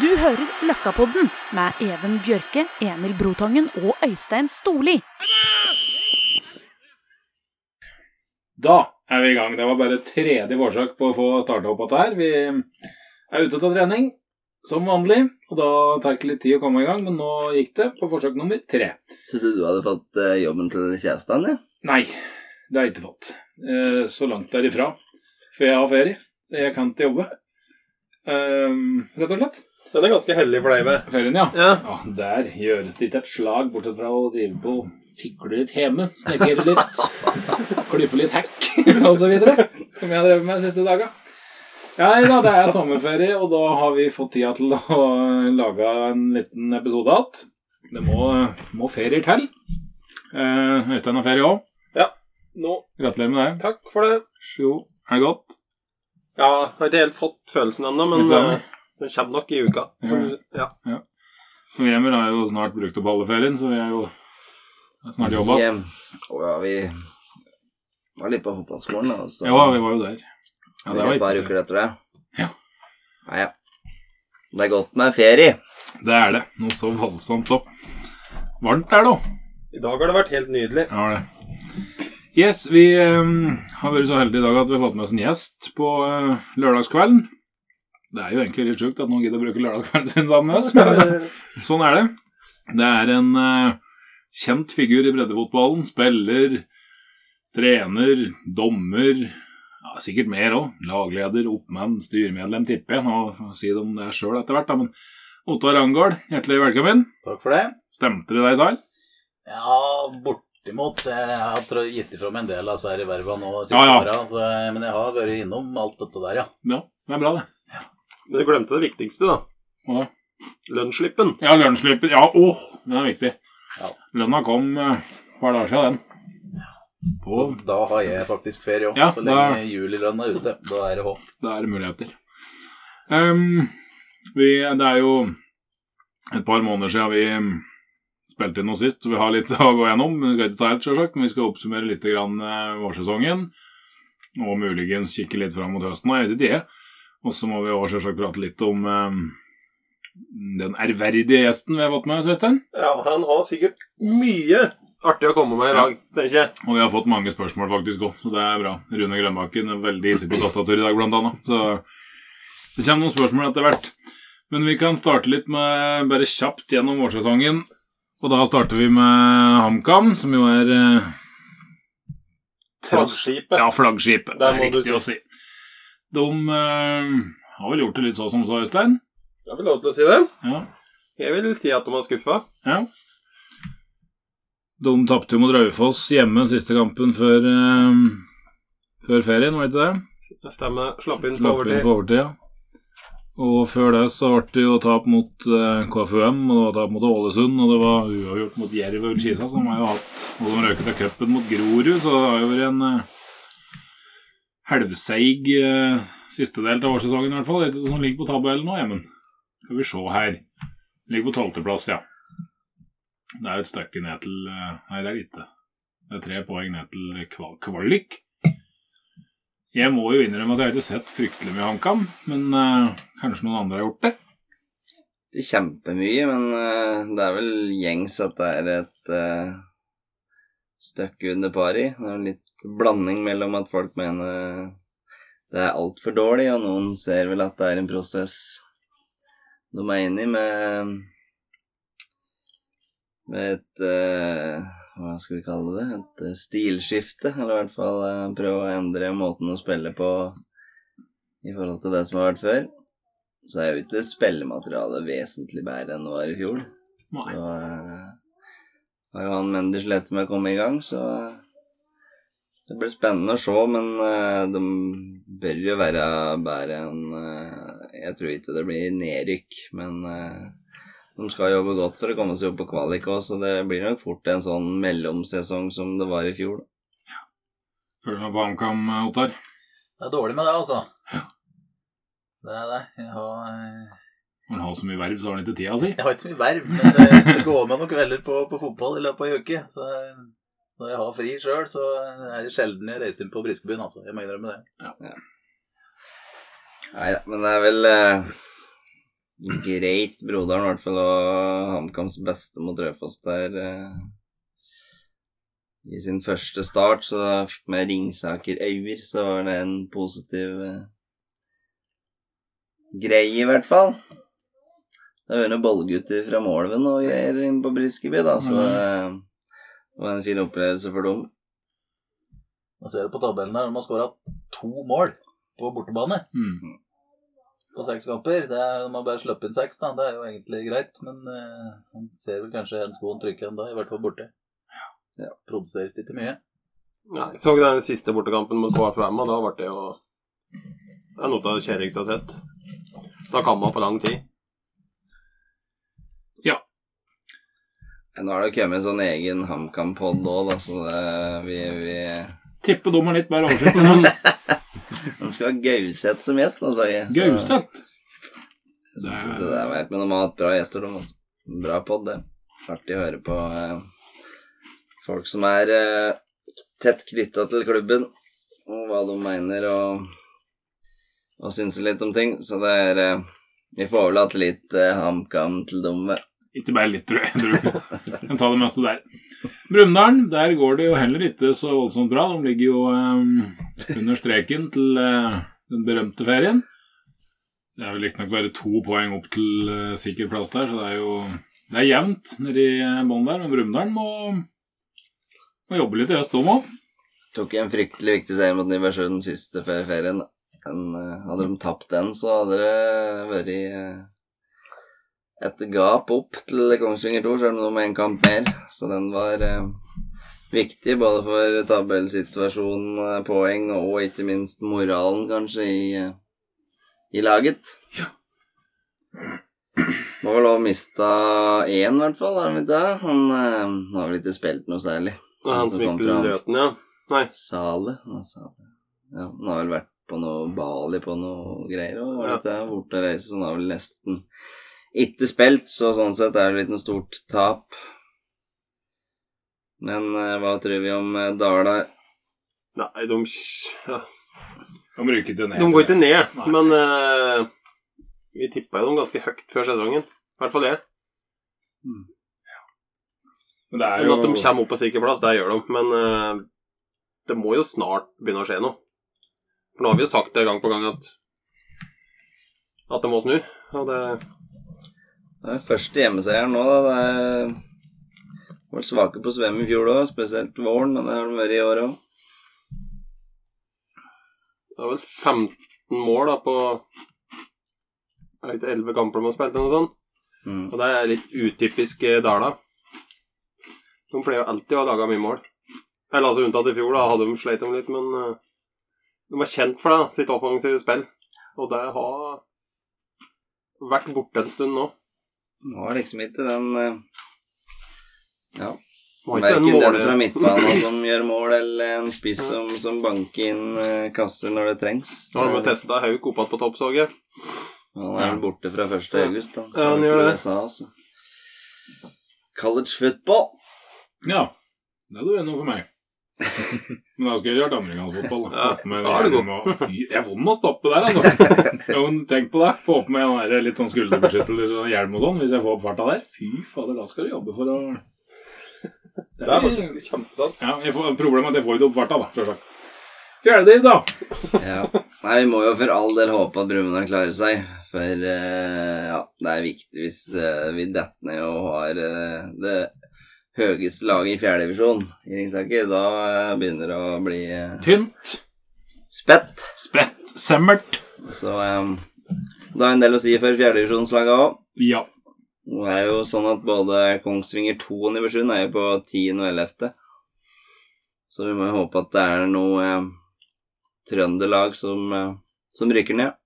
Du hører Løkkapodden med Even Bjørke, Emil Brotangen og Øystein Storli. Da er vi i gang. Det var bare tredje forsøk på å få starta opp dette her. Vi er ute til trening som vanlig, og da tar det litt tid å komme i gang, men nå gikk det på forsøk nummer tre. Trodde du hadde fått eh, jobben til kjæresten, ja? Nei, det har jeg ikke fått. Eh, Så langt derifra. For jeg har ferie. Jeg kan ikke jobbe. Eh, Rett og slett. Den er ganske hellig for deg med. Ferien, ja. Ja. Ja, Der gjøres det ikke et slag, bortsett fra å drive på fikle litt hjemme, snekre litt, klippe litt hekk osv. Som jeg har drevet med de siste daga. Ja, da, det er sommerferie, og da har vi fått tida til å lage en liten episode igjen. Det må, må ferier til. Eh, Øystein har ferie òg. Nå, Gratulerer med det. takk for det. Jo, er det godt? Ja, jeg har ikke helt fått følelsen ennå, men den kommer nok i uka. Så, ja. Vi Emil har jo snart brukt opp alle ferien, så vi er jo snart jobba. igjen. ja, vi var litt på fotballskolen, da. og Så Ja, vi var jo der. Ja, det var et par uker etter det. Ja. Ja, ja. Det er godt med ferie. Det er det. Noe så voldsomt og Varmt er det òg. I dag har det vært helt nydelig. Ja, det. Yes, vi um, har vært så heldige i dag at vi har fått med oss en gjest på uh, lørdagskvelden. Det er jo egentlig litt sjukt at noen gidder å bruke lørdagskvelden sin sammen med oss, men eh, sånn er det. Det er en uh, kjent figur i breddefotballen. Spiller, trener, dommer ja, Sikkert mer òg. Lagleder, oppmann, styremedlem, tipper jeg. Nå si det om det er sjøl etter hvert, da. Men Ottar Rangard, hjertelig velkommen. Takk for det. Stemte det deg, Sal? Ja, bortimot. Jeg har gitt ifra meg en del av disse verva nå siste Ja, ja. åra, så- men jeg har vært innom alt dette der, ja. Ja, det er bra, det. Men du glemte det viktigste, da. Hva da? Lønnsslippen. Ja, lønnsslippen. Ja, åh, den er viktig. Ja. Lønna kom eh, et par dager siden, den. På, Så da har jeg faktisk ferie òg. Ja, så da- lenge julilønna er ute. Da er det håp. da er det muligheter. Ehm, vi, det er jo et par måneder siden vi mm, spilte inn noe sist, så vi har litt å gå gjennom. Vi skal ikke ta helt, selvsagt, men vi skal oppsummere litt grann, eh, vårsesongen. Og muligens kikke litt fram mot høsten, jeg vet ikke det. Og så må vi også selvsagt prate litt om eh, den ærverdige gjesten vi har fått med oss, Ja, han har sikkert mye artig å komme med i dag, tenker jeg. Og vi har fått mange spørsmål faktisk òg, så det er bra. Rune Grønbakken er veldig hissig på tastatur i dag, blant annet. Så det kommer noen spørsmål etter hvert. Men vi kan starte litt med bare kjapt gjennom vårsesongen. Og da starter vi med HamKam, som jo er eh, Flaggskipet. Ja, flaggskipet. Det er riktig å si. De eh, har vel gjort det litt så som så, Øystein? har vel lov til å si det. Ja. Jeg vil si at de har skuffa. ja. De tapte jo mot Raufoss hjemme siste kampen før, uh, før ferien, var det ikke det? Det stemmer. Slapp inn på inn overtid. på overtid, ja. Og før det så ble det jo tap mot eh, KFUM, og det var tap mot Ålesund, og det var uavgjort mot Jerv og Ullkisa, som har jo hatt Og de røket av cupen mot Grorud, så det har jo vært en eh, helvseig eh, siste del av årssesongen, i hvert fall. Det som ligger på tabellen nå, Emmen. Skal vi se her. Ligger på tolvteplass, ja. Det er jo et stykke ned til eh, Nei, det er lite. Det er tre poeng ned til kval kvalik. Jeg må jo innrømme at jeg har ikke sett fryktelig mye HamKam, men eh, kanskje noen andre har gjort det? Det er kjempemye, men eh, det er vel gjengs at det er et uh, stykke under pari. Det er litt blanding mellom at folk mener det er altfor dårlig, og noen ser vel at det er en prosess de er inne i med med et uh, Hva skal vi kalle det? Et eh, stilskifte, eller i hvert fall uh, prøve å endre måten å spille på i forhold til det som har vært før. Så er jo ikke spillematerialet vesentlig bedre enn det var i fjor. Nei. Så uh, har jo han Menders lett med å komme i gang, så eh, det blir spennende å se, men eh, de bør jo være bedre enn eh, Jeg tror ikke det blir nedrykk, men eh, de skal jobbe godt for å komme seg opp på kvalik òg, så det blir nok fort en sånn mellomsesong som det var i fjor. Ja. Følger du med på HamKam, Ottar? Det er dårlig med det, altså. Det er det. Jeg har, Når han har så mye verv, så har han ikke tida si. jeg har ikke så mye verv, men det, det går med noen kvelder på, på fotball i løpet av ei uke. Så når jeg har fri sjøl, så er det sjelden jeg reiser inn på Briskebyen, altså. Jeg må innrømme det. Nei da, men det er vel eh, greit broderen, i hvert fall, og HamKams beste mot Raufoss der. eh, I sin første start, så med Ringsaker Øyer, så var det en positiv eh, greie, i hvert fall. Det var jo noen ballgutter fra Målven og greier inne på Briskeby, da, så eh, det var en fin opplevelse for dem. Man ser det på tabellen der, de har skåra to mål på bortebane Mm. på seks kamper. Det er, de har bare sluppet inn seks, da. Det er jo egentlig greit, men uh, man ser vel kanskje en skoen trykke ennå, i hvert fall borte. Ja. Produseres det ikke mye. Ja, jeg så den siste bortekampen mot KFUM, og da ble det jo Det er noe av det kjedeligste jeg har sett. Da kan man på lang tid. Nå har det kommet en sånn egen HamKam-pod òg, da, så det, vi, vi Tippe de litt bare oversikt. Nå skal vi ha Gauseth som gjest nå, sa jeg. Gauseth? Jeg det der veit, men de har hatt bra gjester, de også. Bra pod, det. Artig å høre på eh, folk som er eh, tett knytta til klubben, og hva de mener, og, og synser litt om ting. Så det er eh, Vi får overlate litt eh, HamKam til dem. Ikke bare litt, tror jeg. Kan ta det meste der. Brumunddal, der går det jo heller ikke så voldsomt bra. De ligger jo um, under streken til uh, den berømte ferien. Det er vel riktignok bare to poeng opp til uh, sikker plass der, så det er jo det er jevnt nedi bånn der. Men Brumunddal må, må jobbe litt i høst, de òg. Tok en fryktelig viktig seier mot Nybergsund siste ferien. Den, hadde de tapt den, så hadde det vært et gap opp til Kongsvinger 2, selv om de har en kamp mer. Så den var eh, viktig både for tabellsituasjonen, eh, poeng og ikke minst moralen, kanskje, i, eh, i laget. Ja. Må vel ha mista én, i hvert fall. Er Han ikke det? Han eh, har vel ikke spilt noe særlig. Og han som gikk til Løten, ja. Nei. Sale. Hva sa det? Ja, han har vel vært på noe Bali på noe greier og Ja. litt ja. fort å reise, så han har vel nesten ikke spilt, så sånn sett er det litt en stort tap. Men eh, hva tror vi om eh, Dala? Nei, de, ja. De ryker ikke ned. de går ikke ned, Nei. men eh, vi tippa jo dem ganske høyt før sesongen. I hvert fall jeg. Men det er Men jo at de kommer opp på sikker plass, det gjør de. Men eh, det må jo snart begynne å skje noe. For nå har vi jo sagt det gang på gang at at det må snu. Og det Det er første hjemmeseieren nå, da. Det var svake på svøm i fjor òg, spesielt våren, men det har de vært i år òg. Det er vel 15 mål da på Er det ikke 11 kamper de har spilt, eller noe sånt? Mm. Og det er litt utypisk eh, Dala. De pleier jo alltid å ha laga mye mål. Eller altså unntatt i fjor, da hadde de sleit dem litt, men eh, de var kjent for det, sitt offensive spill. Og det har vært borte en stund nå. Nå var liksom ikke den eh, Ja. Verken den den fra midtbanen som gjør mål, eller en spiss som, som banker inn eh, kasser når det trengs. Nå har de testa Hauk opp igjen på topp, så jeg. Han er vel borte fra 1. august, da. Ja, han gjør det. USA, altså. College football. Ja. Det hadde vært noe for meg. Men da skal jeg gjøre amerikansk fotball. Da. Ja, Få da er det og- Fy, Jeg får den å stoppe der, altså. Ja, men tenk på det. Få på meg en der litt sånn skulderbeskyttelse og hjelm og sånn hvis jeg får opp farta der. Fy fader, da skal du jobbe for å Det er faktisk kjempesant. Ja, jeg får, Problemet er at jeg får ikke opp farta, da. sjølsagt. Fjerdediv, da. Ja. Nei, vi må jo for all del håpe at Brumunddal klarer seg. For uh, ja, det er viktig hvis uh, vi detter ned og har uh, det høyeste laget i fjerdedivisjon i Ringsaker. Da eh, begynner det å bli eh, Tynt. spett. Spett. Semmert. Så um, det er en del å si for fjerdedivisjonslaget òg. Ja. Det er jo sånn at både Kongsvinger 2 og Nybergsund er jo på 10. og 11. Så vi må jo håpe at det er noe eh, trønderlag som, eh, som rykker ned.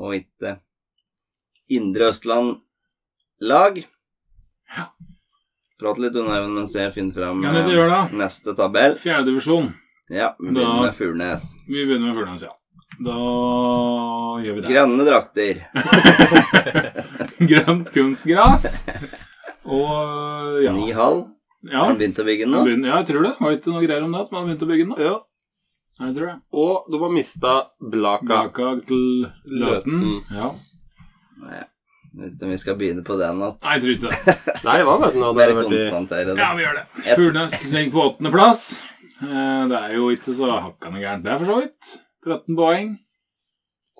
Og ikke Indre Østland-lag. Ja. Prat litt unna Even mens jeg finner fram Kan jeg eh, gjøre det? neste tabell. Fjerdedivisjon. Ja, vi Da- begynner med Furnes. Vi begynner med Furnes, ja. Da gjør vi det. Grønne drakter. Grønt kunstgras. Og ja. Ni hall. ja. Har de begynt å bygge den nå? begynner- Ja, jeg tror det. Var det ikke noe greier om det? At man har begynt å bygge den? nå? Ja. Ja, jeg tror det. Og de har mista Blaka. Blaka til Løten. Løten. Ja. Nei, Vet om vi skal begynne på den at Nei, jeg tror ikke det. Nei, hva vet du nå? Det Bare konstatere det. Ja, vi gjør det. Fuglenes ligger på åttendeplass. Eh, Det er jo ikke så hakkande gærent, det, for så vidt. 13 poeng.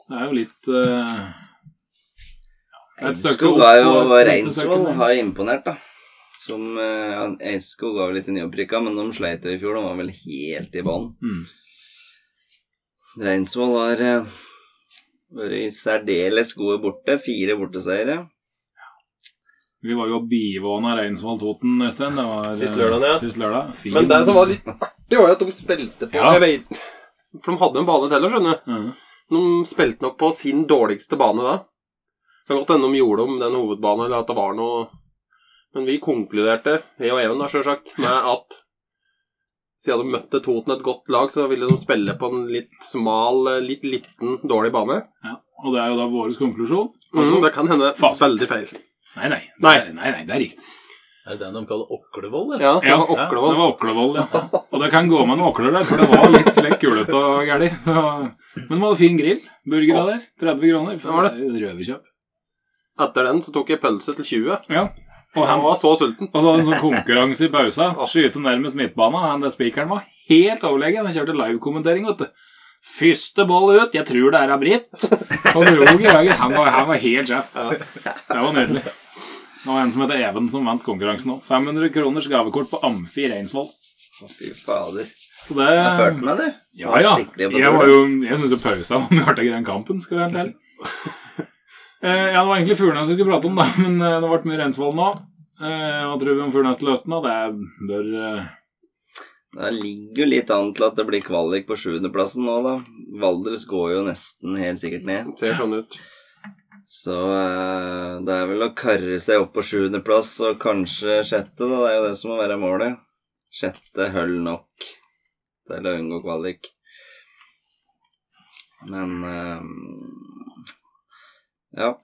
Det er jo litt uh... ja, et stykke Eidskog har jo Reinsvoll har imponert, da. Som eh, ja, Eidskog var litt nyopprykka, men de sleit jo i fjor. De var vel helt i bånn. Mm. Reinsvoll har eh, vært særdeles gode borte. Fire borteseiere. Vi var jo bivåna Reinsvoll Toten, Øystein. Det var Sist lørdag, ja. Sist lørdag. Fin. Men det som var litt artig, var jo at de spilte på Ja. Jeg vet For de hadde en bane til, skjønner du. Mm. De spilte nok på sin dårligste bane da. Det kan godt hende de gjorde om den hovedbanen, eller at det var noe Men vi konkluderte, jeg og Even da, sjølsagt, med at siden de møtte Toten et godt lag, så ville de spille på en litt smal, litt liten, dårlig bane. Ja. Og det er jo da vår konklusjon. Mhm, det kan hende fast. veldig feil. Nei, nei. Nei. nei, nei, det er riktig. Er det den de kaller Oklevoll, eller? Ja, det Ja, var Det var Oklevold, ja. Og det kan gå med noen okler der, for det var litt slekk kulete og gæli. Så... Men de hadde fin grill. Burgere der. 30 kroner. Det var det. Røverkjøp. Etter den så tok jeg pølse til 20. Ja. Og Han han var så sulten. Og så hadde han sånn konkurranse i pausa. Skyte nærmest midtbana. Han der spikeren var helt overlegen. Han kjørte livekommentering, vet du. Første ball ut. Jeg tror det er av Britt. Og dro i veien. Han var, han var helt sjef. Det var nydelig. Det var en som heter Even, som vant konkurransen òg. 500 kroners gavekort på Amfi i Reinsvoll. Fy fader. Så det Jeg følte meg, det. Ja, ja. Jeg, var jo, jeg syns jo pausa var mye artigere enn kampen, skal vi være helt ærlig. Eh, ja, det var egentlig Furnes vi skulle prate om, da, men eh, det ble mye Reinsvoll nå. Eh, Hva tror vi om Furnes til høsten? da? Det bør Det ligger jo litt an til at det blir kvalik på sjuendeplassen nå, da. Valdres går jo nesten helt sikkert ned. Ser sånn ut. Så eh, det er vel å karre seg opp på sjuendeplass og kanskje sjette, da. Det er jo det som må være målet. Sjette høll nok til å unngå kvalik. Men ja.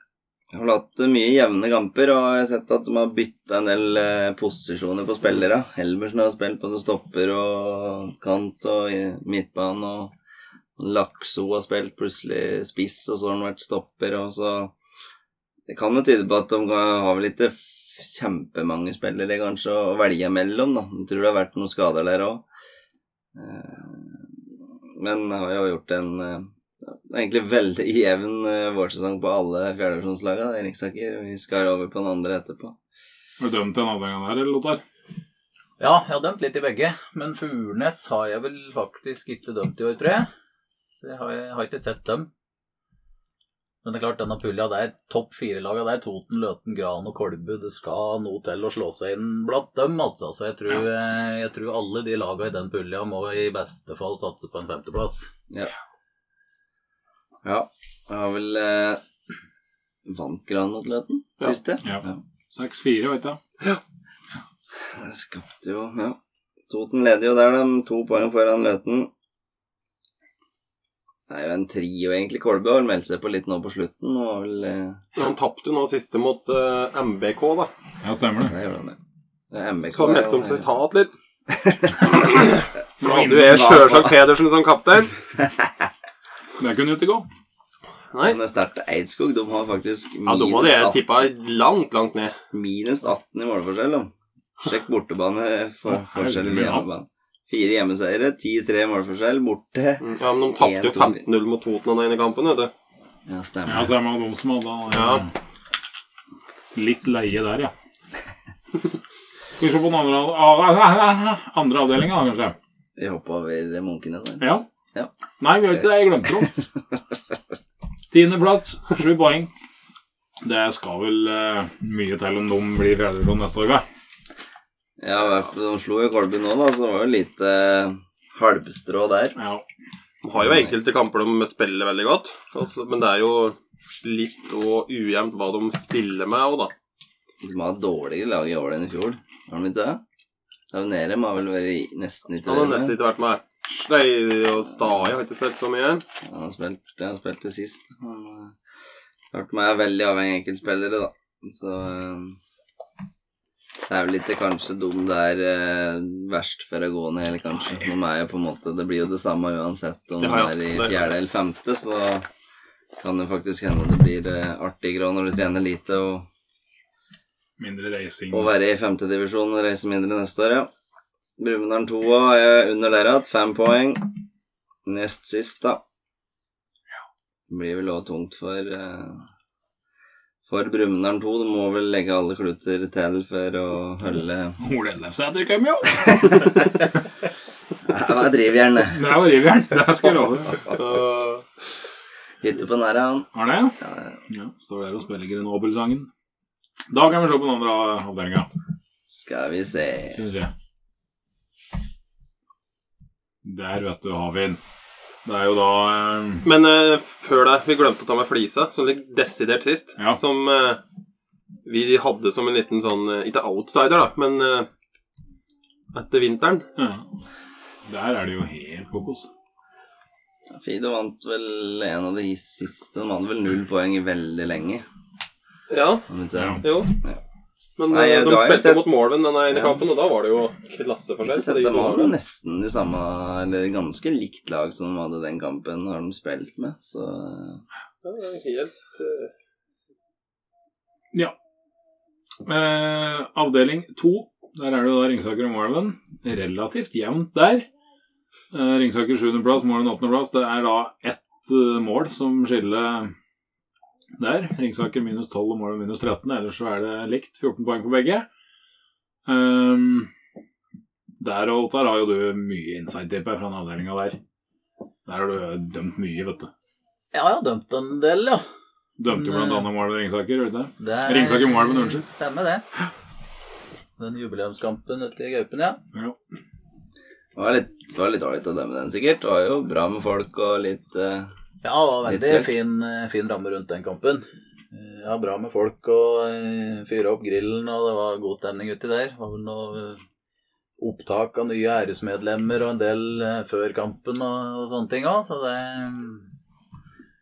Jeg har hatt mye jevne kamper, og jeg har sett at de har bytta en del eh, posisjoner på spillere. Helmersen har spilt både stopper og kant og midtbane, og Lakso har spilt plutselig spiss, og så har han vært stopper, og så Det kan jo tyde på at de har vel ikke kjempemange spillere kanskje å velge mellom, da. Jeg tror det har vært noen skader der òg. Men har jo gjort en eh, egentlig veldig jevn eh, vårsesong på alle fjerdedivisjonslagene i Ringsaker. Vi skal over på den andre etterpå. Har du dømt den avdelingen der, eller, Lothar? Ja, jeg har dømt litt i begge. Men Furnes har jeg vel faktisk ikke dømt i år, tror jeg. Så jeg har, jeg har ikke sett dem. Men det er klart, denne pulja der, topp fire-laga der, Toten, Løten, Gran og Kolbu, det skal noe til å slå seg inn blant dem, altså. Så jeg tror, eh, jeg tror alle de laga i den pulja må i beste fall satse på en femteplass. Ja. Ja. Jeg har vel eh, vant Gran mot Løten Ja. siste. Ja. 6-4, vet jeg. Det skapte jo Ja. Toten leder jo der, de. To poeng foran Løten. Det er jo en trio, egentlig. Kolbe har meldt seg på litt nå på slutten. Og vel eh, Han tapte jo nå siste mot uh, MBK, da. Ja, stemmer det. Det gjør han, det. Det er MBK. Så han meldte om seg tatt litt. Du er sjølsagt Pedersen som kaptein. Det kunne jo ikke gå. Nei. Men det er sterkt. Eidskog de har faktisk Ja, de hadde jeg 18 tippa langt, langt ned. minus 18 i målforskjell. da. Sjekk bortebane for forskjell i hjemmebane. Fire hjemmeseiere, 10-3 målforskjell. Borte. Ja, men de tapte jo 15-0 mot Toten den ene kampen, vet du. Ja, Ja, stemmer. stemmer. De som hadde Ja. litt leie der, ja. Skal vi se på den andre, andre avdelinga, kanskje? Vi hoppa over munkene der. Ja. Ja. Nei, vi har ikke det. Jeg glemte dem. Tiendeplass, sju poeng. Det skal vel uh, mye til om de blir fjerdedivisjon neste år, hva? Ja, i hvert fall, de slo jo Kolby nå, da, så det var jo lite halvstrå der. Ja. De har jo enkelte kamper de spiller veldig godt, altså, men det er jo litt og ujevnt hva de stiller med òg, da. De har dårligere lag i år enn i fjor. Har de ikke det? Ravnerum har vel vært nesten ikke Han har vært nesten ikke vært med. Nei, og Stai har ikke spilt så mye. Jeg har spilt, jeg har spilt det sist. Han meg er veldig avhengig av enkeltspillere, da. Så eh, det er vel ikke kanskje dum det er eh, verst for å gå ned, eller kanskje. De er jo på en måte Det blir jo det samme uansett om de Ja, ja, er i fjerde eller femte, så kan det faktisk hende det blir eh, artigere når du trener lite og, Mindre reising. og være i femtedivisjon og reise mindre neste år, ja. Brumunddal 2 òg er under dere igjen, fem poeng. Nest sist, da. Det blir vel òg tungt for eh, For Brumunddal 2. Du må vel legge alle kluter til for å holde Ole Ellefsæter kom jo! Det var drivjern, det. Det var drivjern, Det skal jeg love. Så, Hytte på næra, han. Har det? Ja. Står der og spiller Grenoble-sangen. Da kan vi se på den andre avdelinga, Skal vi se Synes jeg. Der, vet du, har vi den. Det er jo da eh, men eh, før det, vi glemte å ta med flisa, som ligger desidert sist. Ja. Som eh, vi hadde som en liten sånn eh, Ikke outsider, da, men eh, etter vinteren. ja. Der er det jo helt kokos. Fido vant vel en av de siste. Han vant vel null poeng i veldig lenge. Ja, om ikke- Ja. jo. Ja. Men Nei, eh, da de spilte sett- mot Morven denne ene Ja. kampen, og da var det jo Jeg klasseforskjell. har på sett de De to nesten de samme, eller ganske likt lag som de hadde den kampen, har de spilt med, så Ja, det er helt uh... Ja. Eh, avdeling to. Der er det jo da Ringsaker og Moelven. Relativt jevnt der. Eh, Ringsaker 7.-plass, åttendeplass. 8.-plass. Det er da ett eh, mål som skiller der. Ringsaker minus 12 og Moelven minus 13. Ellers så er det likt. 14 poeng på begge. Um, der og Ottar har jo du mye inside tip fra den avdelinga der. Der har du dømt mye, vet du. Ja, jeg har dømt en del, ja. Dømte jo Men, blant annet Moelven Ringsaker, gjorde du det? Det er- Ringsaker men unnskyld. Stemmer det. Den jubileumskampen ute i Gaupen, ja. Ja. det var litt, ålreit å dømme den, sikkert. Det var jo bra med folk og litt eh, Ja, det var veldig fin, eh, fin ramme rundt den kampen. Eh, Ja, bra med folk og eh, fyre opp grillen, og det var god stemning uti der. Det var vel noe opptak av nye æresmedlemmer og en del før kampen og, og sånne ting òg, så det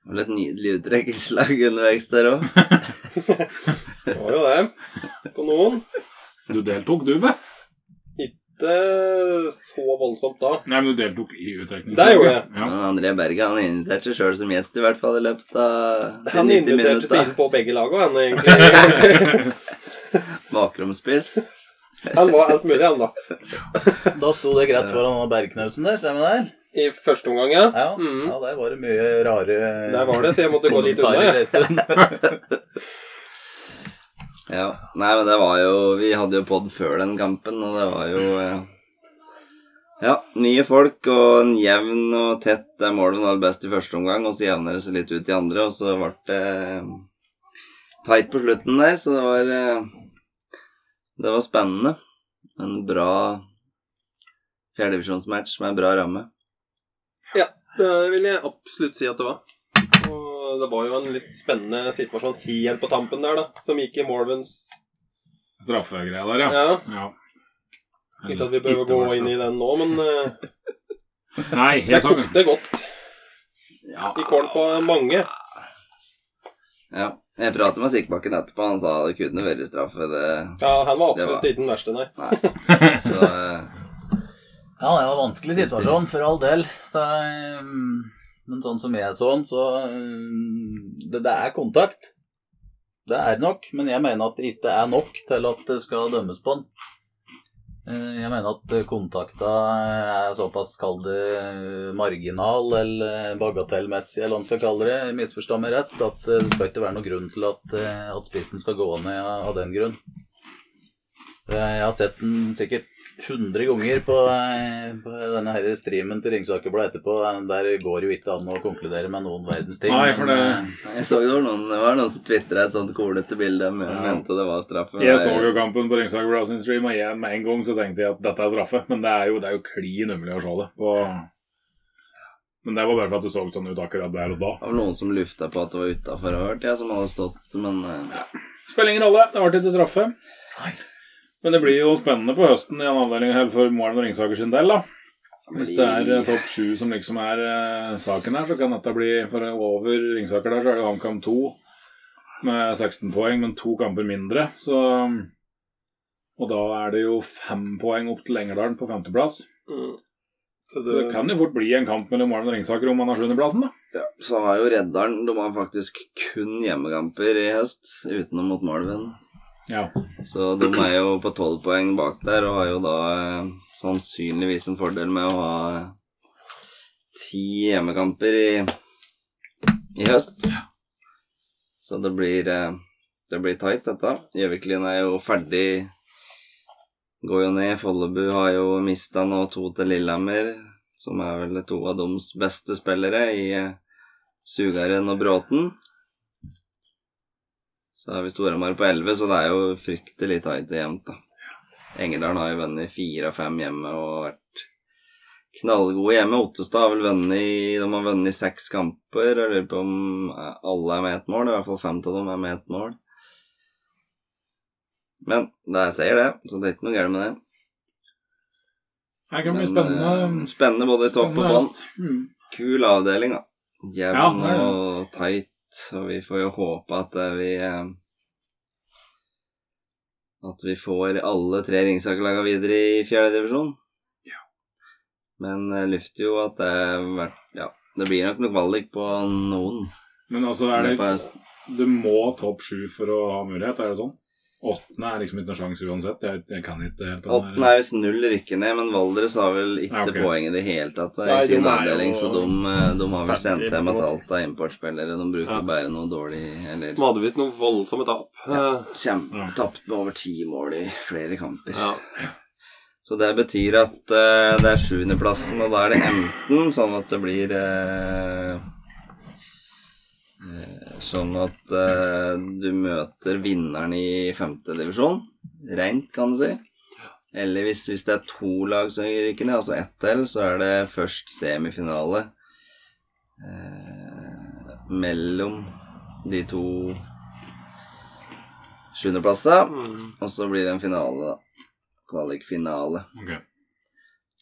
det var litt nydelig uttrekkelslag underveis der òg. Det var jo det. På noen. Du deltok, du, vel? Ikke så voldsomt da. Nei, men du deltok i uttrekningen. Det gjorde jeg. Ja. Ja. André Berge han inviterte seg sjøl som gjest, i hvert fall i løpet av de Han 90 inviterte seg inn på begge lag, og han egentlig Bakromspiss. Han var alt mulig, han, da. Da sto det greit foran bergknausen der, stemmer det? I første omgang, ja. Ja, mm. ja, der var det mye rare Der var det, så jeg måtte gå litt unna. stund. Ja. Nei, men det var jo Vi hadde jo pod før den kampen, og det var jo eh, Ja, nye folk og en jevn og tett der Morven hadde best i første omgang, og så jevner det seg litt ut i andre, og så ble det eh, tight på slutten der, så det var eh, Det var spennende. En bra fjerdedivisjonsmatch med en bra ramme. Ja, Det vil jeg absolutt si at det var. Det var jo en litt spennende situasjon helt på tampen der, da, som gikk i Morvens Straffegreia der, ja. Ja. ja. Ikke at vi behøver gå inn i den nå, men eh, Nei, det helt sånn. kokte godt Ja. i kålen på mange. ja. Jeg pratet med Sikbakken etterpå, han sa det kunne vært straffe, det Ja, han var absolutt ikke den verste, nei. Nei. Så eh, Ja, det var en vanskelig situasjon, for all del. Så, um, men sånn som jeg så den, så um, det, det er kontakt. Det er nok, men jeg mener at det ikke er nok til at det skal dømmes på den. Eh, Jeg mener at kontakta er såpass, kall det marginal eller bagatellmessig, eller hva man skal kalle det, misforstå meg rett, at eh, det skal ikke være noen grunn til at, eh, at spissen skal gå ned av den grunn. Eh, Jeg har sett den sikkert 100 ganger på, eh, på denne her streamen til Ringsakerbladet etterpå. Der går jo ikke an å konkludere med noen verdens ting. Nei, for det- eh, Jeg så jo noen, det var noen som tvitra et sånt kolete bilde og Ja. mente det var straffe. Jeg så jo kampen på Ringsaker Blad sin stream, og jeg, med en gang så tenkte jeg at dette er straffe. Men det er jo, det er jo klin umulig å se det. på... Men det var bare for at det så sånn ut akkurat der og da. Det var noen som lufta på at det var utafor, hørte jeg, som hadde stått, men ja. Spiller ingen rolle, det ble ikke straffe. Men det blir jo spennende på høsten i en avdeling for Målen og Ringsaker sin del, da. Hvis det er eh, topp sju som liksom er uh, saken her, så kan dette bli For over Ringsaker der, så er det HamKam 2 med 16 poeng, men to kamper mindre. Så Og da er det jo fem poeng opp til Engerdalen på femteplass. Mm. Så Det det... kan jo fort bli en kamp mellom Målen og Ringsaker om man har sjuendeplassen, da. Ja, så har jo Reddaren De har faktisk kun hjemmekamper i høst, utenom mot Malven. Ja. Så de er jo på tolv poeng bak der, og har jo da eh, sannsynligvis en fordel med å ha eh, ti hjemmekamper i, i høst. Så det blir eh, Det blir tight, dette. Gjøviklin er jo ferdig. Går jo ned. Follebu har jo mista nå to til Lillehammer, som er vel to av deres beste spillere i Sugaren og Bråten. Så er vi Storhamar på 11, så det er jo fryktelig tight og jevnt, da. Engerdalen har jo vunnet fire av fem hjemme og vært knallgode hjemme. Ottestad har vel vunnet i De har vunnet i seks kamper. Jeg lurer på om alle er med ett mål. I hvert fall fem av dem er med ett mål. Men det er seier, det, så det er ikke noe galt med det. Her kan bli spennende. eh, spennende både i topp og bånn. Mm. Kul avdeling, da. Ja, Jevn det er og tight, og vi får jo håpe at eh, vi eh, At vi får alle tre Ringsaker-laga videre i fjerde divisjon. Men jeg lufter jo at det Ja, det blir nok noe kvalik på noen. Men altså, er det, det. Du må topp sju for å ha mulighet, er det sånn? Åttende er liksom ikke noe sjanse uansett. Jeg, jeg kan ikke helt Åttende er visst null rykke ned, men Valdres har vel ikke Ja, okay. poeng i det hele tatt i sin avdeling, så de, eh, de har vel sendt hjem at alt av importspillere. De bruker Ja. bare noe dårlig eller de hadde visst noen voldsomme tap. Ja, Kjempe, tapt med over ti mål i flere kamper. Ja. Så det betyr at uh, det er sjuendeplassen, og da er det enten sånn at det blir uh, eh, Sånn at eh, du møter vinneren i femte divisjon, rent, kan du si. Eller hvis, hvis det er to lag som rykker ned, altså ett til, så er det først semifinale eh, mellom de to sjuendeplassene. Mm. Og så blir det en finale, da. Kvalikfinale. Okay.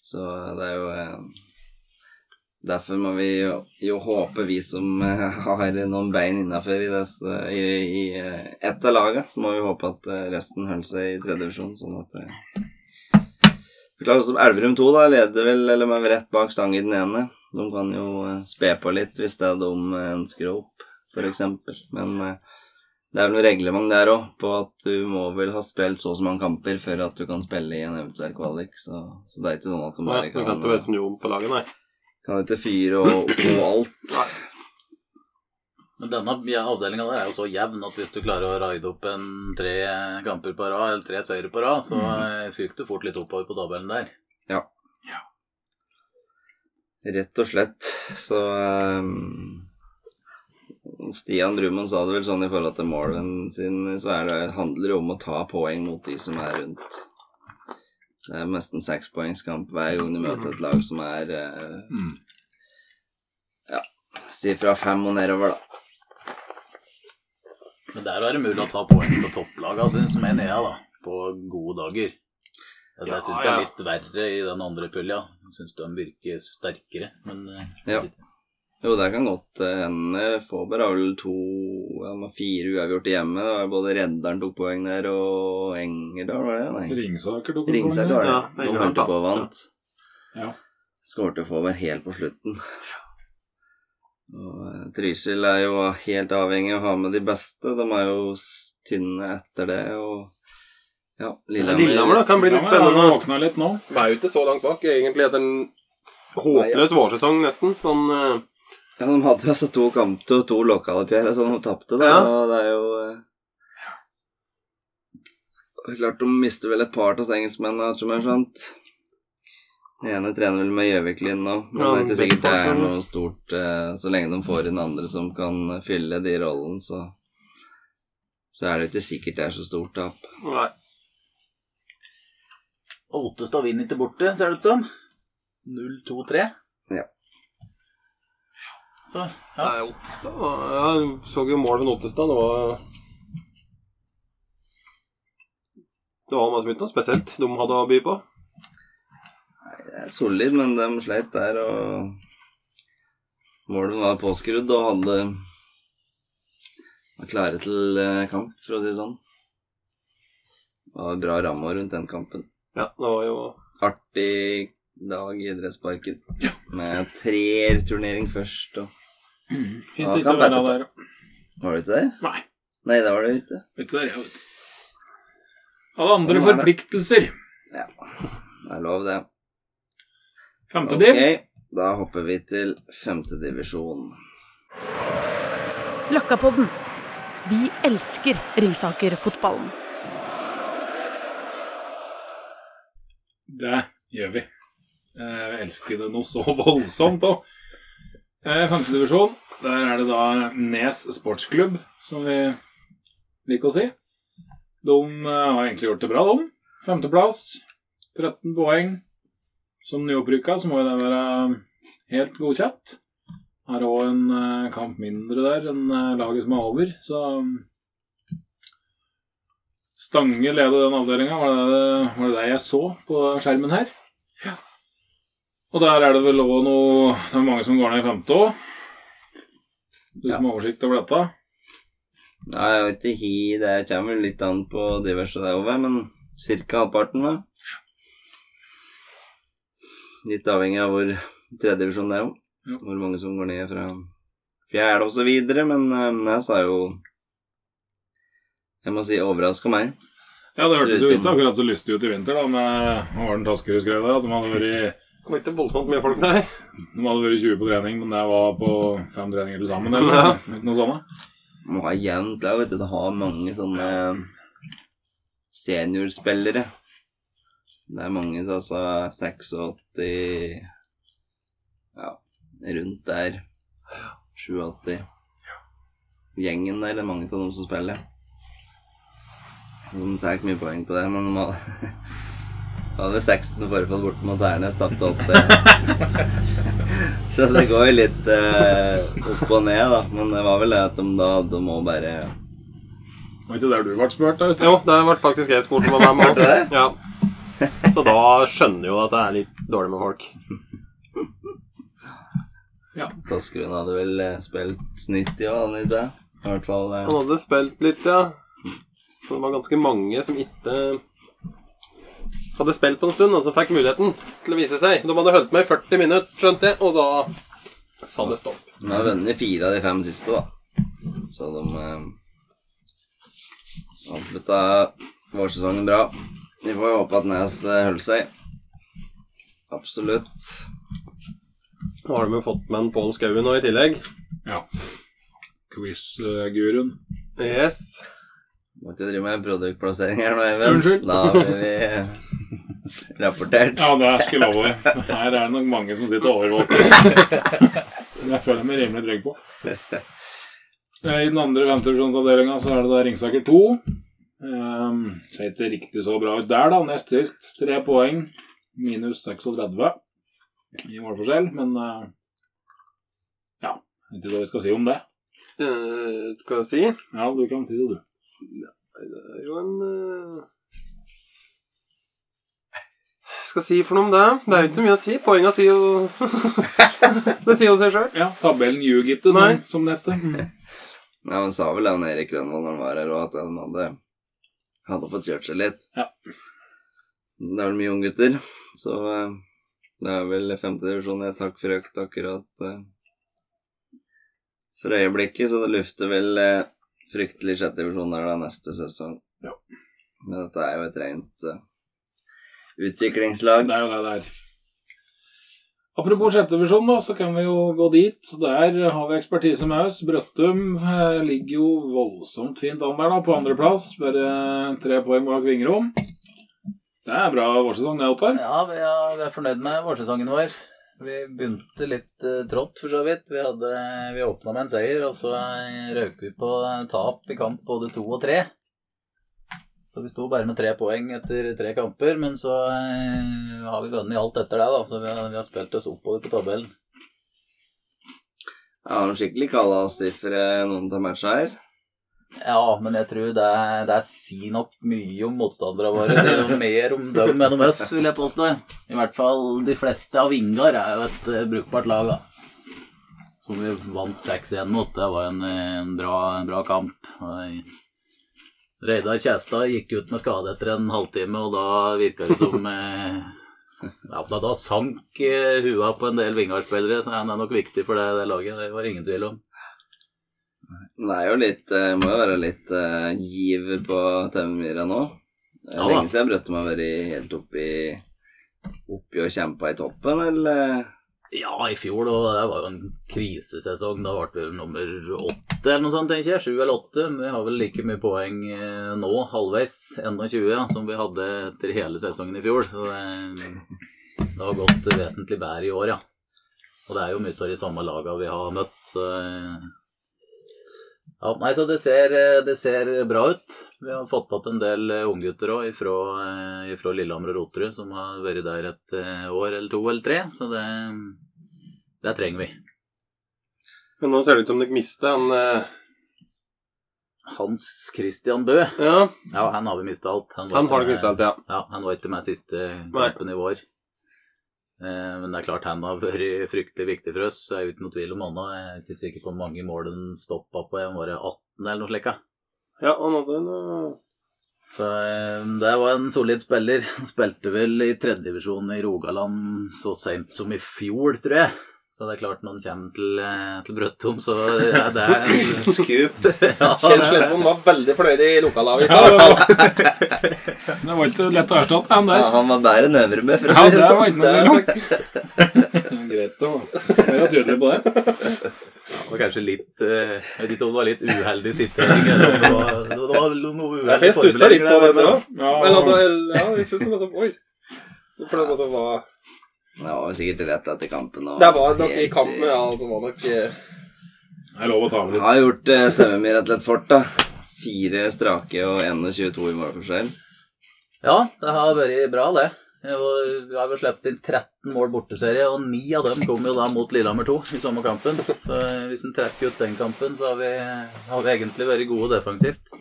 Så det er jo eh, Derfor må vi jo, jo håpe, vi som eh, har noen bein innafor i, i, i eh, ett av laga, så må vi håpe at eh, resten holder seg i tredje divisjon, sånn at Klart som Elverum 2 da, leder vel eller med rett bak stang i den ene. De kan jo spe på litt hvis det er de ønsker å opp, f.eks. Men det er vel noe reglement der òg, på at du må vel ha spilt så og så mange kamper før at du kan spille i en eventuell kvalik. Så, så det er ikke sånn at du Nei, bare du kan kan, ikke være snu om på laget, nei. Kan ikke fyre og, og alt. Men denne avdelinga der er jo så jevn at hvis du klarer å raide opp en tre kamper på rad, eller tre seire på rad, så mm. fyker du fort litt oppover på tabellen der. Ja. Rett og slett. Så um, Stian Drummond sa det vel sånn i forhold til Marvin sin, så er det, handler det om å ta poeng mot de som er rundt. Det er nesten sekspoengskamp hver gang du møter et lag som er eh, Mm. Si fra fem og nedover, da. Men der er det mulig å ta poeng på topplaga, syns mener jeg, da. På gode dager. Det Ja, jeg syns jeg ja. er litt verre i den andre følga. Jeg syns de virker sterkere, men eh, Ja. Jo, det kan godt eh, hende. Faaber har vel to ja, fire uavgjort hjemme. Det var både Redderen tok poeng der, og Engerdal, var det? Nei. Ringsaker tok Ringsaker var det. Ja, De holdt på og vant. Ja. Skårte Faaber helt på slutten. Og eh, Trysil er jo helt avhengig av å ha med de beste. De er jo tynne etter det, og ja, Lillehammer, Lillehammer da kan bli litt spennende. våkna litt nå. Vi er jo ikke så langt bak, egentlig, etter en håpløs vårsesong, nesten. Sånn eh, Ja, de hadde jo altså to kamper og to lokaloppgjør så de tapte, da. Ja. Og det er jo eh, Det er klart de mister vel et par av engelskmennene, som er sant. Den ene trener vel med Gjøviklin nå, men Ja, det er ikke sikkert det er noe stort eh, Så lenge de får inn andre som kan fylle de rollene, så Så er det ikke sikkert det er så stort tap. Nei. Ottestad vinner ikke borte, ser det ut som. 0-2-3. Ja. Så, ja. Nei, Ottestad Jeg så jo mål ved Ottestad. Det var Det var masse mye noe spesielt de hadde å by på. Det er solid, men de sleit der, og Målen var påskrudd og hadde var klare til eh, kamp, for å si det sånn. Det var bra ramma rundt den kampen. Ja, det var jo Artig Dag i idrettsparken. Med treerturnering først og Fint ikke å være der. Var du ikke der? Nei, Nei, da var du ute. ikke der, jeg, vet du. Hadde andre Sånn er det. forpliktelser. Ja. Det er lov, det. Femte Ok, da hopper vi til femtedivisjon. Løkkapodden. Vi elsker Ringsaker-fotballen. Det gjør vi. Jeg elsker det noe så voldsomt òg. Femtedivisjon, der er det da Nes sportsklubb, som vi liker å si. De eh, har egentlig gjort det bra, de. Femteplass, 13 poeng. Som nyopprykka så må jo det være helt godkjent. Har òg en eh, kamp mindre der enn eh, laget som er over, så Stange leder den avdelinga, var, var det det jeg så på skjermen her? Og der er det vel òg noe Det er mange som går ned i femte òg. Du som har oversikt over dette? Nei, jeg vet ikke, det kommer litt an på diverse det over, men ca. halvparten, vel. Litt avhengig av hvor tredjedivisjon det er, jo. Hvor mange som går ned fra fjerde og så videre, men jeg sa jo Jeg må si overraska meg. Ja, det hørtes jo ikke akkurat så lystig ut i vinter, da, med Hva Taskerud skrev det, At de hadde vært Det var ikke voldsomt mye folk, nei. De hadde vært 20 på trening, men det var på fem treninger til sammen, eller Ja. noe sånt. Må ha jevnt lag, vet du. Det har mange sånne seniorspillere. Det er mange, altså 86 Ja, rundt der. 87. Gjengen der, det er mange av dem som spiller. De tar ikke mye poeng på det, men de hadde 16 forfall borte mot Ærnes, tapte 8. Så det går jo litt eh, opp og ned, da. Men det var vel det at de da de må bare Var ikke der du ble spurt? da? Jo, det ble faktisk jeg spurt om å være med. Det? Ja. Så da skjønner jo at det er litt dårlig med folk. Taskerud hadde vel eh, spilt snitt i år, hadde han det? I hvert fall eh, Han hadde spilt litt, ja. Så det var ganske mange som ikke hadde spilt på en stund, og som fikk muligheten til å vise seg. De hadde holdt med i 40 minutter, skjønte jeg, og da sa det stopp. De har vunnet fire av de fem siste, da. Så de eh, avslutta vårsesongen bra. Vi får jo håpe at Nes eh, holder seg. Absolutt. Nå har de jo fått med en Pål Skauen nå i tillegg. Ja. Quiz-guruen. Yes. Må ikke drive med produktplassering her nå, Even. Unnskyld. Da blir vi rapportert. Ja, det er love deg. Her er det nok mange som sitter og Jeg Det føler meg rimelig trygg på. Eh, I den andre ventilasjonsavdelinga så er det da Ringsaker 2. Um, ser ikke riktig så bra ut der, da. Nest sist. Tre poeng. Minus 36 i målforskjell, men uh, ja. Vet ikke hva vi skal si om det. Uh, skal jeg si Ja, du kan si det, du. Det er jo en eh, Skal si for noe om det? Det er jo ikke så mye å si. Poenga sier jo Det sier jo seg sjøl. Ja, tabellen ljuger ikke, sånn som, som det. Mm. Ja, men sa vel han Erik Grønvold når han var her, og at han hadde, hadde fått kjørt seg litt. Ja. Det er vel mye unggutter, så eh, det er vel femtedivisjon jeg takk for økt akkurat eh, for øyeblikket, så det lufter vel eh, fryktelig sjettedivisjon der da neste sesong. Ja. Men dette er jo et rent uh, utviklingslag. Det er jo det det er. Apropos sjette divisjon, da, så kan vi jo gå dit. Der har vi ekspertise med oss. Brøttum eh, ligger jo voldsomt fint an der, da, på andreplass. Bare tre poeng bak Vingrom. Det er bra vårsesong, det, Ottar. Ja, vi er, vi er fornøyd med vårsesongen vår. Vi begynte litt eh, trått, for så vidt. Vi, hadde, vi åpna med en seier, og så eh, røk vi på tap i kamp både to og tre. Så vi sto bare med tre poeng etter tre kamper, men så eh, har vi vunnet alt etter det, da. Så vi har, vi har spilt oss oppover på tabellen. Ja, skikkelig kalla oss noen av matcha her. Ja, men jeg tror det, det sier nok mye om motstanderne våre. Det er mer om dem enn om oss, vil jeg påstå. I hvert fall de fleste av Vingar er jo et eh, brukbart lag, da. Som vi vant 6-1 mot. Det var en, en, bra, en bra kamp. Reidar Kjæstad gikk ut med skade etter en halvtime, og da virka det som eh, Ja, da, da sank eh, hua på en del Vingar-spillere, så han er nok viktig for det, det laget. Det var ingen tvil om. Det er jo litt Jeg Må jo være litt uh, giver på TV-myra nå. Det er Ja lenge siden Brøttum har vært helt oppi Oppi og kjempa i toppen, eller? Ja, i fjor, da. det var jo en krisesesong. Da ble vi nummer åtte eller noe sånt, tenker jeg. Sju eller åtte. Men vi har vel like mye poeng eh, nå, halvveis, 21, ja, som vi hadde etter hele sesongen i fjor. Så det, det har gått vesentlig bedre i år, ja. Og det er jo mye av de samme lagene vi har møtt, så eh, ja, nei, så det ser, eh, det ser bra ut. Vi har fått tatt en del eh, unggutter òg ifra, ifra Lillehammer og Roterud som har vært der et eh, år eller to eller tre, så det, det trenger vi. Men nå ser det ut som dere mister han eh, Hans Christian Bø, Ja, ja, han har vi mista alt. Han, han har dere mista alt, ja. Ja, han var ikke med siste kampen i vår. Eh, Men det er klart han har vært fryktelig viktig for oss. Jeg er uten noe tvil om annet. Jeg er ikke sikker på hvor mange mål den stoppa på. Jeg var det 18 eller noe slikt. ja. Ja, han hadde en eh, Så eh, det var en solid spiller. Han spilte vel i tredjedivisjon i Rogaland så seint som i fjor, tror jeg. Så det er klart, når han kommer til, eh, til Brøttum, så ja, det er en Scoop. ja, Kjell er- var veldig fornøyd i lokalavisa. Ja, det, var, ikke lett å erstatte han Ja, der. han var bedre enn Øvrebø, for å si det sånn. Greit å være tydelig på det. Det var kanskje litt eh, Jeg vet ikke om det var litt uheldig sittering, det var, det var noe uheldig jeg stussa litt på det, òg. Ja, Men altså, ja, jeg syns det var sånn Oi. For det var, så var, Det var sikkert rett etter kampen. og det var nok i kampen, ja. Det var nok eh, det er lov å ta med litt. Har gjort uh, Tømmermi rett og slett fort, da. Fire strake og 21-22 i målforskjell. Ja, det har vært bra, det. Vi har jo sluppet inn 13 mål borteserie, og ni av dem kom jo da mot Lillehammer 2 i sommerkampen. Så hvis en trekker ut den kampen, så har vi, har vi egentlig vært gode defensivt.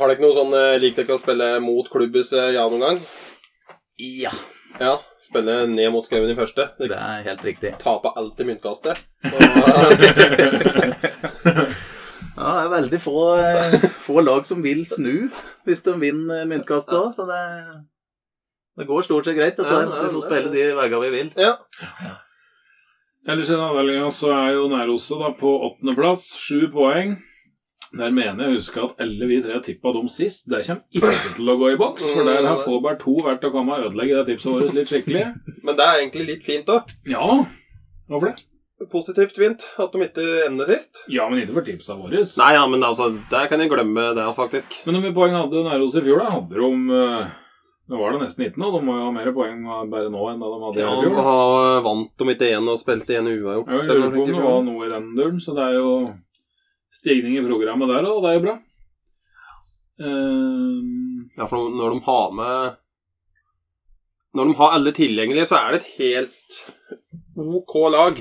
Har dere noe sånn lik dere å spille mot klubbhus eh, ja noen gang? Ja, Ja. Spille ned mot skauen i første. det er helt riktig. taper alltid myntkastet. Ja, det er veldig få, eh, få lag som vil snu hvis de vinner myntkastet òg, så det, det går stort sett greit. Dette Ja, vi får spille de veiene vi vil. ja. Ellers i den avdelinga så er jo Næroset på åttendeplass, sju poeng. Der mener jeg å huske at alle vi tre tippa dem sist. Det kommer ikke til å gå i boks, for der har Fåberg 2 vært å komme og ødelegge det tipset vårt litt skikkelig. Men det er egentlig litt fint òg. Ja, hvorfor det? Positivt fint at de ikke ender sist. Ja, men ikke for tipsa våre. Nei, ja, men altså, der kan jeg glemme det, faktisk. Men hvor mye poeng hadde Næros i fjor, da? Hadde de uh, Nå var det nesten 19, og de må jo ha mer poeng bare nå enn da de hadde Ja, i de fjor. har vant de ikke igjen og spilte igjen uavgjort. Jeg lurer på om det var noe i den duren, så det er jo stigning i programmet der, og det er jo bra. Um, Ja, for når de har med Når de har alle tilgjengelige, så er det et helt OK lag.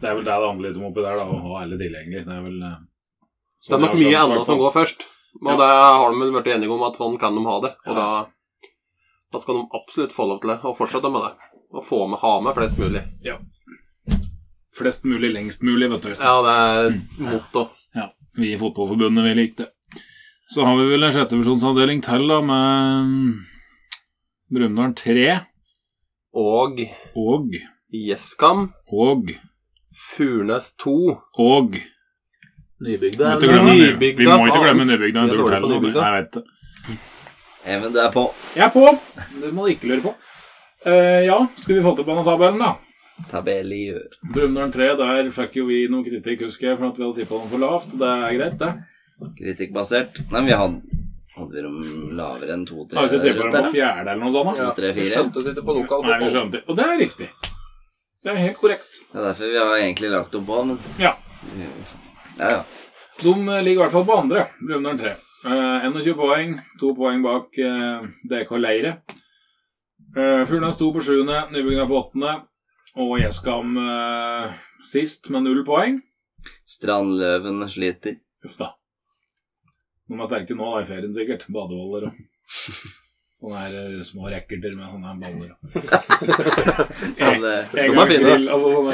det er vel det det handler litt om oppi der, da, å ha alle tilgjengelig. Det er vel eh, Det sånn er nok mye skjønt, annet som går først. Og Ja. det har de vel vært enige om at sånn kan de ha det. Og Ja. da, da skal de absolutt få lov til det, og fortsette med det. Og få med, ha med flest mulig. Flest mulig, lengst mulig, vet du. Ja, det er motto. Ja, vi i Fotballforbundet, vi likte det. Så har vi vel en sjettevisjonsavdeling til, da, med Brumunddal 3 Og og Gjeskam. og Furnes 2. og Nybygda. Vi må ikke vel glemme, ny, Nybygda, vi må ikke glemme Nybygda. er dårlige på Nybygda. Jeg vet det. Even, du er på. Jeg er på! Det må du ikke lure på. Uh, ja, skal vi få til banetabellen, da? Tabelliu. Brumunddal 3, der fikk jo vi noe kritikk, husker jeg, for at vi hadde tippa dem for lavt. Det er greit, det. Kritikkbasert. Nei, men vi hadde Hadde vi dem lavere enn to-tre Har vi ikke tippa dem der, på fjerde eller noe sånt? da? To, tre, Vi skjønte oss ikke på lokal Nei, vi skjønte. Og det er riktig. Det er helt korrekt. Det er derfor vi har egentlig lagt opp på, men Ja. Ja, ja. De eh, ligger i hvert fall på andre, Brumunddal 3. Uh, 21 poeng, to poeng bak uh, DK Leire. Uh, Furnes 2 på sjuende, Nybygda på åttende. Og Gjeskam eh, sist med null poeng. Strandløven sliter. Uff da. De er sterke nå da, i ferien, sikkert. Badeholder og sånne her eh, små racketer med sånne baller. sånn, det, en er Engangsgrill, altså sånn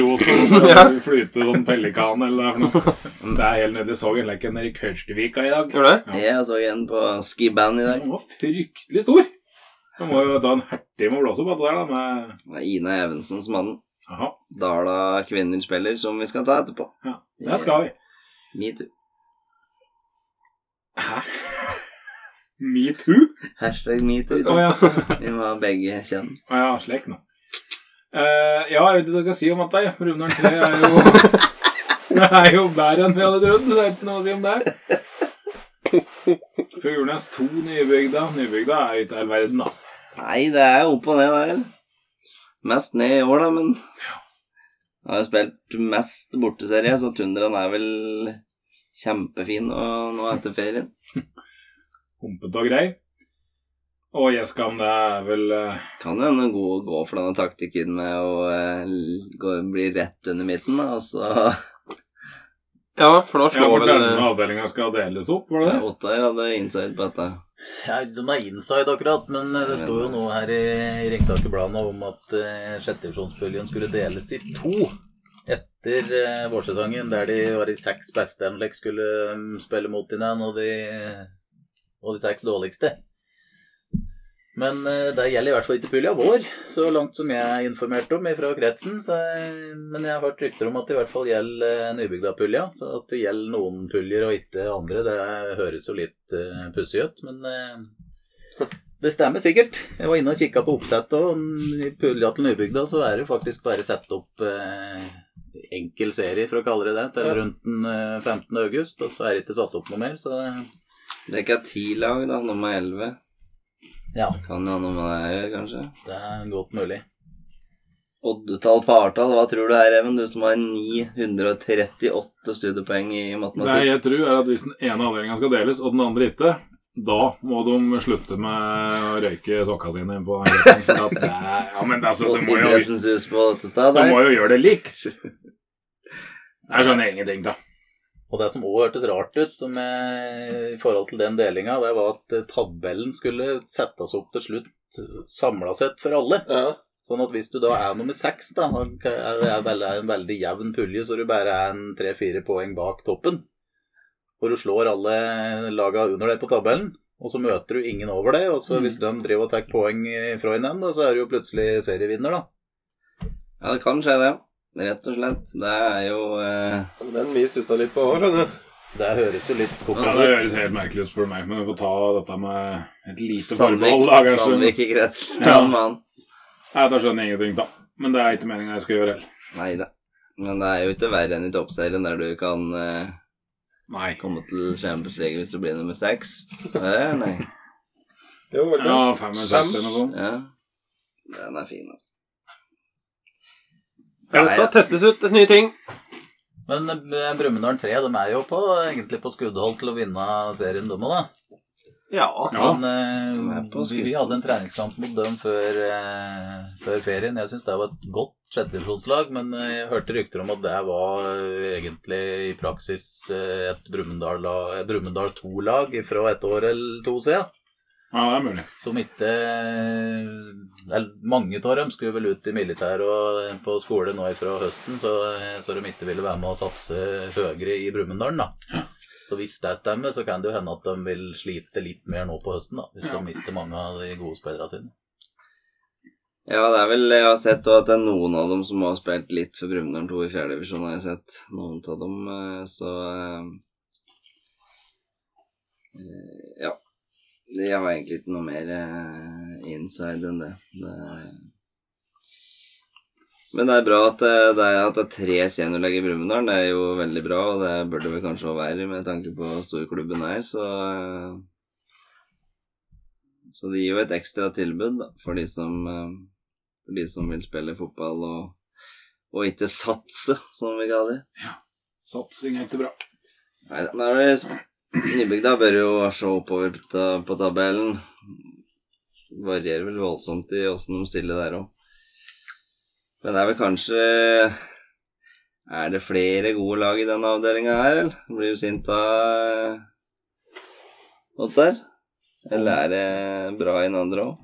rosa sånn flyte sånn pelikan eller er noe. Det er helt nede. Så en leken nede i Kørstevika i dag. Det? jeg så en på skiband i dag. Den var fryktelig stor. Du må jo ta en hertig med blåse på det der, da. Med Det er Ina Evensen som hadde den. Jaha. Dala kvinner spiller, som vi skal ta etterpå. Ja, det skal vi. Metoo. Hæ? Metoo? Hashtag metoo. Oh, ja. Vi må ha begge kjønn. Å ja, slik nå. Uh, ja, jeg vet ikke hva jeg skal si om dette. jeg. Brumunddal 3 er jo Det er jo bedre enn vi hadde trodd. Det er ikke noe å si om det. Fuglenes 2 Nybygda. Nybygda er ikke all verden, da. Nei, det er opp og ned der. Mest ned i år, da, men Jeg har jo spilt mest borteserie, så Tundraen er vel kjempefin og nå etter ferien. Humpete og grei. Og Gjeskam, det er vel eh, Kan jo hende gå, gå for denne taktikken med å eh, gå, bli rett under midten, da, og så Ja, for da slår Ja, for vel denne avdelinga skal deles opp, var det det? Ottar hadde insight på dette. Ja, den er inside akkurat, men eh, det står jo noe her i, i Ringsaker Blad om at uh, sjettedivisjonspuljen skulle deles i to etter uh, vårsesongen, der de var de seks beste Enlek skulle um, spille mot hverandre, og, de- og de seks dårligste. Men eh, det gjelder i hvert fall ikke pulja vår, så langt som jeg er informert om fra kretsen. Så, eh, men jeg har hørt rykter om at det i hvert fall gjelder uh, Nybygda-pulja. Så at det gjelder noen puljer og ikke andre, det høres jo litt uh, pussig ut. Men uh, det stemmer sikkert. Jeg var inne og kikka på oppsettet, og i pulja til Nybygda så er det faktisk bare satt opp uh, enkel serie, for å kalle det det, til rundt den eh, 15. august. Og så er det ikke satt opp noe mer, så eh, Det er ikke ti lag, da. Nummer elleve. Ja, Kan jo ha noe med det å gjøre, kanskje. det er godt mulig. Oddetall på Artall, hva tror du her, Even? Du som har 938 studiepoeng i matematikk. Nei, jeg tror er at hvis den ene avdelinga skal deles, og den andre ikke, da må de slutte med å røyke sokka sine på den det er, Ja, men altså, du må jo, du må jo gjøre det likt. Jeg skjønner ingenting, da. Og det som òg hørtes rart ut som eh, i forhold til den delinga, det var at eh, tabellen skulle settes opp til slutt samla sett for alle. Ja. Sånn at hvis du da er nummer seks, da, og er, vel- en veldig jevn pulje, så du bare er en tre-fire poeng bak toppen, og du slår alle laga under deg på tabellen, og så møter du ingen over deg, og så Mm. hvis de driver og tar poeng fra hverandre, så er du jo plutselig serievinner, da. Ja, det kan skje, det. Rett og slett. Det er jo eh, Den vi stussa litt på òg, skjønner du. Det høres jo litt Ja, det ut. høres helt merkelig ut, spør du meg, men vi får ta dette med et lite forbehold. da, kanskje. Sandvik i kretsen. Ja. Mann. Nei, da skjønner jeg ingenting, da. Men det er ikke meninga jeg skal gjøre heller. Nei da. Men det er jo ikke verre enn i toppserien, der du kan eh, Nei. komme til Champions League hvis du blir nummer seks. Nei. Jo, vel, Ja, fem eller seks eller noe sånt. Ja. Den er fin, altså. Ja, det skal testes ut nye ting. Men eh, Brumunddal 3 de er jo på, egentlig på skuddhold til å vinne serien, de òg, da. Ja. Men ja. på vi, vi hadde en treningskamp mot dem før, eh, før ferien. Jeg syns det var et godt sjettedivisjonslag, men jeg hørte rykter om at det var egentlig i praksis et Brumunddal 2-lag fra et år eller to siden. Ja, det er mulig. Som ikke Mange av dem skulle vel ut i militæret og på skole nå fra høsten, så, så de ikke ville være med å satse høyere i Brumunddal, da. Så hvis det stemmer, så kan det jo hende at de vil slite litt mer nå på høsten, da. Hvis Ja. de mister mange av de gode spillerne sine. Ja, det er vel Jeg har sett at det er noen av dem som har spilt litt for Brumunddal 2 i fjerde divisjon, har jeg sett. Noen av dem, eh, så eh, eh, Ja. Jeg har egentlig ikke noe mer eh, inside enn det. det men det er bra at det, det er, at det er tre seniorlag i Brumunddal. Det er jo veldig bra, og det bør det vel kanskje også være med tanke på hvor stor klubben er. Så, eh, så det gir jo et ekstra tilbud da, for de som, eh, for de som vil spille fotball og, og ikke satse, som vi kaller det. Ja. Satsing er ikke bra. Nei, men det er Nybygda bør jo se oppover på, på tabellen. Varierer vel voldsomt i åssen de stiller der òg. Men det er vel kanskje Er det flere gode lag i denne avdelinga her, eller? Blir du sint av Ottar? Eller er det bra i den andre òg?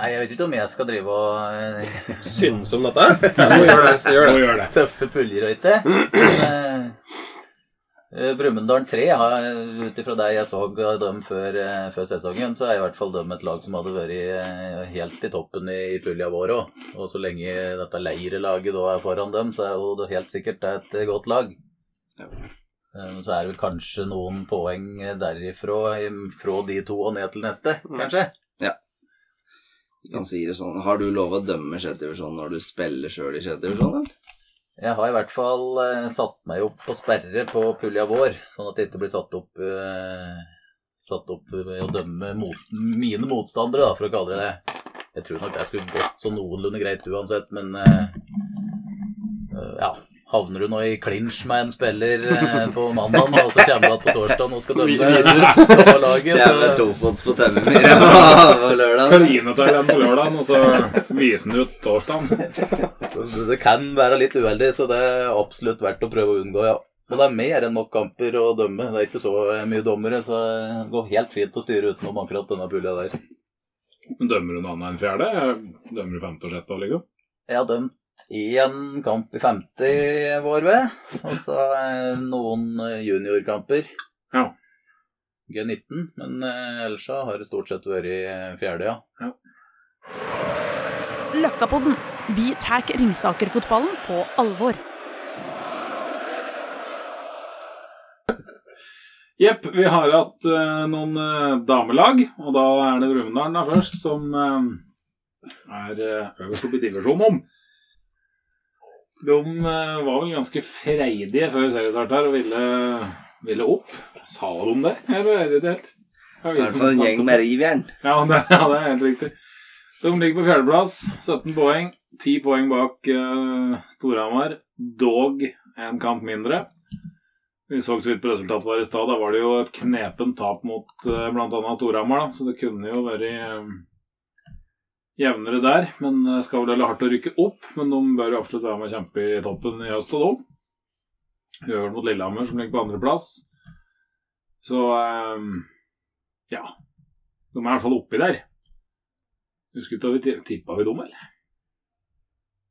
Nei, jeg vet ikke om jeg skal drive og eh, Synes om dette? Ja, må gjøre det. Gjør Må det. det. tøffe puljer og ikke. Men, Eh, Brumunddal 3, har- ut ifra det jeg så dem før, eh, før sesongen, så er i hvert fall dem et lag som hadde vært eh, helt i toppen i, i pulja vår òg. Og så lenge dette leirelaget da er foran dem, så er jo det helt sikkert er et eh, godt lag. Ja. Eh, Så er det vel kanskje noen poeng derifra, fra de to og ned til neste, kanskje? Du kan si det sånn. Har du lov å dømme sjette divisjon når du spiller sjøl i sjette divisjon, eller? Jeg har i hvert fall eh, satt meg opp på sperre på pulja vår, sånn at det ikke blir satt opp eh, Satt opp ved å dømme mot, mine motstandere, da, for å kalle det det. Jeg tror nok det skulle gått så noenlunde greit uansett, men eh, eh, ja. Havner du nå i clinch med en spiller eh, på mandag, og så kommer du igjen på torsdag og skal dømme Viser samme laget, Kjære så tofots på tennene på, på lørdag. Kline til på lørdagen, og så viser den ut torsdagen. Det, det kan være litt uheldig, så det er absolutt verdt å prøve å unngå, ja. Og det er mer enn nok kamper å dømme. Det er ikke så mye dommere, så det går helt fint å styre utenom akkurat denne pulja der. Dømmer du noe annet enn fjerde? Dømmer du femte og sjette òg, liksom? Jeg har dømt én kamp i 50 vår ved, og så eh, noen eh, juniorkamper. Ja. G19, men eh, ellers så har det stort sett vært i fjerde, ja. Løkkapodden. Vi tar Ringsaker-fotballen på alvor. Jepp, vi har hatt uh, noen uh, damelag, og da er det Brumunddal da først, som uh, er øverst oppe i divisjonen om. De eh, var vel ganske freidige før seriestart her og ville, ville opp. Sa de det? Eller er det ikke helt? I hvert fall en gjeng med rivjern. Ja det, ja, det er helt riktig. De ligger på fjerdeplass, 17 poeng. 10 poeng bak uh, Storhamar. Dog en kamp mindre. Vi så så vidt på resultatet der i stad. Da var det jo et knepent tap mot uh, bl.a. Storhamar, så det kunne jo vært eh, jevnere der. Men det skal vel heller hardt å rykke opp. Men de bør absolutt være med å kjempe i toppen i høst og. Vi gjør det mot Lillehammer, som ligger på andreplass. Så eh, ja. De er i hvert fall oppi der. Husker ikke at vi tippa vi dem, eller?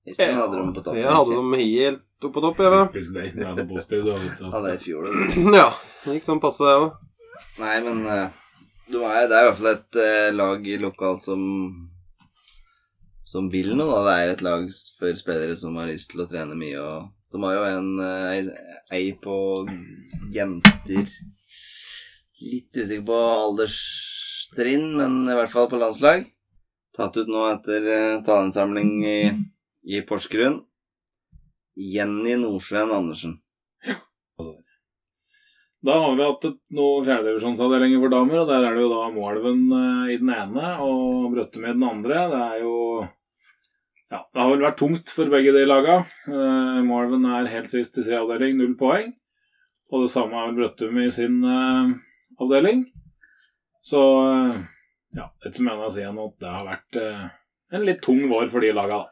Jeg hadde dem på topp. Jeg hadde dem helt oppe på topp, jeg. Typisk deg. Du er så positiv, du. vet du. Ja, det er i fjor, det. Ja, det gikk sånn passe, det òg. Nei, men eh, er, det er i hvert fall et eh, lag lokalt som som vil noe. da. Det er et lag for spillere som har lyst til å trene mye. og De har jo en eh, ei, på jenter Litt usikker på alderstrinn, men i hvert fall på landslag. Tatt ut nå etter uh, taleinnsamling i, i Porsgrunn. Jenny Nordsveen Andersen. Da har vi hatt noen fjerdedivisjonsavdelinger for damer, og der er det jo da Moelven eh, i den ene og Brøttum i den andre. Det er jo Ja, det har vel vært tungt for begge de laga. Uh, Moelven er helt sist i sin avdeling, null poeng. Og det samme er vel Brøttum i sin uh, avdeling. Så uh, ja, etter som jeg å si at det har vært eh, en litt tung vår for de laga.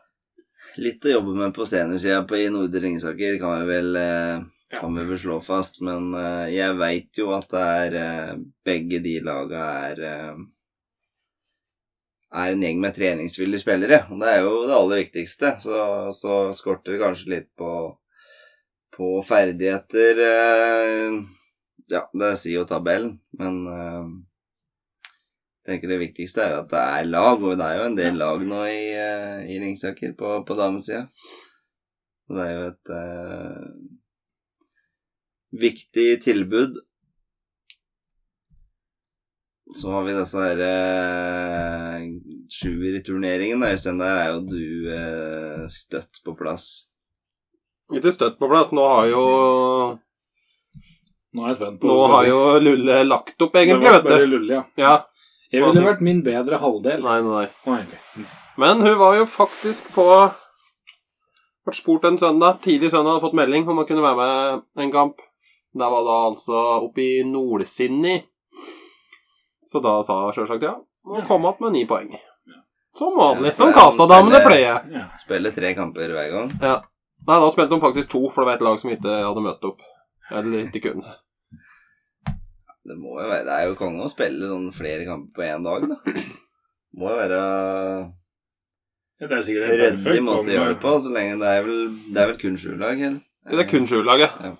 Litt å jobbe med på seniorsida i Nordre Ringsaker kan vi vel, eh, Ja. kan vi vel slå fast, men eh, jeg veit jo at det er eh, begge de laga er eh, er en gjeng med treningsvillige spillere, og det er jo det aller viktigste. Så, så skorter det kanskje litt på, på ferdigheter eh, Ja, det sier jo tabellen, men eh, jeg tenker det viktigste er at det er lag, og det er jo en del lag nå i, eh, i Ringsaker på, på damesida. Og det er jo et eh, viktig tilbud. Så har vi disse her eh, sjuer i turneringen. Øystein, der er jo du eh, støtt på plass. Ikke støtt på plass. Nå har jo Nå er jeg spent på Nå har jo Lulle lagt opp, egentlig, Det vet bare du. lulle, ja. Ja. Jeg ville vært min bedre halvdel. Nei, nei, nei. Å. Men hun var jo faktisk på Vært spurt en søndag, tidlig søndag, hadde fått melding om å kunne være med en kamp. Det var da altså oppe i Nordsinni. Så da sa hun sjølsagt ja. Og kom opp med ni poeng. Som vanlig. Som Kasta-damene pleier. Ja. Spiller tre kamper hver gang. Ja. Nei, da spilte de faktisk to, for det var et lag som ikke hadde møtt opp. Eller ikke kunne. Det må jo være Det er jo konge å spille sånn flere kamper på én dag, da. Må jo være Ja, Det er sikkert helt perfekt. måte å sånn, gjøre det på, så lenge det er vel, det er vel kun sju lag, eller? Det er kun sjuelaget. Ja.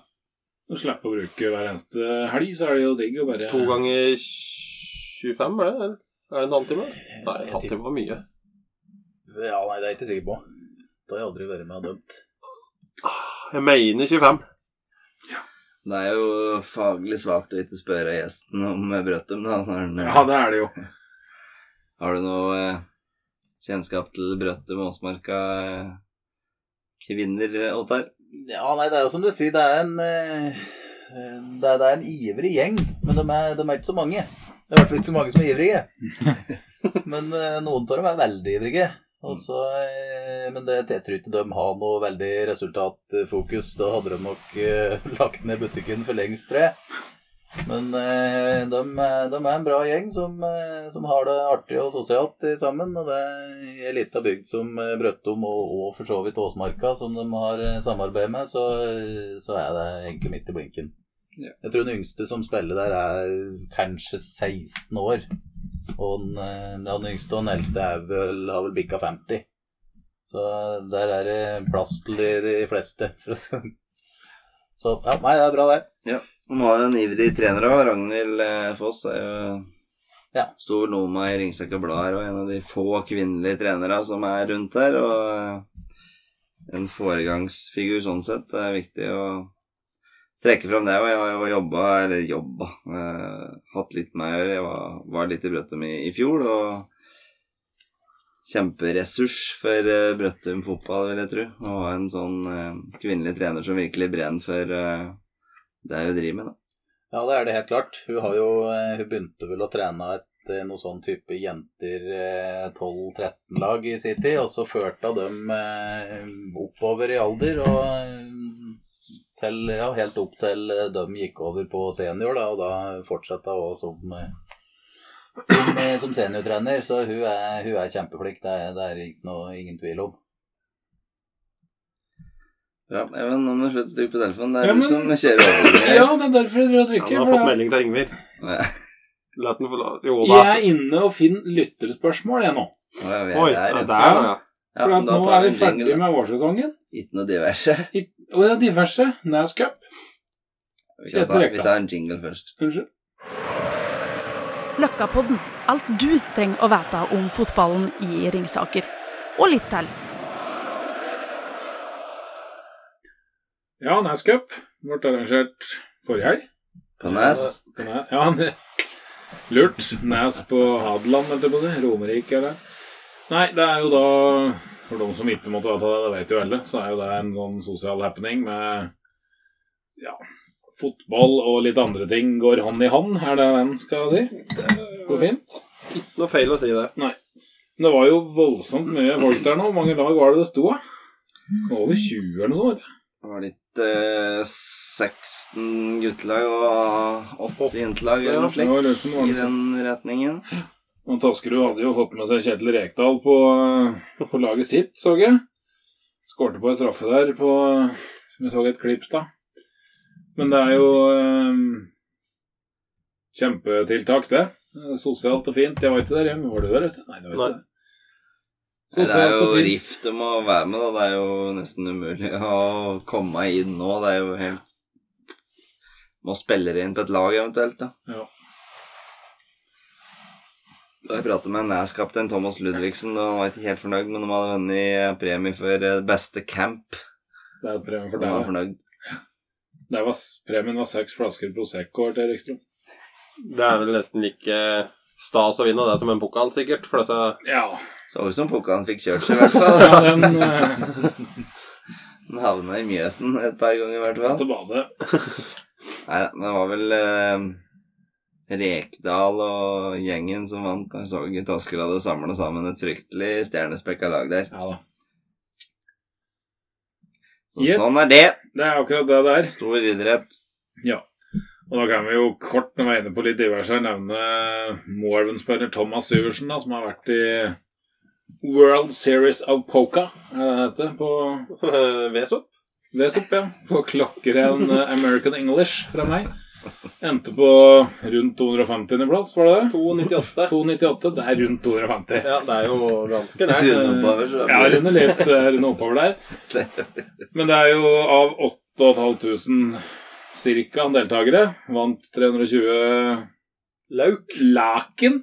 Du slipper å bruke hver eneste helg, så er det jo digg å bare To ganger 25, er det? Er det en halvtime? Nei, en halvtime var mye. Ja, nei, det er jeg ikke sikker på. Det har jeg aldri vært med og dømt. Jeg mener 25. Det er jo faglig svakt å ikke spørre gjesten om Brøttum, da. Når den, Ja, det er det jo. Har du noe eh, kjennskap til Brøttum Åsmarka eh, kvinner, Ottar? Ja, nei, det er jo som du sier, det er en eh, det er, det er en ivrig gjeng, men de er, de er ikke så mange. Det er i hvert fall ikke så mange som er ivrige. Men eh, noen av dem er veldig ivrige. Og så, eh, men det, jeg tror ikke de har noe veldig resultatfokus. Da hadde de nok uh, lagt ned butikken for lengst, tror jeg. Men uh, de, de er en bra gjeng som, uh, som har det artig og sosialt sammen. Og det er ei lita bygd som Brøttum og, og for så vidt Åsmarka, som de har samarbeid med, så, så er det egentlig midt i blinken. Ja. Jeg tror den yngste som spiller der, er kanskje 16 år. Og den, eh, ja, den yngste og den eldste er vel, har vel bikka 50. Så der er det plass til de, fleste. Så ja, nei, det er bra, det. Nå har jo en ivrig trener òg. Ragnhild eh, Foss er jo Ja. Sto vel noe med i Ringsaker Blad og en av de få kvinnelige trenere som er rundt her. Og eh, en foregangsfigur sånn sett. Det er viktig å trekke fram det. Og jeg har jo jobba, eller jobba, eh, hatt litt med å gjøre. Jeg var, var litt i Brøttum i, i fjor. og Kjemperessurs for eh, Brøttum fotball, vil jeg tro. Å ha en sånn eh, kvinnelig trener som virkelig brenner for eh, det hun driver med. da. Ja, det er det helt klart. Hun har jo eh, Hun begynte vel å trene et eh, noe sånn type jenter eh, 12-13-lag i sin tid, og så førte hun dem oppover i alder og til, ja, helt opp til eh, de gikk over på senior, da, og da fortsatte hun som, eh, som, eh, som seniortrener. Så hun er, hun er kjempeflink, det er, det er ikke noe, ingen tvil om. Ja, men nå må du slutte å trykke på telefonen. Det er Ja, du men- som kjører over. Ja, det er derfor jeg driver og Han har fått det- melding til Ingvild. La den få Jo da. Jeg er inne og finner lytterspørsmål, jeg nå. Ja, er Oi, der, ja, ja. der, ja. Ja, For at nå er vi ferdig med vårsesongen. Ikke noe diverse. I- Og det er diverse. Nas Cup. Vi, vi tar en jingle først. Unnskyld. Løkkapodden. Alt du trenger å vite om fotballen i Ringsaker. Og litt til. Ja, Nas Cup ble arrangert forrige helg. På Nes. Ja, det- lurt. Nes på Hadeland, holdt jeg på å si. Romerike, eller? Nei, det er jo da For de som ikke måtte vite det, det vet jo alle, så er jo det en sånn sosial happening med ja, fotball og litt andre ting går hånd i hånd, er det den skal si? Det går fint. Noe feil å si det. Nei. Men det var jo voldsomt mye folk der nå. Hvor mange lag var det det sto av? Over 20 eller noe sånt. Det var litt eh, 16 guttelag og 8 jentelag eller noe slikt. I den retningen. Og Toskerud hadde jo fått med seg Kjetil Rekdal på, på laget sitt, så jeg. Skårte på en straffe der på Som vi så et klipp da. Men det er jo eh, kjempetiltak, det. Sosialt og fint. Jeg var ikke der hjemme. Var du der? vet du? Nei, det var ikke Nei. det. Nei, Det er jo rift om å være med, da. Det er jo nesten umulig å komme inn nå. Det er jo helt Må spille inn på et lag eventuelt, da. Ja. Da jeg pratet med Næs-kaptein Thomas Ludvigsen, og han var ikke helt fornøyd, men de hadde vunnet premie for eh, beste camp. Det er et premie for deg. fornøyd. Det var, premien var seks flasker Prosecco til Rikstrøm. Det er vel nesten like stas å vinne det som en pokal, sikkert. For det så Ja. Så ut som pokalen fikk kjørt seg, i hvert fall. ja den uh... Den havna i Mjøsen et par ganger, i hvert fall. til badet. Nei, det var vel eh, Rekdal og gjengen som vant. Jeg så at Asker hadde samla sammen et fryktelig stjernespekka lag der. Ja da. Så Yep. Sånn er det. Det er akkurat det det er. Stor idrett. Ja. Og da kan vi jo kort, når vi er inne på litt diverse, her, nevne Moelven-spiller Thomas Syversen, da, som har vært i World Series of Poker, er det det heter, på Vesop. Vesop, ja. På klokkeren eh, American English fra meg. Endte på rundt 250. plass, var det det? 2,98. 298. Det er rundt 250. Ja, det er jo ganske nært. Runde oppover, så Ja, runde litt eh, runde oppover der. Men det er jo av 8500 cirka deltakere. Vant 320 Lauk. laken.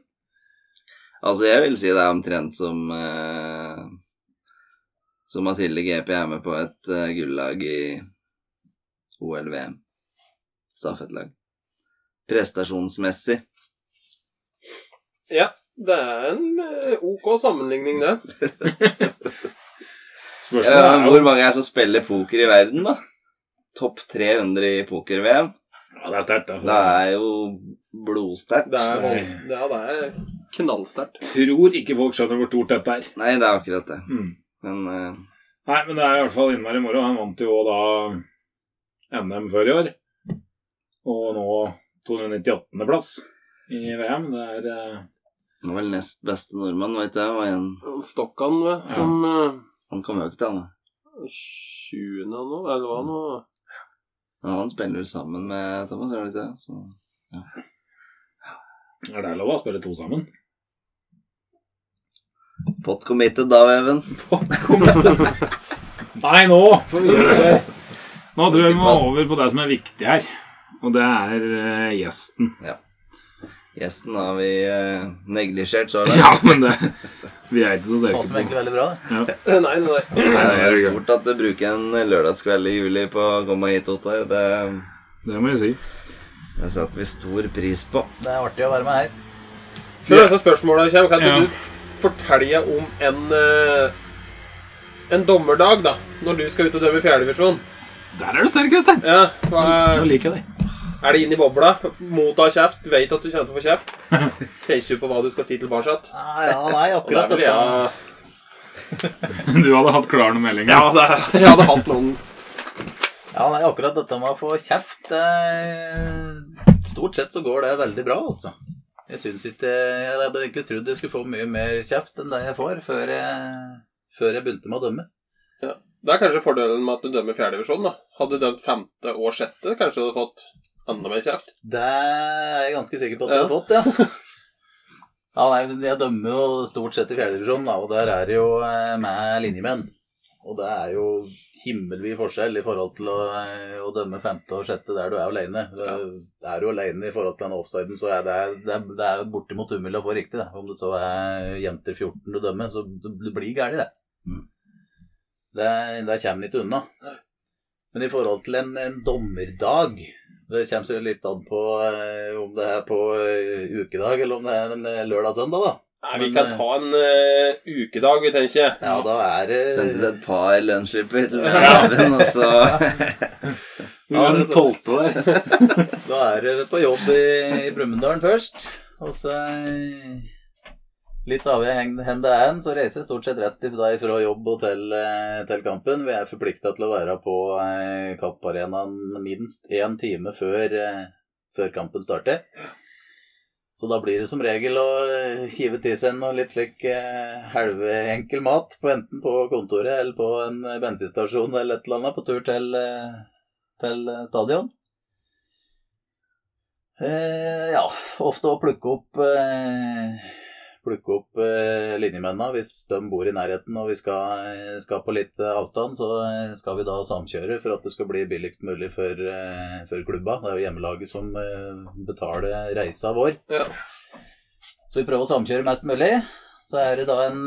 Altså, jeg vil si det er omtrent som eh, Som Mathilde GP er med på et eh, gullag i OL-VM. Stafettlag. Prestasjonsmessig. Ja, det er en eh, ok sammenligning, det. Spørsmålet Ja, er hvor mange er det som spiller poker i verden, da? Topp 300 i poker-VM? Ja, det er sterkt. da. Det er jo blodsterkt. Det er, er, det er knallsterkt. Tror ikke folk skjønner hvor stort dette er. Nei, det er akkurat det. Mm. Men uh... Nei, men det er i hvert fall innmari moro. Han vant jo da NM før i år. Og nå 298.-plass i VM. Det er eh, han var vel nest beste nordmann, veit jeg. Var en, Stokkan, vet, som uh, han kom jo ikke til, han. sjuende nå, eller hva nå? Men han spiller vel sammen med Thomas, gjør han ikke det? Så. er det lov å spille to sammen. Pot committed da, Even. Nei, nå får vi gjøre det. Nå tror jeg vi må over på det som er viktig her. Og det er uh, gjesten. Gjesten har vi uh, neglisjert så langt. Ja, men det Vi er ikke så Passer på Passer egentlig veldig bra, det. ja. Nei, nei, nei. Det er stort at du bruker en lørdagskveld i juli på å komme hit, Ottar. Det, Det må jeg si. det setter vi stor pris på. Det er artig å være med her. Før disse spørsmåla kommer, kan Ja. du fortelle om en eh, En dommerdag, da, når du skal ut og dømme fjerdedivisjon? Der er du sterk, Øystein. Ja, hva, Nå liker jeg deg. Er det inn i bobla? Motta kjeft, vet at du kjenner til å få kjeft? Tenker du på hva du skal si tilbake? Ah, ja, nei, akkurat dette. jeg Du hadde hatt klar noen meldinger. Ja, det jeg hadde hatt noen Ja, nei, akkurat dette med å få kjeft eh, Stort sett så går det veldig bra, altså. Jeg syns ikke Jeg hadde egentlig trodd jeg skulle få mye mer kjeft enn det jeg får, før jeg, før jeg begynte med å dømme. Ja. Det er kanskje fordelen med at du dømmer fjerdedivisjon. da. Hadde du dømt femte og sjette, kanskje du hadde fått enda mer kjeft. Det er jeg ganske sikker på at du Ja. har fått, ja. Ja, nei, Jeg dømmer jo stort sett i fjerdedivisjon, og der er det jo eh, med linjemenn. Og det er jo himmelvid forskjell i forhold til å, eh, å dømme femte og sjette der du er alene. Det, Er du alene i forhold til den offsiden, så er det, det, er, det er bortimot umulig å få riktig. Det. Om det så er jenter 14 du dømmer, så det det blir gærent, det. Mm. Det, det kommer en ikke unna. Men i forhold til en, en dommerdag Det kommer seg litt an på eh, om det er på eh, ukedag eller om det er en eh, lørdag-søndag, da. Nei, Vi Men, kan eh, ta en eh, ukedag, vi tenker. Ja, da er det Sendte et par lunsjslipper til Even, og så er den tolvte der. Da er det på jobb i, i Brumunddal først. Og så eh, Litt avhengig av hvor det er, så reiser jeg stort sett rett til deg fra jobb og til, eh, til kampen. Vi er forplikta til å være på eh, Kapparenaen minst én time før, eh, før kampen starter. Så da blir det som regel å hive til seg noe litt slik halvenkel mat, på enten på kontoret eller på en bensinstasjon eller et eller annet, på tur til, til stadion. Eh, ja, ofte å plukke opp eh, Plukke opp eh, linjemennene hvis de bor i nærheten og vi skal, eh, skal på litt eh, avstand. Så eh, skal vi da samkjøre for at det skal bli billigst mulig for, for klubba. Det er jo hjemmelaget som betaler reisa vår. Ja. Så vi prøver å samkjøre mest mulig. Så er det da en,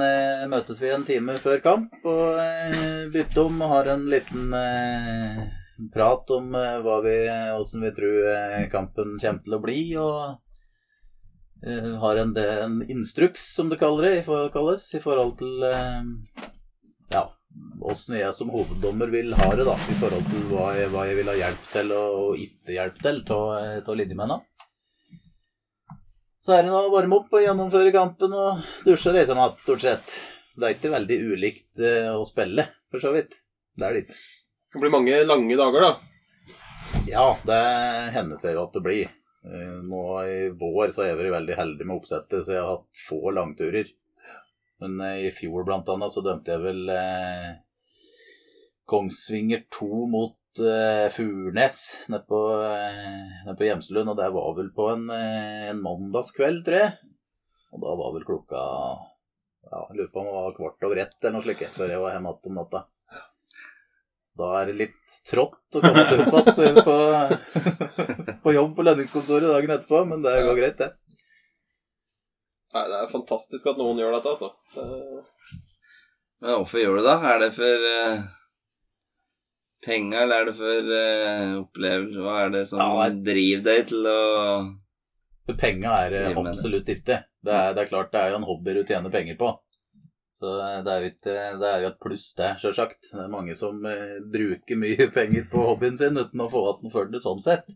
møtes vi en time før kamp og bytter om og har en liten prat om hva vi, hvordan vi tror kampen kommer til å bli. og har en, en instruks, som det kalles, i forhold til eh, ja, åssen jeg som hoveddommer vil ha det, da, i forhold til hva jeg, hva jeg vil ha hjelp til og, ikke hjelp til av linjemennene. Så er det nå å varme opp og gjennomføre kampen og dusje og reise mat, stort sett. Så det er ikke veldig ulikt eh, å spille, for så vidt. Det er det ikke. Det blir mange lange dager, da. Ja, det hender seg jo at det blir. Eh, Nå i vår så har jeg vært veldig heldig med oppsettet, så jeg har hatt få langturer. Men eh, i fjor blant annet så dømte jeg vel eh, Kongsvinger 2 mot eh, Furnes nede på, eh, ned på Gjemselund, og det var vel på en, eh, en mandagskveld, tror jeg. Og da var vel klokka ja, lurer på om det var kvart over ett eller noe slikt før jeg var hjemme igjen om natta. Da er det litt trått å komme seg opp igjen på, på jobb på lønningskontoret dagen etterpå, men det går greit, det. Nei, det er fantastisk at noen gjør dette, altså. Det... Men hvorfor gjør du det, da? Er det for uh, penga, eller er det for uh, opplevelse? Hva er det som Ja, driver deg til å penga er eh, absolutt ikke. Det er, det er klart det er jo en hobby du tjener penger på. Så det er jo, ikke, det er jo et pluss, det, sjølsagt. Det er mange som eh, bruker mye penger på hobbyen sin uten å få igjen for det sånn sett.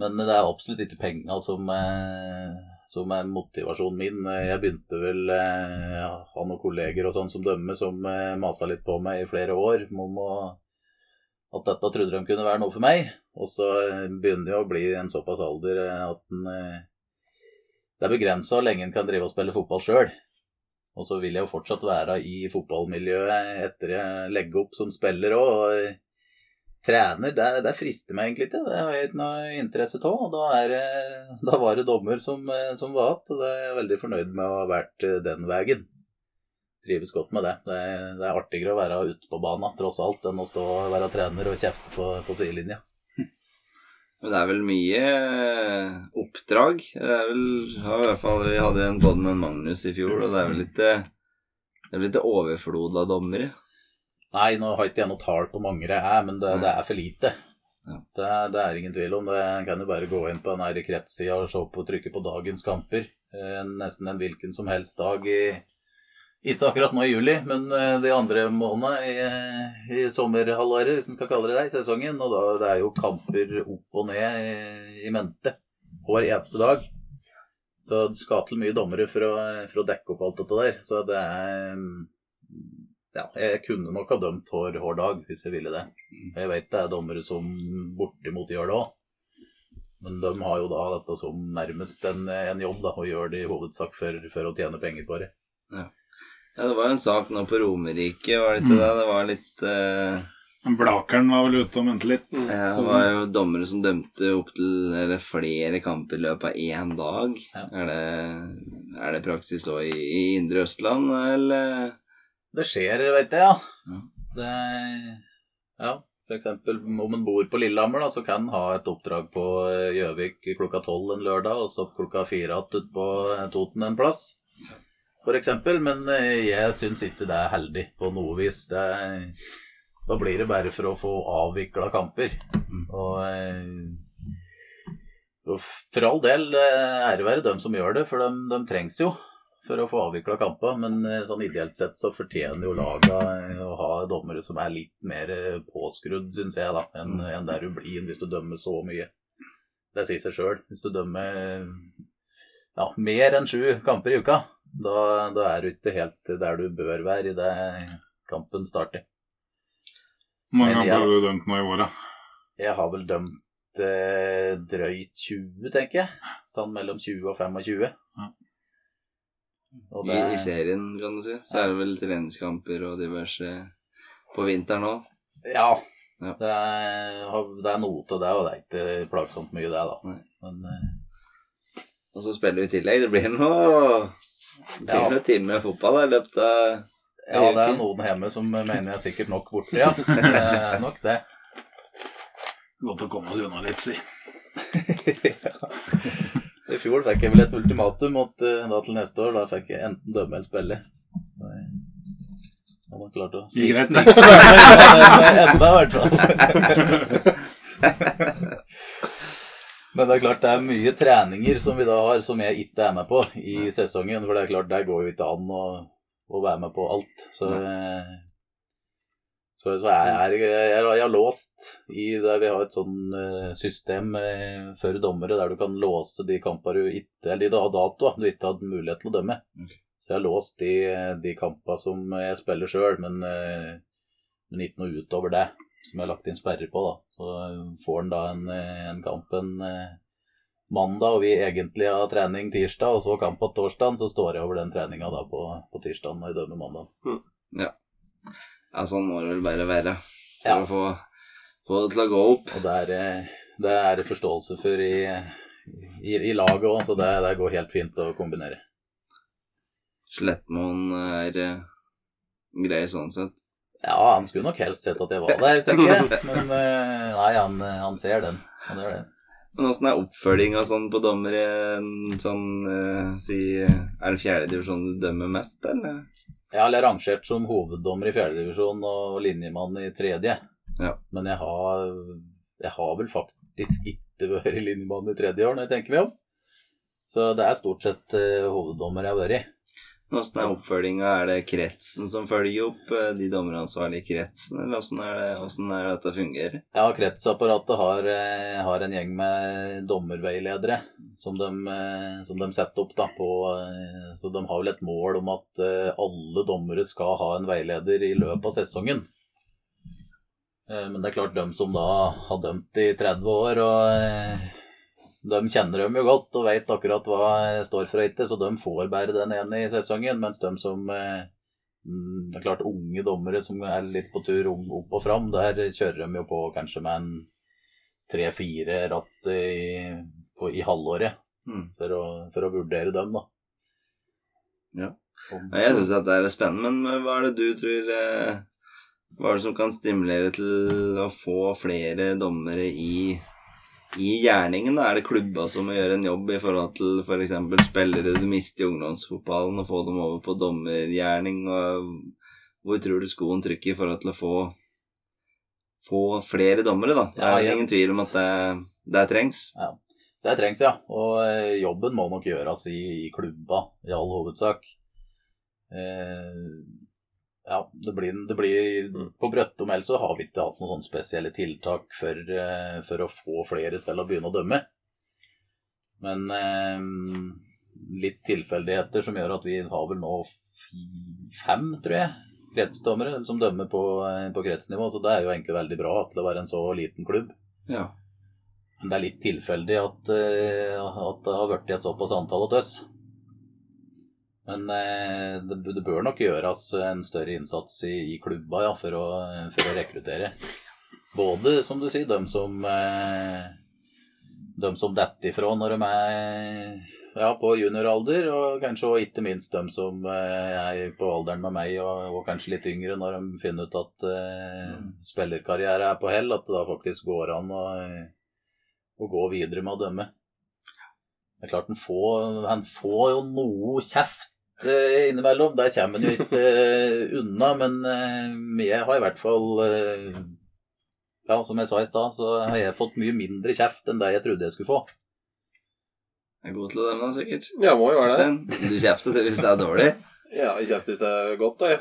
Men det er absolutt ikke penga som, eh, som er motivasjonen min. Jeg begynte vel eh, ja, ha noen kolleger og sånn som dømmer, som masa litt på meg i flere år om at dette trodde de kunne være noe for meg. Og så begynner jeg å bli en såpass alder at en, det er begrensa hvor lenge en kan drive og spille fotball sjøl. Og så vil jeg jo fortsatt være i fotballmiljøet etter jeg legger opp som spiller òg. Eh, trener, det, det frister meg egentlig ikke. Det har jeg ikke noe interesse av. Da, er, da var det dommer som, eh, som var igjen. Da er jeg veldig fornøyd med å ha vært eh, den veien. Trives godt med det. Det er, det er artigere å være ute på banen tross alt enn å stå og være trener og kjefte på, på sidelinja. Men det er vel mye eh, oppdrag. Det er vel, ja, i hvert fall, Vi hadde en bånd med Magnus i fjor, og det er vel litt eh, Det er litt overflod av dommere. Nei, nå har ikke jeg noe tall på mange det er, men det, det er for lite. Ja. Det, det er ingen tvil om det. En kan jo bare gå inn på den kretssida og se på trykke på dagens kamper. Eh, Nesten en hvilken som helst dag i Ikke akkurat nå i juli, men eh, de andre månedene i, i sommerhalvåret, hvis en skal kalle det det, i sesongen. Og da det er jo kamper opp og ned i, i mente hver eneste dag. Så det skal til mye dommere for å, for å dekke opp alt dette der. Så det er ja, jeg kunne nok ha dømt hver, hver dag hvis jeg ville det. Jeg vet det er dommere som bortimot gjør det òg. Men de har jo da dette som nærmest en, en jobb, da, og gjør det i hovedsak for, for å tjene penger på det. Ja, Det var jo en sak nå på Romerike, var det ikke det? Det var litt uh... Blakeren var vel ute og mente litt. ja, Det var jo dommere som dømte opptil eller flere kamper i løpet av én dag. Ja. Er, det, er det praksis òg i, i Indre Østland, eller? Det skjer, vet jeg, ja. Ja. Det, ja. For eksempel om en bor på Lillehammer, da, så kan en ha et oppdrag på eh, Gjøvik klokka tolv en lørdag, og så klokka fire igjen ute på Toten en plass. For eksempel. Men eh, jeg syns ikke det er heldig på noe vis. Det, er- da blir det bare for å få avvikla kamper. Og, eh, og for all del ære være dem som gjør det, for de, de trengs jo for å få avvikla kamper. Men eh, sånn ideelt sett så fortjener jo laga å ha dommere som er litt mer påskrudd, syns jeg, da, enn en der du blir hvis du dømmer så mye. Det sier seg sjøl. Hvis du dømmer ja, mer enn sju kamper i uka, da, da er du ikke helt der du bør være i det kampen starter. Hvor mange kamper har du dømt nå i året? Jeg har vel dømt eh, drøyt 20, tenker jeg. Sånn mellom 20 og 25. Ja. Og I, det, I serien, kan du si. Så er det vel treningskamper og diverse på vinteren òg. Ja. Ja. Det, er, det er noe til det, og det er ikke plagsomt mye, det, da. Nei. Men eh, Og så spiller vi i tillegg. Det blir noe Ja. timer med fotball da, i løpet av ja, det er noen hjemme som mener jeg sikkert nok borte, ja. Det er nok det. Godt å komme oss unna litt, si. I fjor fikk jeg vel et ultimatum at, eh, da til neste år. Da fikk jeg enten dømme eller spille. Jeg- Han har klart å stikke, snike seg enda, i hvert fall. Men det er klart det er mye treninger som vi da har, som jeg ikke er med på i sesongen. For det er klart, der går jo ikke an å, å være med på alt. Så, eh, så, så jeg, er, jeg, jeg har låst i der vi har et sånn eh, system eh, for dommere der du kan låse de kampene du ikke Eller de har dato du ikke har mulighet til å dømme. Så jeg har låst de, de kampene som jeg spiller sjøl, men, eh, men ikke noe utover det. Som jeg har lagt inn sperrer på, da. Så får han da en, eh, en kamp en eh, mandag, og vi egentlig har trening tirsdag, og så kamp på torsdag, så står jeg over den treninga da på, på tirsdag og dømmer mandag. Ja, sånn må det vel bare være. For Ja. å få, få det til å gå opp. Og det er, eh, det er forståelse for i, i, i laget òg, så det, det går helt fint å kombinere. Slettmoen er eh, grei sånn sett. Ja, han skulle nok helst sett at jeg var der, tenker jeg. Men eh, nei, han, han ser den. Han gjør det. Men åssen er oppfølginga sånn på dommere? Sånn eh, si Er det fjerdedivisjon du dømmer mest, eller? Jeg er rangert som hoveddommer i fjerdedivisjon og linjemann i tredje. Ja. Men jeg har, jeg har vel faktisk ikke vært linjemann i tredje år, når jeg tenker meg om. Så det er stort sett eh, hoveddommer jeg har vært. Åssen er oppfølginga? Er det kretsen som følger opp? eh, De dommeransvarlige i kretsen, eller åssen er, det- er det dette fungerer? Ja, kretsapparatet har, eh, har en gjeng med dommerveiledere som de, eh, som de setter opp. Da, på, så de har vel et mål om at alle dommere skal ha en veileder i løpet av sesongen. Men det er klart, de som da har dømt i 30 år, og de kjenner dem jo godt og vet akkurat hva står for og ikke, så de får bare den ene i sesongen. Mens de som eh, mm, Det er klart, unge dommere som er litt på tur opp og fram, der kjører de jo på kanskje med en tre-fire ratt i, på, i halvåret Mm. for å, for å vurdere dem, da. Ja. Om- Ja, Jeg syns det er spennende, men hva er det du tror eh, Hva er det som kan stimulere til å få flere dommere i, i gjerningen? da? Er det klubba som må gjøre en jobb i forhold til f.eks. For spillere du mister i ungdomsfotballen, og få dem over på dommergjerning? Og hvor tror du skoen trykker i forhold til å få, få flere dommere, da? Det er Ja, ingen tvil om at det, det trengs. Det trengs, ja. Og eh, jobben må nok gjøres i, i klubba, i all hovedsak. Eh, ja, det blir, det blir På Brøttum ellers så har vi ikke hatt noen spesielle tiltak for, eh, for å få flere til å begynne å dømme. Men eh, litt tilfeldigheter som gjør at vi har vel nå fem, tror jeg, kretsdommere som dømmer på, eh, på kretsnivå. Så det er jo egentlig veldig bra til å være en så liten klubb. Ja. Men det er litt tilfeldig at, eh, at det har blitt et såpass antall hos oss. Men eh, det, det bør nok gjøres en større innsats i, i klubba ja, for, å, for å rekruttere. Både, som du sier, dem som eh, de som detter ifra når de er ja, på junioralder, og kanskje også ikke minst dem som eh, er på alderen med meg, og, og kanskje litt yngre, når de finner ut at uh, spillerkarriere er på hell, at det da faktisk går an å, å gå videre med å dømme. Det er klart han får, han får jo noe kjeft eh, innimellom, der kommer en jo ikke eh, unna, men eh, jeg har i hvert fall ja, som jeg sa i stad, så har jeg fått mye mindre kjeft enn det jeg trodde jeg skulle få. Jeg Er god til å dømme, sikkert. Ja, må jo være det. Du kjefter til hvis det er dårlig. Ja, jeg kjefter hvis det er godt, da. jeg.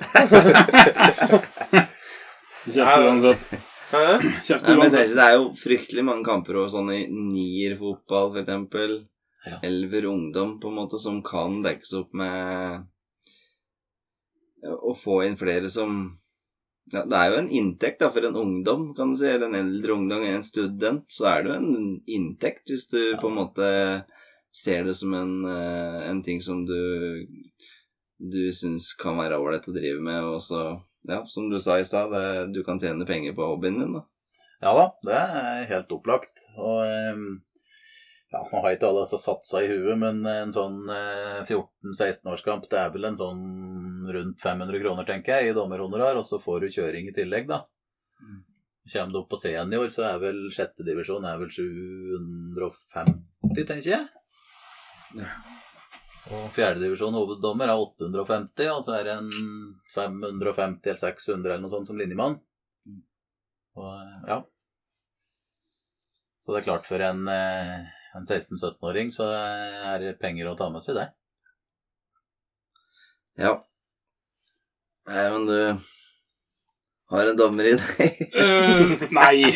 Kjefter uansett. Kjefter Nei, men uansett. det er jo fryktelig mange kamper over sånn i nierfotball, for eksempel. Ja. Elver ungdom, på en måte, som kan dekkes opp med Å få inn flere som ja, Det er jo en inntekt da, for en ungdom, kan du si. Eller en eldre ungdom, en student. Så er det jo en inntekt, hvis du på en måte ser det som en, eh, en ting som du du syns kan være ålreit å drive med, og så Ja, som du sa i stad, du kan tjene penger på hobbyen din, da. Ja da, det er helt opplagt. Og ehm, ja, nå har ikke alle altså satsa i huet, men en sånn 14-16-årskamp, det er vel en sånn rundt 500 kroner, tenker jeg, i dommerhonorar, og så får du kjøring i tillegg, da. Kommer du opp på senior, så er vel sjette divisjon er vel 750, tenker jeg. Og fjerdedivisjon hoveddommer er 850, og så er det en 550 eller 600 eller noe sånt som linjemann. Og, ja. Så det er klart for en, eh, en 16-17-åring så er det penger å ta med seg, det. Ja. Nei, men du har en dommer i deg. uh, nei.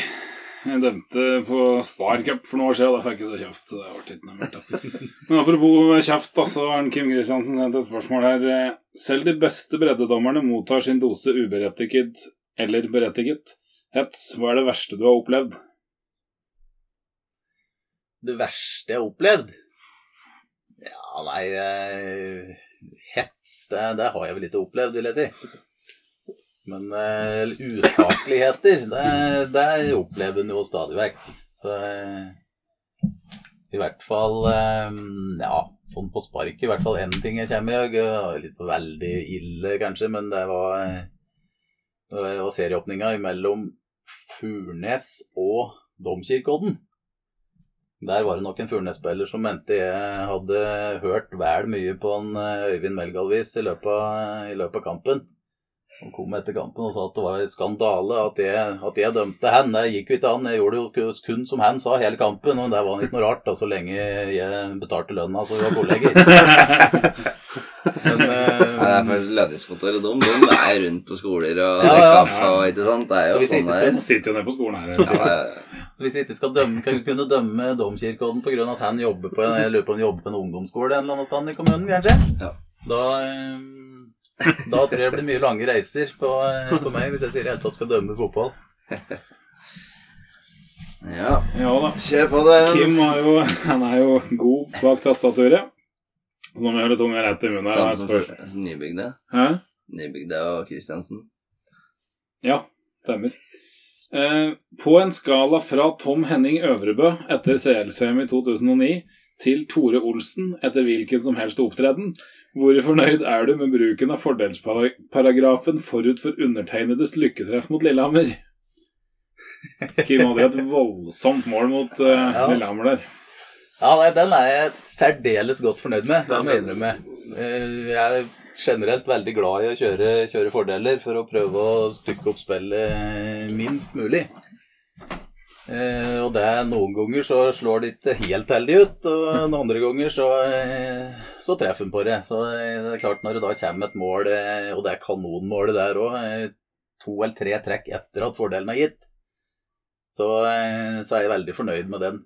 Jeg dømte på Spar Cup for noen år siden, og da fikk jeg så kjeft. Så det ble ikke noe mer. Men apropos kjeft, da, så har Kim Kristiansen sendt et spørsmål her. Selv de beste breddedommerne mottar sin dose uberettiget eller berettiget hets. Hva er det verste du har opplevd? Det verste jeg har opplevd? Ja, nei eh, Hets, det, det har jeg vel ikke opplevd, vil jeg si. Men eh, usakligheter, det, det opplever en jo stadig vekk. Eh, I hvert fall eh, Ja, sånn på spark, i hvert fall én ting jeg kommer i. Var Litt veldig ille, kanskje, men det var eh, Det var serieåpninga mellom Furnes og Domkirkeodden. Der var det nok en Furnes-spiller som mente jeg hadde hørt vel mye på en eh, Øyvind Melgalvis i løpet av, i løpet av kampen. Han kom etter kampen og sa at det var en skandale at jeg, at jeg dømte han. Det gikk jo ikke an. Jeg gjorde det jo kun som han sa hele kampen, og det var ikke noe rart da, så lenge jeg betalte lønna så vi var kolleger. Men, eh, Nei, det er for Lønningskontoret de, de er rundt på skoler og Ja, ja, ja. kaffe og ikke sant. Det er Så vi sånn er. Han sitter jo nede på skolen her. Ja, ja, Hvis vi ikke skal dømme, kan vi kunne dømme Domkirkeodden pga. at han jobber på jeg lurer på han jobber på en ungdomsskole en eller annen sted i kommunen, kanskje? Ja. Da, eh, da tror jeg det blir mye lange reiser på, eh, på meg hvis jeg sier i hele tatt skal dømme fotball. ja. Ja da. Kjør på, det. Kim er jo, han er jo god bak tastaturet. Så nå må jeg holde tunga rett i munnen. Samme som spørs- Nybygde. Hæ? Nybygde og Kristiansen. Ja, stemmer. Eh, på en skala fra Tom Henning Øvrebø etter CL-CM i 2009 til Tore Olsen etter hvilken som helst opptreden, hvor fornøyd er du med bruken av fordelsparagrafen forut for undertegnedes lykketreff mot Lillehammer? Kim hadde et voldsomt mål mot uh. Lillehammer der. Ja, nei, Den er jeg særdeles godt fornøyd med. Det må jeg innrømme. Eh, Jeg generelt veldig glad i å kjøre, kjøre fordeler for å prøve å stykke opp spillet minst mulig. Eh, og det er Noen ganger så slår det ikke helt heldig ut, og noen andre ganger så, eh, så treffer en på det. Så eh, det er klart når det da kommer et mål, eh, og det er kanonmålet der òg, to eller tre trekk etter at fordelen er gitt, så, eh, så er jeg veldig fornøyd med den.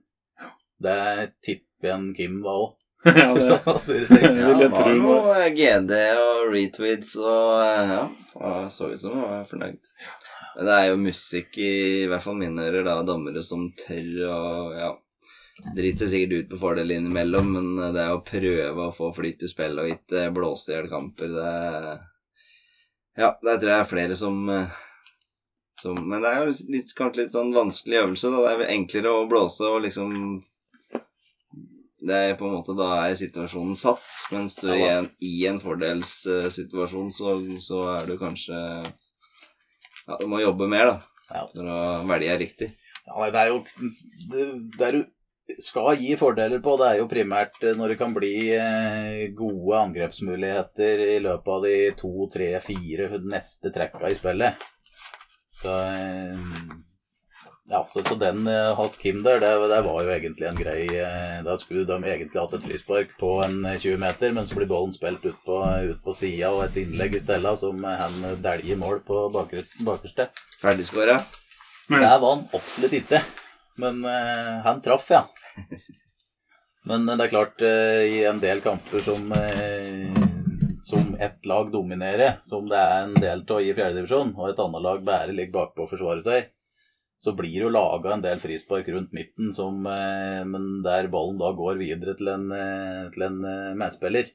Det tipper jeg Kim var òg. Ja, det, det vil jeg det var tro noe GD og retweets og eh, ja. jeg Så ut som Jeg var fornøyd. Men det er jo musikk i, i hvert fall mine ører, da. Dommere som tør å ja. Driter seg sikkert ut på fordel innimellom, men eh, det er å prøve å få flyt i spillet og ikke blåse i hjel kamper, det Ja, der tror jeg er flere som eh, som, men det er jo litt, kanskje litt sånn vanskelig øvelse. Da. Det er vel enklere å blåse og liksom det er på en måte Da er situasjonen satt, mens du Ja, i en, i en fordelssituasjon så, så er du kanskje Ja, du må jobbe mer, da, Ja. for å velge riktig. Ja, nei, det er jo det, det du skal gi fordeler på, det er jo primært eh, når det kan bli eh, gode angrepsmuligheter i løpet av de to, tre, fire neste trekka i spillet. Så eh, ja, så, så den eh, Hans Kim der, det, det var jo egentlig en grei eh, Da skulle de egentlig hatt et frispark på en eh, 20 meter, men så blir ballen spilt ut på, ut på sida og et innlegg i stedet som eh, han dæljer mål på baker, bakerste. Ferdigskåra. Mm. Det var han absolutt ikke. Men eh, han traff, ja. Men eh, det er klart, eh, i en del kamper som, eh, som ett lag dominerer, som det er en del av i fjerdedivisjon, og et annet lag bare ligger bakpå og forsvarer seg, så blir det jo laga en del frispark rundt midten, som, eh, men der ballen da går videre til en, eh, til en eh, medspiller.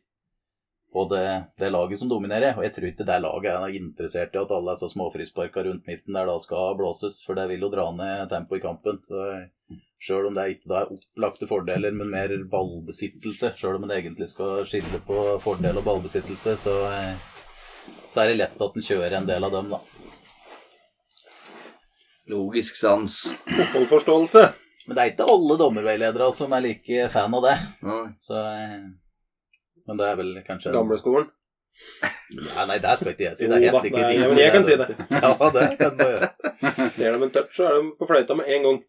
Og det, det laget som dominerer. Og jeg tror ikke det laget er interessert i at alle disse småfrisparka rundt midten der da skal blåses, for det vil jo dra ned tempoet i kampen. Så Sjøl om det ikke da er opplagte fordeler, men mer ballbesittelse, sjøl om en egentlig skal skille på fordel og ballbesittelse, så, så er det lett at en kjører en del av dem, da. Logisk sans. Fotballforståelse. Men det er ikke alle dommerveiledere som er like fan av det. Nei. Så, eh, men det er vel kanskje Gamleskolen. Nei, nei, det skal ikke jeg si. Det er helt sikkert nei, ikke men jeg kan si det. Ja, det kan du gjøre. Ser de en touch, så er de på fløyta med en gang.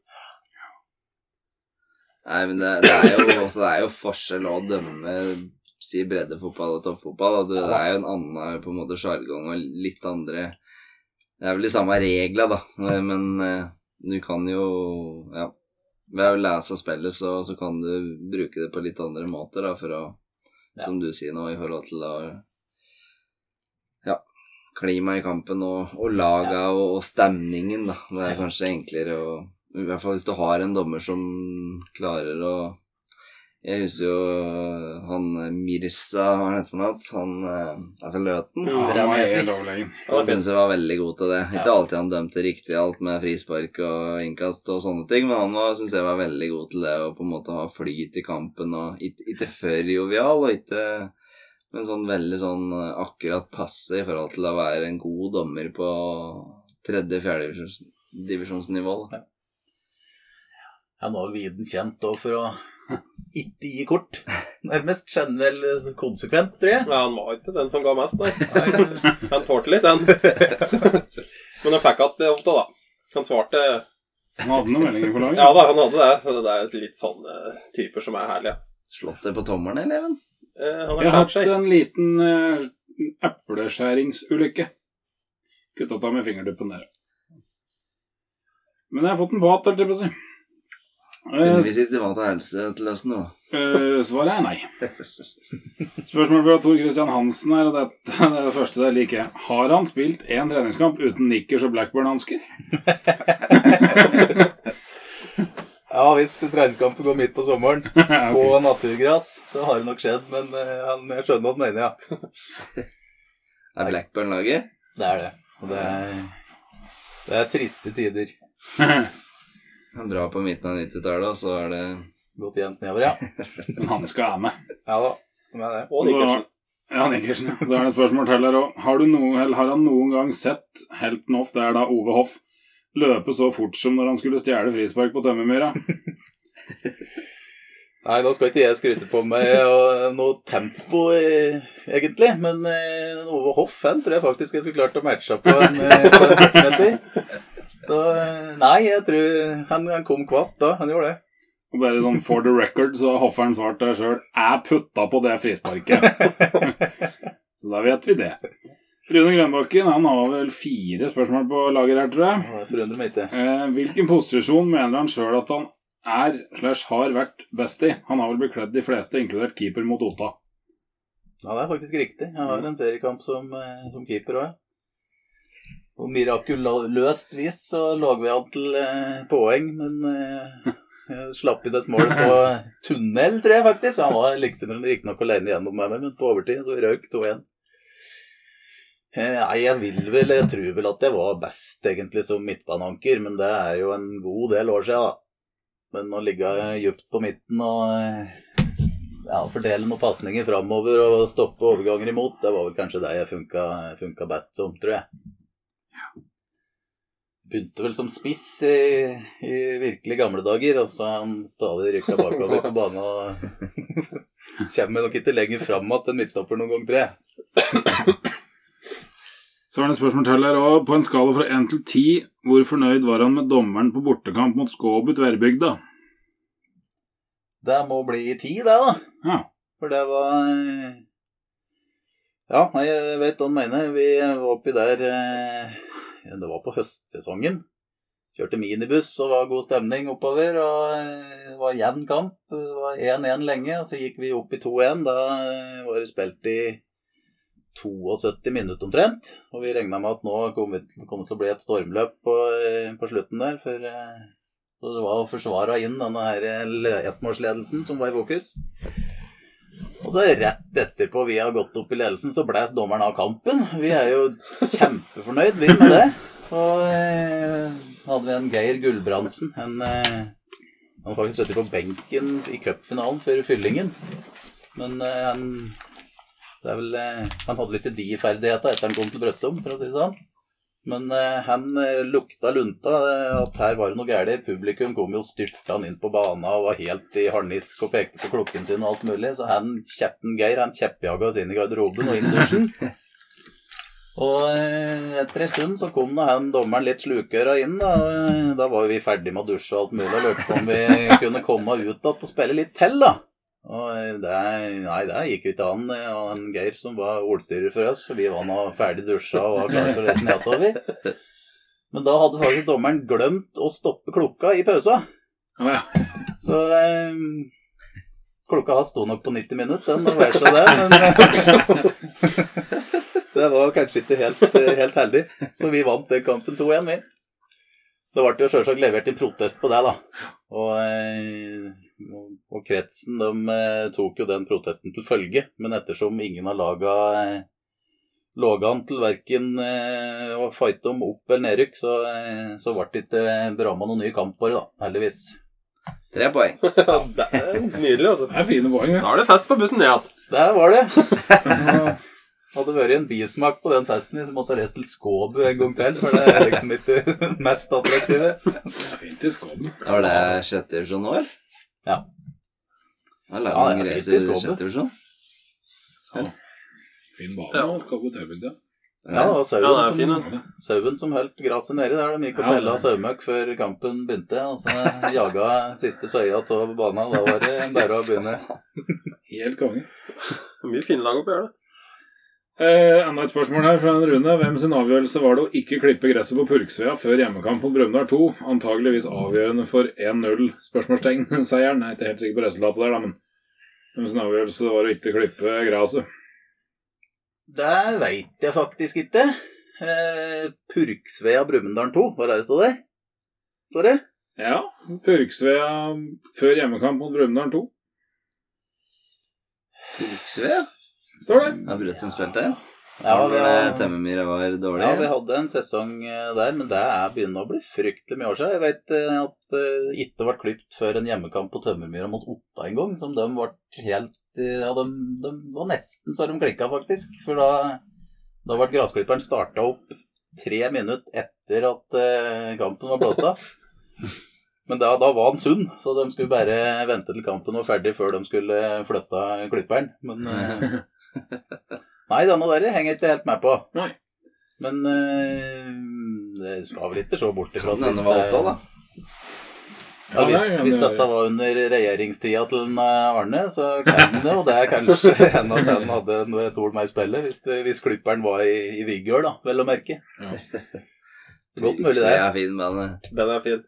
Nei, men det, det, er jo, også, det er jo forskjell å dømme si breddefotball og toppfotball. Det, det er jo en annen på en måte sjargong og litt andre Det er vel de samme reglene, da, men eh, du kan jo Ja. Ved å lese spillet, så, så kan du bruke det på litt andre måter, da, for å Ja. Som du sier nå, i forhold til da Ja. Klimaet i kampen og, og laga og, og stemningen, da. Det er kanskje enklere å I hvert fall hvis du har en dommer som klarer å Jeg husker jo han Mirsa, hva han heter for noe? Han eh, er fra Løten. Ja, han var helt overlegen. Han synes jeg var veldig god til det. Ikke alltid han dømte riktig alt med frispark og innkast og sånne ting, men han syns synes jeg var veldig god til det å på en måte ha flyt i kampen og ikke, før for jovial og ikke Men sånn veldig sånn akkurat passe i forhold til å være en god dommer på tredje-fjerdedivisjonsnivå. Ja. Han var viden kjent òg for å ikke gi kort. Nærmest generell eh, konsekvent, tror jeg. Ja, han var ikke den som ga mest, nei. Nei, Han tålte litt, den. Men han fikk igjen det ofte, da. Han svarte Han hadde noen meldinger på laget. Ja da, han hadde det. Så det er litt sånne typer som er herlige. Slått det på tommelen, eleven? Eh, han Jeg har har hatt seg. en liten uh, epleskjæringsulykke. Kutta av med fingertuppen der. Men jeg har fått en igjen, holdt jeg på å si. Eh, Undervisning var til helse til høsten nå. Uh, svaret er nei. Spørsmål fra Tor Christian Hansen her, og dette det er det første der liker jeg. Har han spilt én treningskamp uten nikkers og Blackburn-hansker? Ja, hvis treningskampen går midt på sommeren Ja, på ok. naturgras, så har det nok skjedd, men uh, jeg skjønner hva du mener, ja. Er Blackburn-laget? Det er det. Så det er, det er triste tider. Han dra på midten av 90-tallet, og så er det Gått jevnt nedover, ja. Men han skal være med. Ja da, Med det. Og Nikkersen. Ja, Nikkersen. Så er det et spørsmål til her òg. Har, har han noen gang sett helten Hoff, det er da Ove Hoff, løpe så fort som når han skulle stjele frispark på Tømmermyra? Nei, nå skal ikke jeg skryte på meg og noe tempo, egentlig. Men eh, Ove Hoff han tror jeg faktisk jeg skulle klart å matche på en, eh, på en. Så nei, jeg tror han, han kom kvast da. Han gjorde det. Og bare sånn for the record, så har Hoffern svart der sjøl Jeg putta på det frisparket. så da vet vi det. Rune Grønbakken han har vel fire spørsmål på lager her, tror jeg. Forundrer meg ikke. Eh, hvilken posisjon mener han sjøl at han er slash har vært best i? Han har vel bekledd de fleste, inkludert keeper mot Ota. Ja, det er faktisk riktig. Jeg har en seriekamp som, eh, som keeper òg. På mirakuløst vis så lå vi an til eh, poeng, men eh, jeg slapp inn et mål på tunnel, tror jeg faktisk. Han var likte riktignok alene gjennom meg, men på overtid så røk 2-1. Eh, Nei, jeg vil vel, jeg tror vel at jeg var best egentlig som midtbaneanker, men det er jo en god del år siden, da. Men å ligge dypt på midten og eh, ja, fordele noen pasninger framover og stoppe overganger imot, det var vel kanskje det jeg funka, funka best som, tror jeg. Begynte vel som spiss i, i virkelig gamle dager, og så har han stadig rykka bakover på banen og kommer nok ikke lenger fram igjen enn midtstopper noen gang, tre. Så er det et spørsmål til her òg. På en skala fra 1 til 10, hvor fornøyd var han med dommeren på bortekamp mot Skåbu tverrbygda? Det må bli ti, det, da. Ja. For det var Ja, jeg vet hva han mener. Vi var oppi der eh, Det var på høstsesongen. Kjørte minibuss og var god stemning oppover. Og eh, det var jevn kamp. Det var 1-1 lenge, og så gikk vi opp i 2-1. Da eh, var det spilt i 72 minutter omtrent. Og vi regna med at nå kom det til å bli et stormløp på, eh, på slutten der. For, eh, så det var å forsvare inn denne her eh, ettmålsledelsen som var i fokus. Og så rett etterpå vi har gått opp i ledelsen, så blæs dommeren av kampen. Vi er jo kjempefornøyd, vi, med det. Og eh, hadde vi en Geir Gulbrandsen. En, eh, han har faktisk sittet på benken i cupfinalen før fyllingen. Men eh, han vel, eh, Han hadde litt de ferdigheter etter han kom til Brøttum, for å si det sånn. Men eh, han eh, lukta lunta eh, at her var det noe galt. Publikum kom jo styrta inn på banen og var helt i harnisk og pekte på klokken sin og alt mulig. Så han kjeppen Geir han kjeppjaga oss inn i garderoben og inn i dusjen. Og eh, etter en stund så kom da han dommeren litt slukøra inn. Da Da var jo vi ferdig med å dusje og alt mulig og lurte på om vi kunne komme ut igjen og spille litt til, da. Og det, nei, det gikk jo ikke an. Og en Geir som var ordstyrer for oss, for vi var nå ferdig dusja og var klare for å reise nedover. Men da hadde faktisk dommeren glemt å stoppe klokka i pausa. Ja. Så eh, klokka hans sto nok på 90 minutter, den, og vær så det. Men eh, det var kanskje ikke helt, eh, helt heldig. Så vi vant den kampen 2-1, vi. Det ble jo selvsagt levert inn protest på det, da. Og, eh, og kretsen de eh, tok jo den protesten til følge. Men ettersom ingen av laga eh, lå an til verken å fighte om opp- eller nedrykk, så, så ble det ikke beramma noen nye kamper, da. Heldigvis. Tre poeng. Ja, det er nydelig, altså. Det er fine poeng. Da er det fest på bussen ned igjen. Der var det. Og Hadde vært en bismak på den festen hvis vi måtte reist til Skåbu en gang til, for det er liksom ikke det mest attraktive. Det er fint i Skåbu. Var det sjette divisjon nå, eller? Ja. Da Ja, det er fint i Skåbu. sjette divisjon. Fin bane. Ja. Ja. Kaboterbygda. Ja, det Ja, sauen, det fin, som, sauen som holdt gresset nedi der, de gikk og Ja, pella ja, sauemøkk før kampen begynte, og så jaga siste søya av banen. Da var det bare å begynne. Helt konge. Det Mye fine lag oppi her, da. Eh, enda et spørsmål her fra en Rune. Hvem sin avgjørelse var det å ikke klippe gresset på Purksvea før hjemmekamp mot Brumunddal 2? Antageligvis avgjørende for 1-0 spørsmålstegn seieren. Jeg er ikke helt sikker på resultatet der, da, men hvem sin avgjørelse var det å ikke klippe gresset? Det veit jeg faktisk ikke. Eh, Purksvea Brumunddal 2, hva er det det Sorry? Ja, Purksvea før hjemmekamp mot Brumunddal 2. Fylksved, Står det? Har sin spilt der? Ja, vi, Når Temmemyra var dårlig? ja, vi hadde en sesong eh, der, men det er begynner å bli fryktelig mye år siden. Jeg vet eh, at det ikke ble klipt før en hjemmekamp på Tømmermyra mot Otta en gang, som de var helt eh, Ja, de, de var nesten så de klikka, faktisk. For da, da ble grasklipperen starta opp tre minutter etter at uh, kampen var blåst av. Men da, da var han sunn, så de skulle bare vente til kampen var ferdig før de skulle flytte klipperen. Men eh, Nei, denne der henger jeg ikke helt med på. Nei. Men eh, det skal vel ikke se bort ifra at hvis var da. Ja, hvis, hvis dette var under regjeringstida til eh, Arne, så kan det, og det er kanskje hende at han hadde et ord med i spillet, hvis, det, hvis klipperen var i, i vigør, da, vel å merke. Ja. Godt mulig det. Den er fin. Den er fin.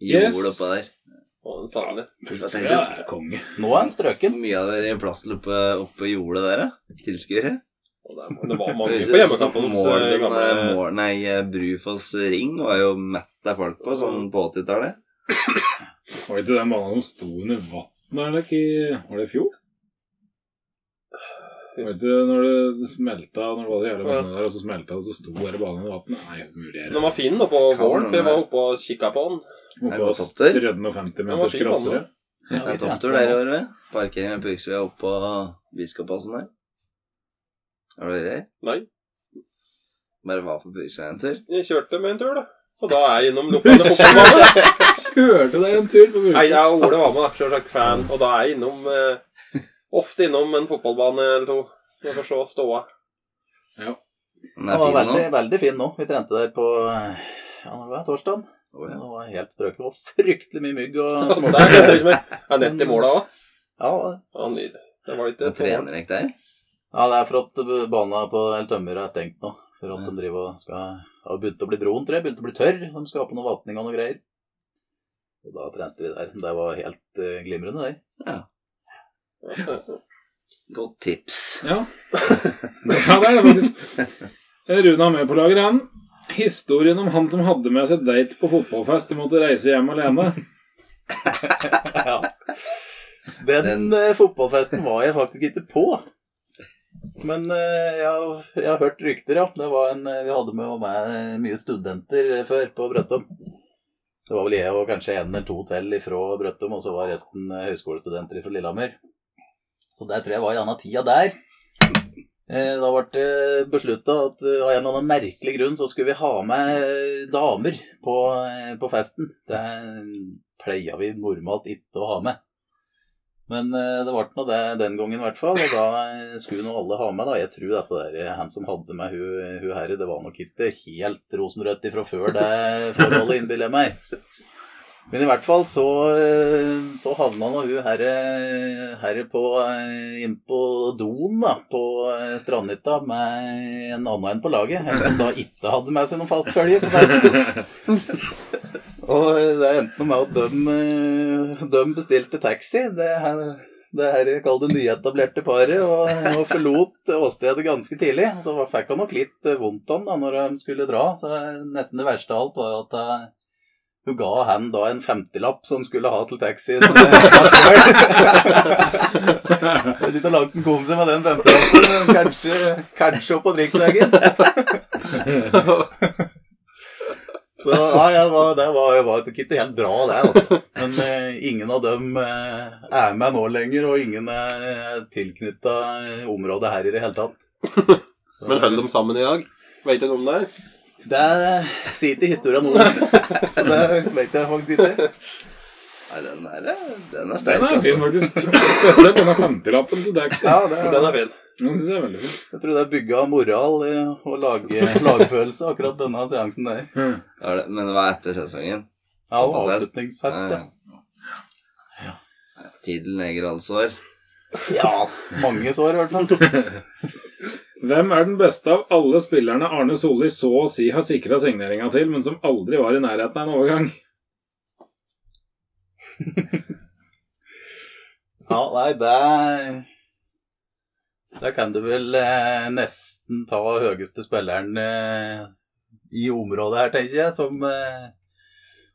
Yes. Oppå der. Å, den savner. Ja, konge. Nå er han strøken. mye av det er plass oppe, oppe i jordet der? Tilskuere? Det, var mange på hjemmekampen hos eh, Nei, eh, Brufoss ring var jo mett av folk på, sånn på 80-tallet. Var det ikke den banen som sto under vannet, eller ikke? Var det i fjor? Var det ikke når det smelta Når det var det hele vannet der, og så smelta det, og så sto hele banen under vannet Nei, mulig er Den var fin da på våren, for jeg var oppe og kikka på den. Må på topptur? 350 Den var meters fin, grassere. Det er topptur der i år, ved. Parkering med Purksved oppå Biskoppassen der. Har du vært her? Nei, Bare var på Purksved en tur? jeg kjørte med en tur, da. Så da er jeg innom lokale fotballbane. Kjørte deg en tur på Nei, jeg og Ole var med, selvsagt fan, og da er jeg innom eh, Ofte innom en fotballbane eller to. For å se ståa. Den er fin nå. veldig, veldig fin nå. Vi trente der på eh, ja, det var torsdag. Det ja. var helt strøket. Det var fryktelig mye mygg og Der jeg ikke er nett i måla òg. Ja, Det var litt Det trener ikke der? Ja, det er for at bana på El Tømmer er stengt nå. For at de driver og skal Har begynt å bli broen, tror jeg. Begynt å bli tørr. De skal ha på noe vatning og noe greier. Og da trente vi der. Det var helt uh, glimrende, det. Ja. Godt tips. Ja. ja, det er det faktisk. Rune har med på lager, han. Historien om han som hadde med seg date på fotballfest og måtte reise hjem alene. ja. Den, Den- eh, fotballfesten var jeg faktisk ikke på. Men uh, jeg, har, jeg har hørt rykter, ja. Det var en, eh, vi hadde med, meg mye studenter før på Brøttum. Det var vel jeg og kanskje en eller to til ifra Brøttum, og så var resten høyskolestudenter fra Lillehammer. Så der tror jeg var i anna tida der. Eh, Da ble det beslutta at eh, av en eller annen merkelig grunn så skulle vi ha med eh, damer på, på festen. Det pleier vi normalt ikke å ha med. Men det ble nå det den gangen, i hvert fall. Og da skulle nå alle ha med. da. Jeg tror dette der, han som hadde med hun, hun herre, det var nok ikke helt rosenrødt ifra før det forholdet, innbiller jeg meg. Men i hvert fall så, eh, så havna nå hun herre her på, eh, inn på doen da, på eh, Strandhytta med en annen enn på laget. En som da ikke hadde med seg noen fast følge på festen. Og eh, det endte med at de, eh, de bestilte taxi. Det her, det her kall det nyetablerte paret, og, og forlot åstedet ganske tidlig. Så fikk han nok litt eh, vondt han da når de skulle dra. Så nesten det verste av alt var jo at eh, hun ga han da en femtilapp som skulle ha til taxien. Ikke hvor langt en kom seg med den femtilappen, kanskje, kanskje opp på Driksvegen. Så ja, jeg var, det var, jeg var ikke helt bra, det. Altså. Men eh, ingen av dem eh, er med nå lenger, og ingen er tilknytta området her i det hele tatt. Så, Men holder de sammen i dag? Vet du noe om det? Det sier i historien nå. Så det vet jeg faktisk ikke. Nei, den er, den er sterk, Den er fin, altså. faktisk. Spesielt denne femtilappen til Daxter. Ja, det, Den er fin. Den synes jeg er veldig fin. jeg tror det er bygga moral å lage lagfølelse, akkurat denne seansen der. Ja, Men hva er etter sesongen? Ja, og avslutningsfest, ja. Ja. Tiden leger alle sår. Ja, mange sår i hvert fall. Hvem er den beste av alle spillerne Arne Solli så å si har sikra signeringa til, men som aldri var i nærheten av en overgang? Ja, nei, det Da kan du vel eh, nesten ta høyeste spilleren eh, i området her, tenker jeg, som eh,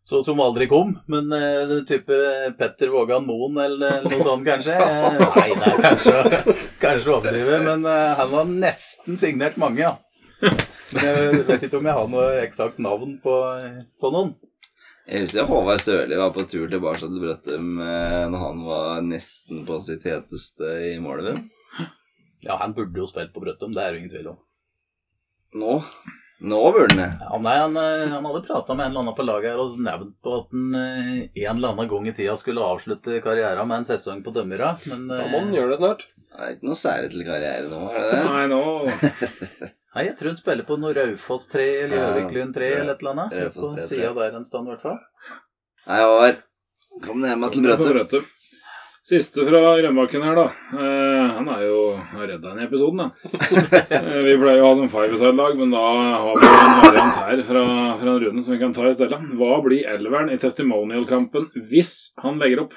så som aldri kom. Men uh, type Petter Vågan Moen eller noe sånt, kanskje? nei, nei, det kanskje, kanskje overdrive, men uh, han har nesten signert mange, ja. Men jeg vet ikke om jeg har noe eksakt navn på, på noen. Jeg husker Håvard Sørli var på tur tilbake til Brøttum eh, når han var nesten på sitt heteste i Målven. Ja, han burde jo spilt på Brøttum, det er jo ingen tvil om. Nå Nå burde han det. Ja, nei, han, eh, han hadde prata med en eller annen på laget her og nevnt på at han eh, en eller annen gang i tida skulle avslutte karrieren med en sesong på Dømmera, men Da eh, må han gjøre det snart. Det er ikke noe særlig til karriere nå, er det det? Nei, nå Nei, jeg tror han spiller på noe Raufoss 3 eller Ja, Gjøviklund 3 eller et eller annet. Raufoss På 3, tror sida jeg. der en stand, i hvert fall. Nei, Håvard. Kom deg hjem til Brøttum. Siste fra Rønbakken her, da. Eh, han er jo redda den i episoden, da. Eh, vi pleier jo å ha sånn five-side-lag, men da har vi en variant her fra, fra Rune som vi kan ta i stedet. Hva blir elveren i testimonial-kampen hvis han legger opp?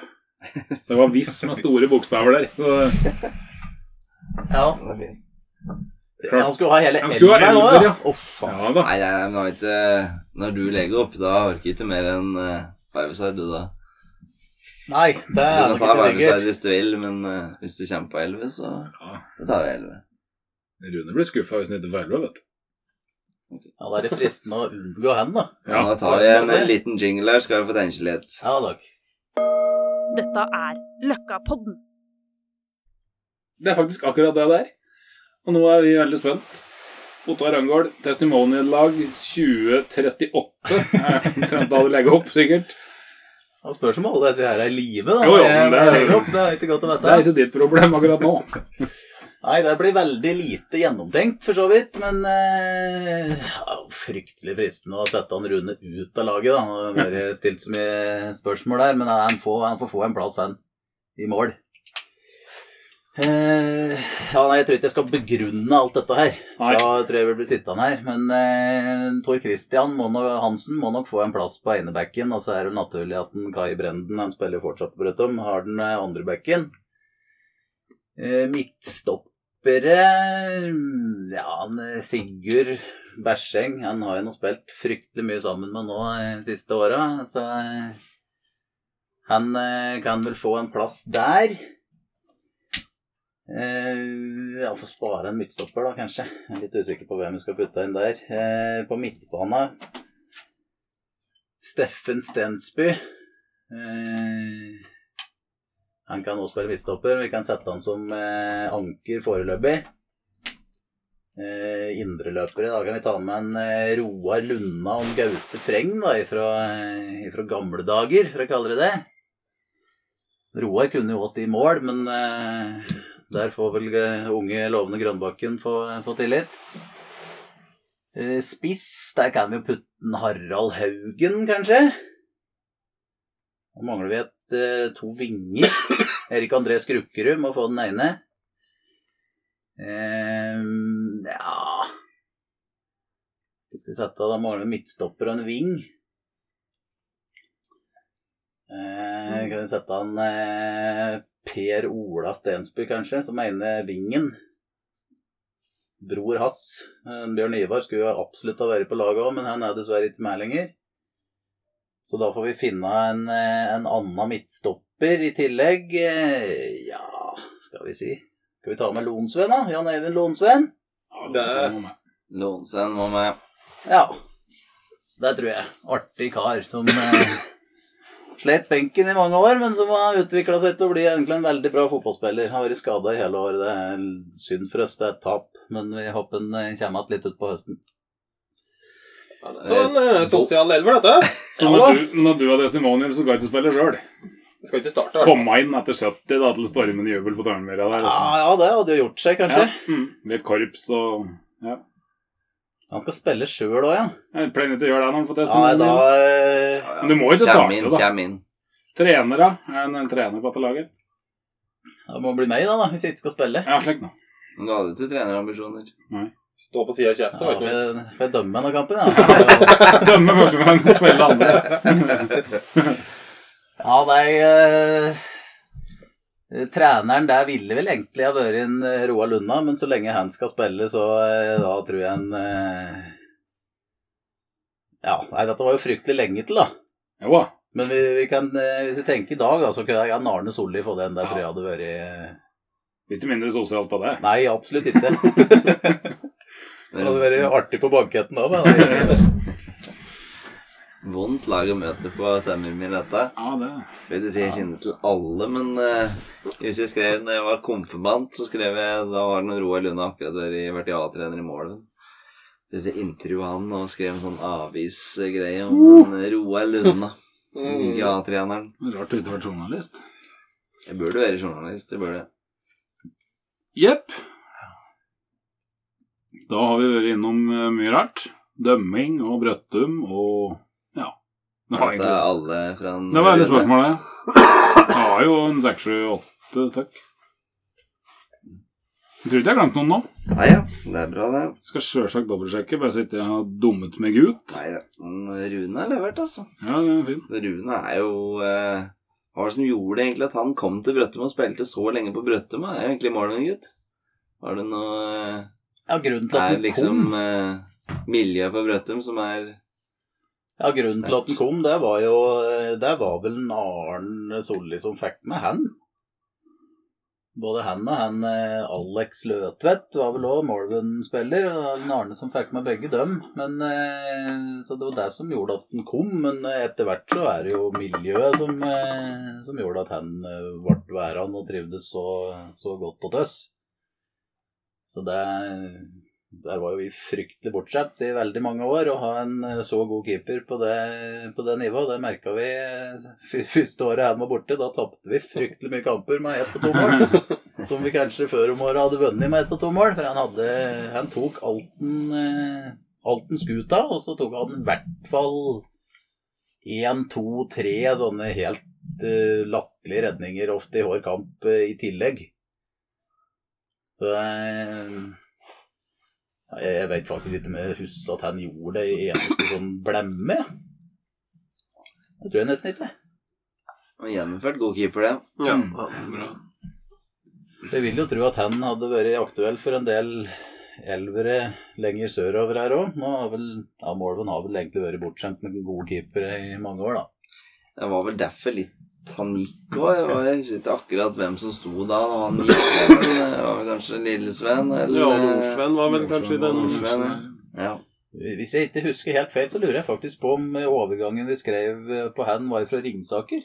Det var 'hvis' med store bokstaver der. Så, Ja. Klart. Han skulle ha hele Han skulle ha elveren nå, ja. Oh, ja da. Nei, nei, men det Når du legger opp, da orker jeg ikke mer enn uh, five-side, du, da. Nei, det er nok ikke sikkert. five-side hvis du vil, men eh, hvis du kommer på elleve, så Ja, da tar vi elleve. Rune blir skuffa hvis han ikke får elleve, vet du. Ja, da er det fristende å unngå hen, da. Ja, da tar vi en, en liten jingle her, skal du få tenke litt. Ja takk. Dette er Løkkapodden. Det er faktisk akkurat det det er. Og nå er vi veldig spent. Ottar Rangård, testimonial-lag 2038. Er Omtrent da du legger opp, sikkert. Han spørs om alle disse her er i live, da. Jo, jo, men det er- opp. det er ikke godt å Det er ikke ditt problem akkurat nå. Nei, det blir veldig lite gjennomtenkt, for så vidt. Men eh, fryktelig fristende å sette han Rune ut av laget, da. Han har stilt så mye spørsmål der, men han får, han får få en plass, han, i mål. Eh, ja, nei, Jeg tror ikke jeg skal begrunne alt dette her. Nei. Da tror jeg vi blir sittende her. Men uh, Tor Christian må nok, Hansen må nok få en plass på enebekken. Og så er det naturlig at den Kai Brenden, han spiller fortsatt på Brøttum, har den eh, andre bekken. Uh, midtstoppere Ja, han, eh, Sigurd Bæsjeng han har jo nå spilt fryktelig mye sammen med nå de siste åra. Så han kan vel få en plass der. Eh, ja, får spare en midtstopper, da, kanskje. Jeg er litt usikker på hvem vi skal putte inn der. Eh, på midtbane Steffen Stensby. Eh, han kan også spille midtstopper. Vi kan sette han som eh, anker foreløpig. Eh, Indreløpere. Da kan vi ta med en eh, Roar Lunna en Gaute Freng da, ifra, ifra, gamle dager, for å kalle det det. Roar kunne jo også i mål, men eh, der får vel eh, unge, lovende Grønbakken få, få tillit. Eh, Spiss, der kan vi jo putte Harald Haugen, kanskje. Nå mangler vi et, eh, to vinger. Erik André Skrukkerud må få den ene. Um, ja skal vi sette av? Da mangler vi midtstopper og en ving. Uh, kan vi sette han eh, Per Ola Stensby, kanskje, som ene vingen. Bror hans. Eh, Bjørn Ivar skulle jo absolutt ha vært på laget òg, men han er dessverre ikke med lenger. Så da får vi finne en, eh, en annen midtstopper i tillegg. Eh, Ja, skal vi si Skal vi ta med Lonsven, da? Jan Eivind Lonsven? Ja, Det er- sånn må med. Ja. Det tror jeg. Artig kar som slet benken i mange år, men som har utvikla seg til å bli egentlig en veldig bra fotballspiller. Har vært skada i hele år. Det er synd for oss, det er et tap. Men vi håper han eh, kommer igjen litt utpå høsten. Ja, det var en eh, sosial elver, dette. Så når du, når du har testimonial, så skal du ikke spille sjøl. Skal ikke starte. Komme inn etter 70 da, til stormende jubel på Tørnmyra der. Ja, Liksom. ja, det hadde jo gjort seg, kanskje. Ja, mm, Litt korps og ja. Han skal spille sjøl òg, ja. Jeg pleier ikke å gjøre det når han får Nei, Ja, da eh, Men du må ikke starte, inn, da. kjem inn. Trener, da? Er han en trener på dette laget? Det må bli meg, da, da, hvis jeg ikke skal spille. Ja, slik da. Men Du hadde ikke trenerambisjoner. Stå på sida av kjeften. Ja, vet du. får jeg- får jeg dømme denne kampen, ja? Dømme første gang, spille andre. Ja, nei eh, Treneren der ville vel egentlig ha vært en eh, Roar Lunda, men så lenge han skal spille, så eh, da tror jeg en eh, Ja, nei, dette var jo fryktelig lenge til, da. Jo da. Men vi, vi kan, eh, hvis vi tenker i dag, da, så kunne jeg Arne Solli få den. Der tror jeg hadde vært Litt Ikke mindre sosialt av det. Nei, absolutt ikke. Det hadde vært artig på banketten òg, men Vondt lag å møte på Tømmermyr, dette. Ja, det Vil si jeg kjenner til alle, men uh, hvis jeg skrev når jeg var konfirmant, så skrev jeg Da var det noen Roar Lunde akkurat vært A-trener i Målen. Hvis jeg intervjua han og skrev en sånn avisgreie om uh. Roar Lunde. ikke A-treneren. Rart du ikke har vært journalist. Jeg burde være journalist. Jeg burde. Jepp. Da har vi vært innom eh, mye rart. Dømming og Brøttum og Det er alle fra en det var hele spørsmålet. Det var jo en seks, sju, åtte stykk. Jeg tror ikke jeg har glemt noen nå. Nei ja, det er bra, det. Skal sjølsagt dobbeltsjekke, bare så ikke jeg har dummet meg ut. Nei ja. Men Rune har levert, altså. Ja, det er fint. Rune er jo eh, Hva var det som gjorde egentlig at han kom til Brøttum og spilte så lenge på Brøttum? Han Er jo egentlig målet, gutt. Var det noe eh, ja, grunnen til at er liksom kom eh, miljøet på Brøttum som er Ja, grunnen til at den kom, det var jo Det var vel en Arne Solli som fikk med han. Både han og han eh, Alex Løtvedt var vel òg Molven-spiller. og Arne som fikk med begge dem. Men, eh, så det var det som gjorde at den kom. Men eh, etter hvert så er det jo miljøet som, eh, som gjorde at han eh, ble værende og trivdes så, så godt hos oss. Så det der var jo vi fryktelig bortsett i veldig mange år. Å ha en eh, så god keeper på det, på det nivået, det merka vi eh, første året han var borte. Da tapte vi fryktelig mye kamper med ett og to mål. Som vi kanskje før om året hadde vunnet med ett og to mål. For han, hadde, han tok Alten, han Alten skuta, og så tok han i hvert fall én, to, tre sånne helt uh, latterlige redninger ofte i hver kamp uh, i tillegg. Så uh, Jeg vet faktisk ikke om jeg husker at han gjorde det i eneste sånn blemme. Det tror jeg nesten ikke. gjennomført god keeper, det. Ja. Mm, Bra. Så jeg vil jo tro at han hadde vært aktuell for en del elvere lenger sørover her òg. Nå har vel ja, Molven har vel egentlig vært bortskjemt med gode keepere i mange år, da. Det var vel derfor litt han gikk òg. Jeg husker ikke akkurat hvem som sto da han gikk. men vel kanskje Lillesven eller Ja, Nordsven var vel kanskje den Nordsven, ja. Hvis jeg ikke husker helt feil, så lurer jeg faktisk på om overgangen vi skrev på hand, var fra Ringsaker.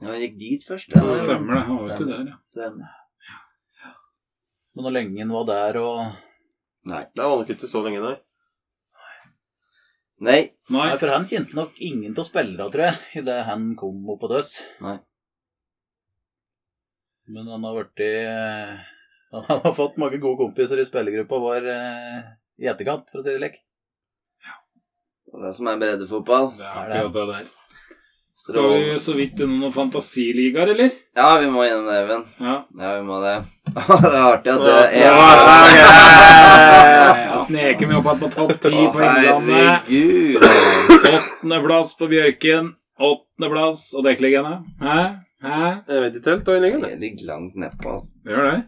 ja, han gikk dit først. Ja, det stemmer det. Han var ikke der, ja. Stemmer. Men hvor lenge han var der og Nei. Det var nok ikke så lenge, nei. Nei. Nei. Nei, for han kjente nok ingen til å spille da, tror jeg, idet han kom opp på døds. Nei. Men han har vært i Han har fått mange gode kompiser i spillergruppa vår eh, i etterkant, for å si det lek. Det er det som er breddefotball. Det er akkurat det der. Skal vi så vidt innom noen fantasiligaer, eller? Ja, vi må gjennom det, Even. Ja. Ja, vi må det. det er artig at det Ja. Jeg sneker meg opp igjen på topp ti på Innlandet. Åttendeplass på Bjørken. Åttendeplass og dekkliggende. Hæ? Jeg vet ikke helt hva jeg ligger. Jeg ligger langt nedpå, altså. Det gjør det.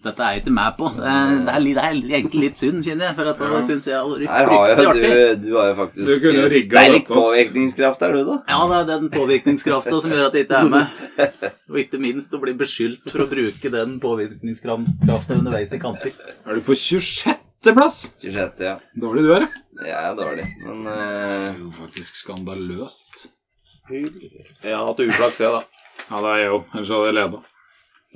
Dette er jeg ikke med på. Det er, det er, det er egentlig litt synd, kjenner jeg. For at det syns jeg har vært Her har fryktelig artig. du, du har jo faktisk sterk påvirkningskraft er du, da. Ja, det er den påvirkningskrafta som gjør at jeg ikke er med. Og ikke minst å bli beskyldt for å bruke den påvirkningskrafta underveis i kamper. Er du på 26. 26.-plass. 26, ja. Dårlig du er, ja. Jeg er dårlig, men Det eh, er jo faktisk skandaløst. Jeg har hatt uflaks, jeg, da. Ja, det er jeg òg. Ellers hadde jeg leda.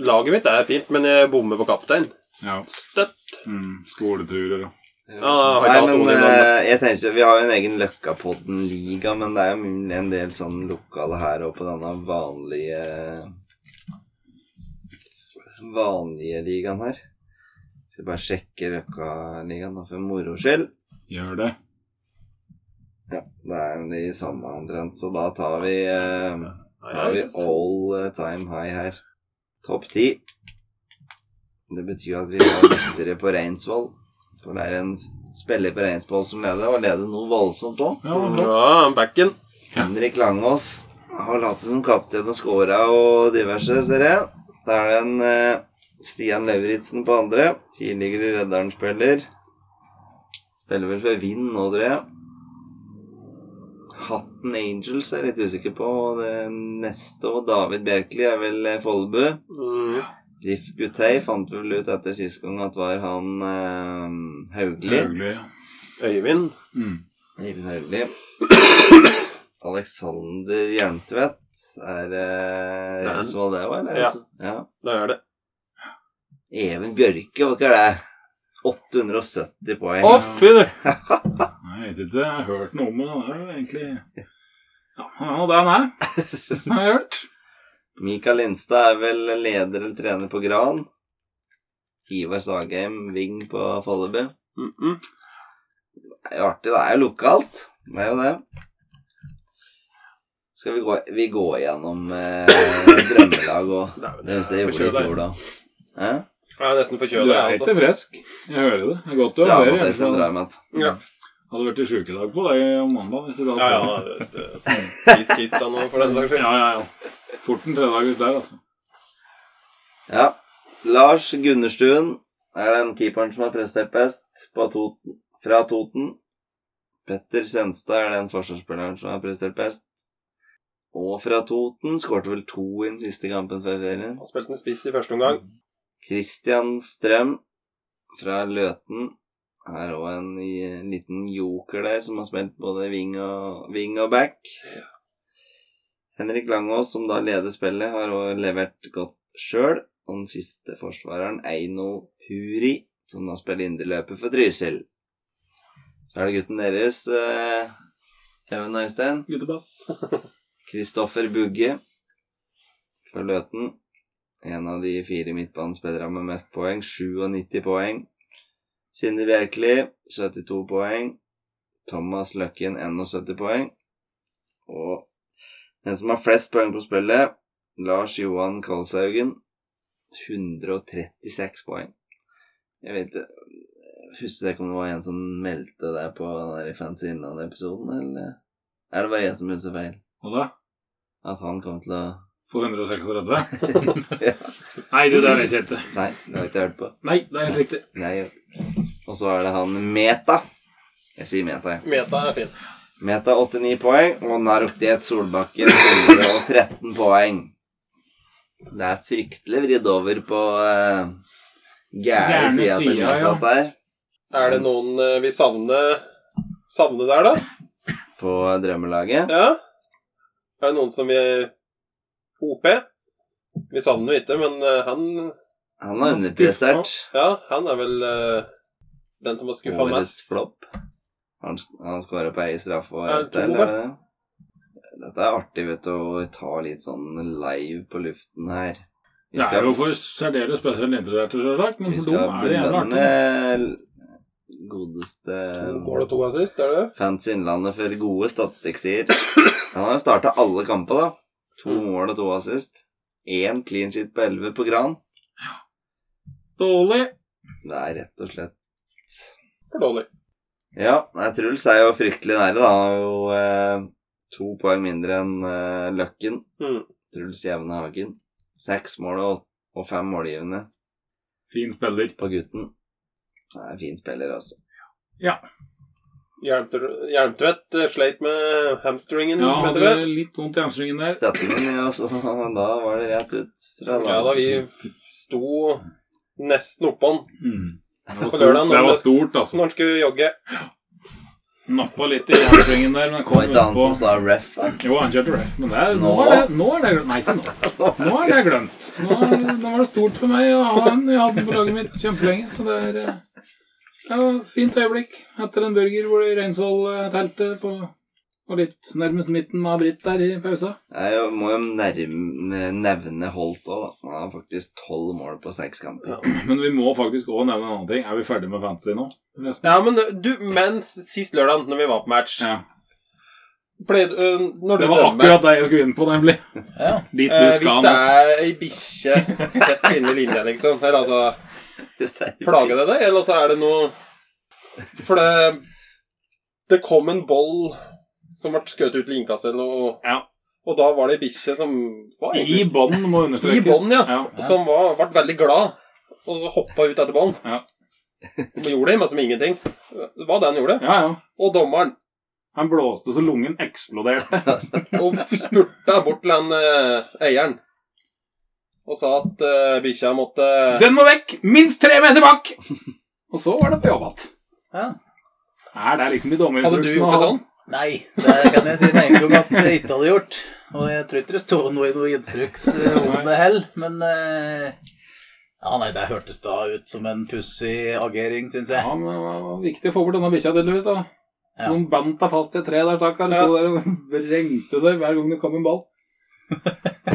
Laget mitt er fint, men jeg bommer på kaptein. Ja. Støtt. Mm, skoleturer og Ja, jeg har ikke Nei, hatt men i eh, jeg tenker, Vi har jo en egen Løkkapodden-liga, men det er jo en del sånn lokale her og på denne vanlige Vanlige ligaen her. Skal bare sjekke Løkkaligaen da, for moro skyld. gjør det. Ja, det er de samme omtrent, så da tar vi eh, tar vi all eh, time high her. Topp ti. Det betyr at vi har lettere på Reinsvoll. For det er en spiller på Reinsvoll som leder, og leder noe voldsomt òg. Ja, det backen. Henrik Langås har latt som kaptein og scora og diverse, ser jeg. Da er det en eh, Stian Lauritzen på andre. Tidligere Redderen-spiller. Spiller vel for Vind nå, tror jeg. Hatten Angels er jeg litt usikker på. og Det neste og David Bjerkeli er vel eh, Follebu. Mm. Riff Gutei fant vi vel ut etter sist gang at var han eh, Haugli. Haugli. ja. Øyvind. Mm. Øyvind Haugli. Alexander Hjelmtvedt er eh, Den. Reinsvoll, det òg, eller? Ja. ja. Det er det. Even Bjørke, var ikke det? 870 poeng. Å, fy jeg vet ikke. Jeg har hørt noe om det. Det er jo egentlig Ja, det er han han er. Har jeg hørt. Mikael Lindstad er vel leder eller trener på Gran. Ivar Sagheim, wing på Follebu. Mm -mm. Det er jo artig. Det er jo lokalt. Det er jo det. Skal vi gå, vi gå gjennom eh, drømmelag og det husker jeg gjorde i fjor, da. Eh? Jeg er nesten Du forkjøla, er jeg, ikke altså. frisk. Jeg hører det. Det er godt å høre. Ja. Hadde vært i sjukedag på deg om mandag. Hvis du Ja, hadde- ja. det- det- Tirsdag nå, for den saks skyld. ja, ja, ja. Fort en tredagers der, altså. Ja. Lars Gunnerstuen er den keeperen som har prestert best på Toten, fra Toten. Petter Senstad er den forsvarsspilleren som har prestert best. Og fra Toten skårte vel to i den siste kampen før ferien. Han spilte en spiss i første omgang. Christian Strøm fra Løten er òg en, en liten joker der, som har spilt både wing og, wing og back. Henrik Langås, som da leder spillet, har òg levert godt sjøl. Og den siste forsvareren, Eino Puri, som da spiller indreløper for Trysil. Så er det gutten deres, eh, Even Øystein. Guttebass. Kristoffer Bugge fra Løten. En av de fire midtbanespillerne med mest poeng. 97 poeng. Sindre Bjerkeli, 72 poeng. Thomas Løkken, 71 poeng. Og den som har flest poeng på spillet, Lars Johan Kolshaugen, 136 poeng. Jeg vet ikke Husker ikke om det var en som meldte deg på den Fancy Innlandet-episoden, eller er det bare jeg som husker feil? Hva da? At han kom til å Få 136? ja. Nei, du, det vet jeg ikke. Nei, det har jeg ikke hørt på. Nei, det er helt riktig. Nei. Og så er det han Meta. Jeg sier Meta, jeg. Meta er fin. Meta 89 poeng, og Narokdet Solbakken 113 poeng. Det er fryktelig vridd over på uh, gærne sida til motsatt der. Er det noen uh, vi savner savner der, da? På drømmelaget. Ja? Er det noen som vi OP? Vi savner jo ikke, men uh, han Han har underprestert. Ja, han er vel eh, den som har skuffa mest. flopp. Han, han skåra på ei straffe og ett er det det? Dette er artig, vet du, å ta litt sånn live på luften her. Vi Det er jo for særdeles spesielt interesserte, selvsagt, men for dem er det gjerne artig. belønne godeste To mål og to assist, er det? Fans Innlandet for gode statistikksider. Han har jo starta alle kamper, da. To Mm. mål og to assist. Én clean sheet på elleve på Gran. Dårlig. Det er rett og slett For dårlig. Ja, Truls er jo fryktelig nære, da. Han har jo eh, to poeng mindre enn eh, Løkken. Mm. Truls Jevne Hagen. Seks mål og, og fem målgivende Fin spiller. på gutten. Det er fin spiller, altså. Ja. Jerntvedt eh, sleit med hamstringen, Ja, han hadde litt vondt i hamstringen der. Settingen, ja, så da var det rett ut fra Ja da, vi sto nesten oppå den. Mm. Det var stort, det var stort altså. Når han skulle jogge. Nappa litt i hamstringen der, men kom var ikke han som sa ref. Jo, han kjørte ref, men det er, nå, Nå? er det, nå er det glemt. Nei, ikke nå. Nå er det glemt. Nå, nå var det stort for meg å ha den. Jeg hadde den på laget mitt kjempelenge, så det er eh, et fint øyeblikk etter en burger hvor det i Reinsvoll-teltet på og litt nærmest midten med Britt der i pausa. Jeg må jo nærme, nevne Holt òg, da. Han har faktisk tolv mål på seks kamper. Men vi må faktisk òg nevne en annen ting. Er vi ferdige med fantasy nå? Nesten. Ja, men du, men sist lørdag, når vi var på match Ja. Played, uh, Når du Det var dømmer akkurat det jeg skulle inn på, nemlig. Ja. Dit eh, du Hvis skal det er ei bikkje rett inne i linja, liksom Eller altså Hvis det er- Plager det deg, eller så er det noe For det Det kom en boll som ble skutt ut til innkast eller noe, Ja. og da var det ei bikkje som var I bånn, må understrekes. I bånn, ja. ja. Som var, ble veldig glad, og så hoppa ut etter bånd. Ja. Og gjorde det, men som ingenting. Det var det han gjorde. Ja, ja. Og dommeren Han blåste så lungen eksploderte. og spurta bort til han eh, eieren og sa at uh, bikkja måtte Den må vekk! Minst tre meter bak! Og så var det på jobb igjen. Ja. Er det liksom i Hadde du gjort det sånn? Nei, det kan jeg si med en gang at jeg ikke hadde gjort. Og jeg tror ikke det står noe i noe instruks eh, om det heller, men eh, Ja, nei, det hørtes da ut som en pussig agering, syns jeg. Ja, men det var viktig å få bort denne bikkja, tydeligvis. da. Ja. Noen bandt deg fast i et tre der, stakkar. Sto der og vrengte seg hver gang det kom en ball.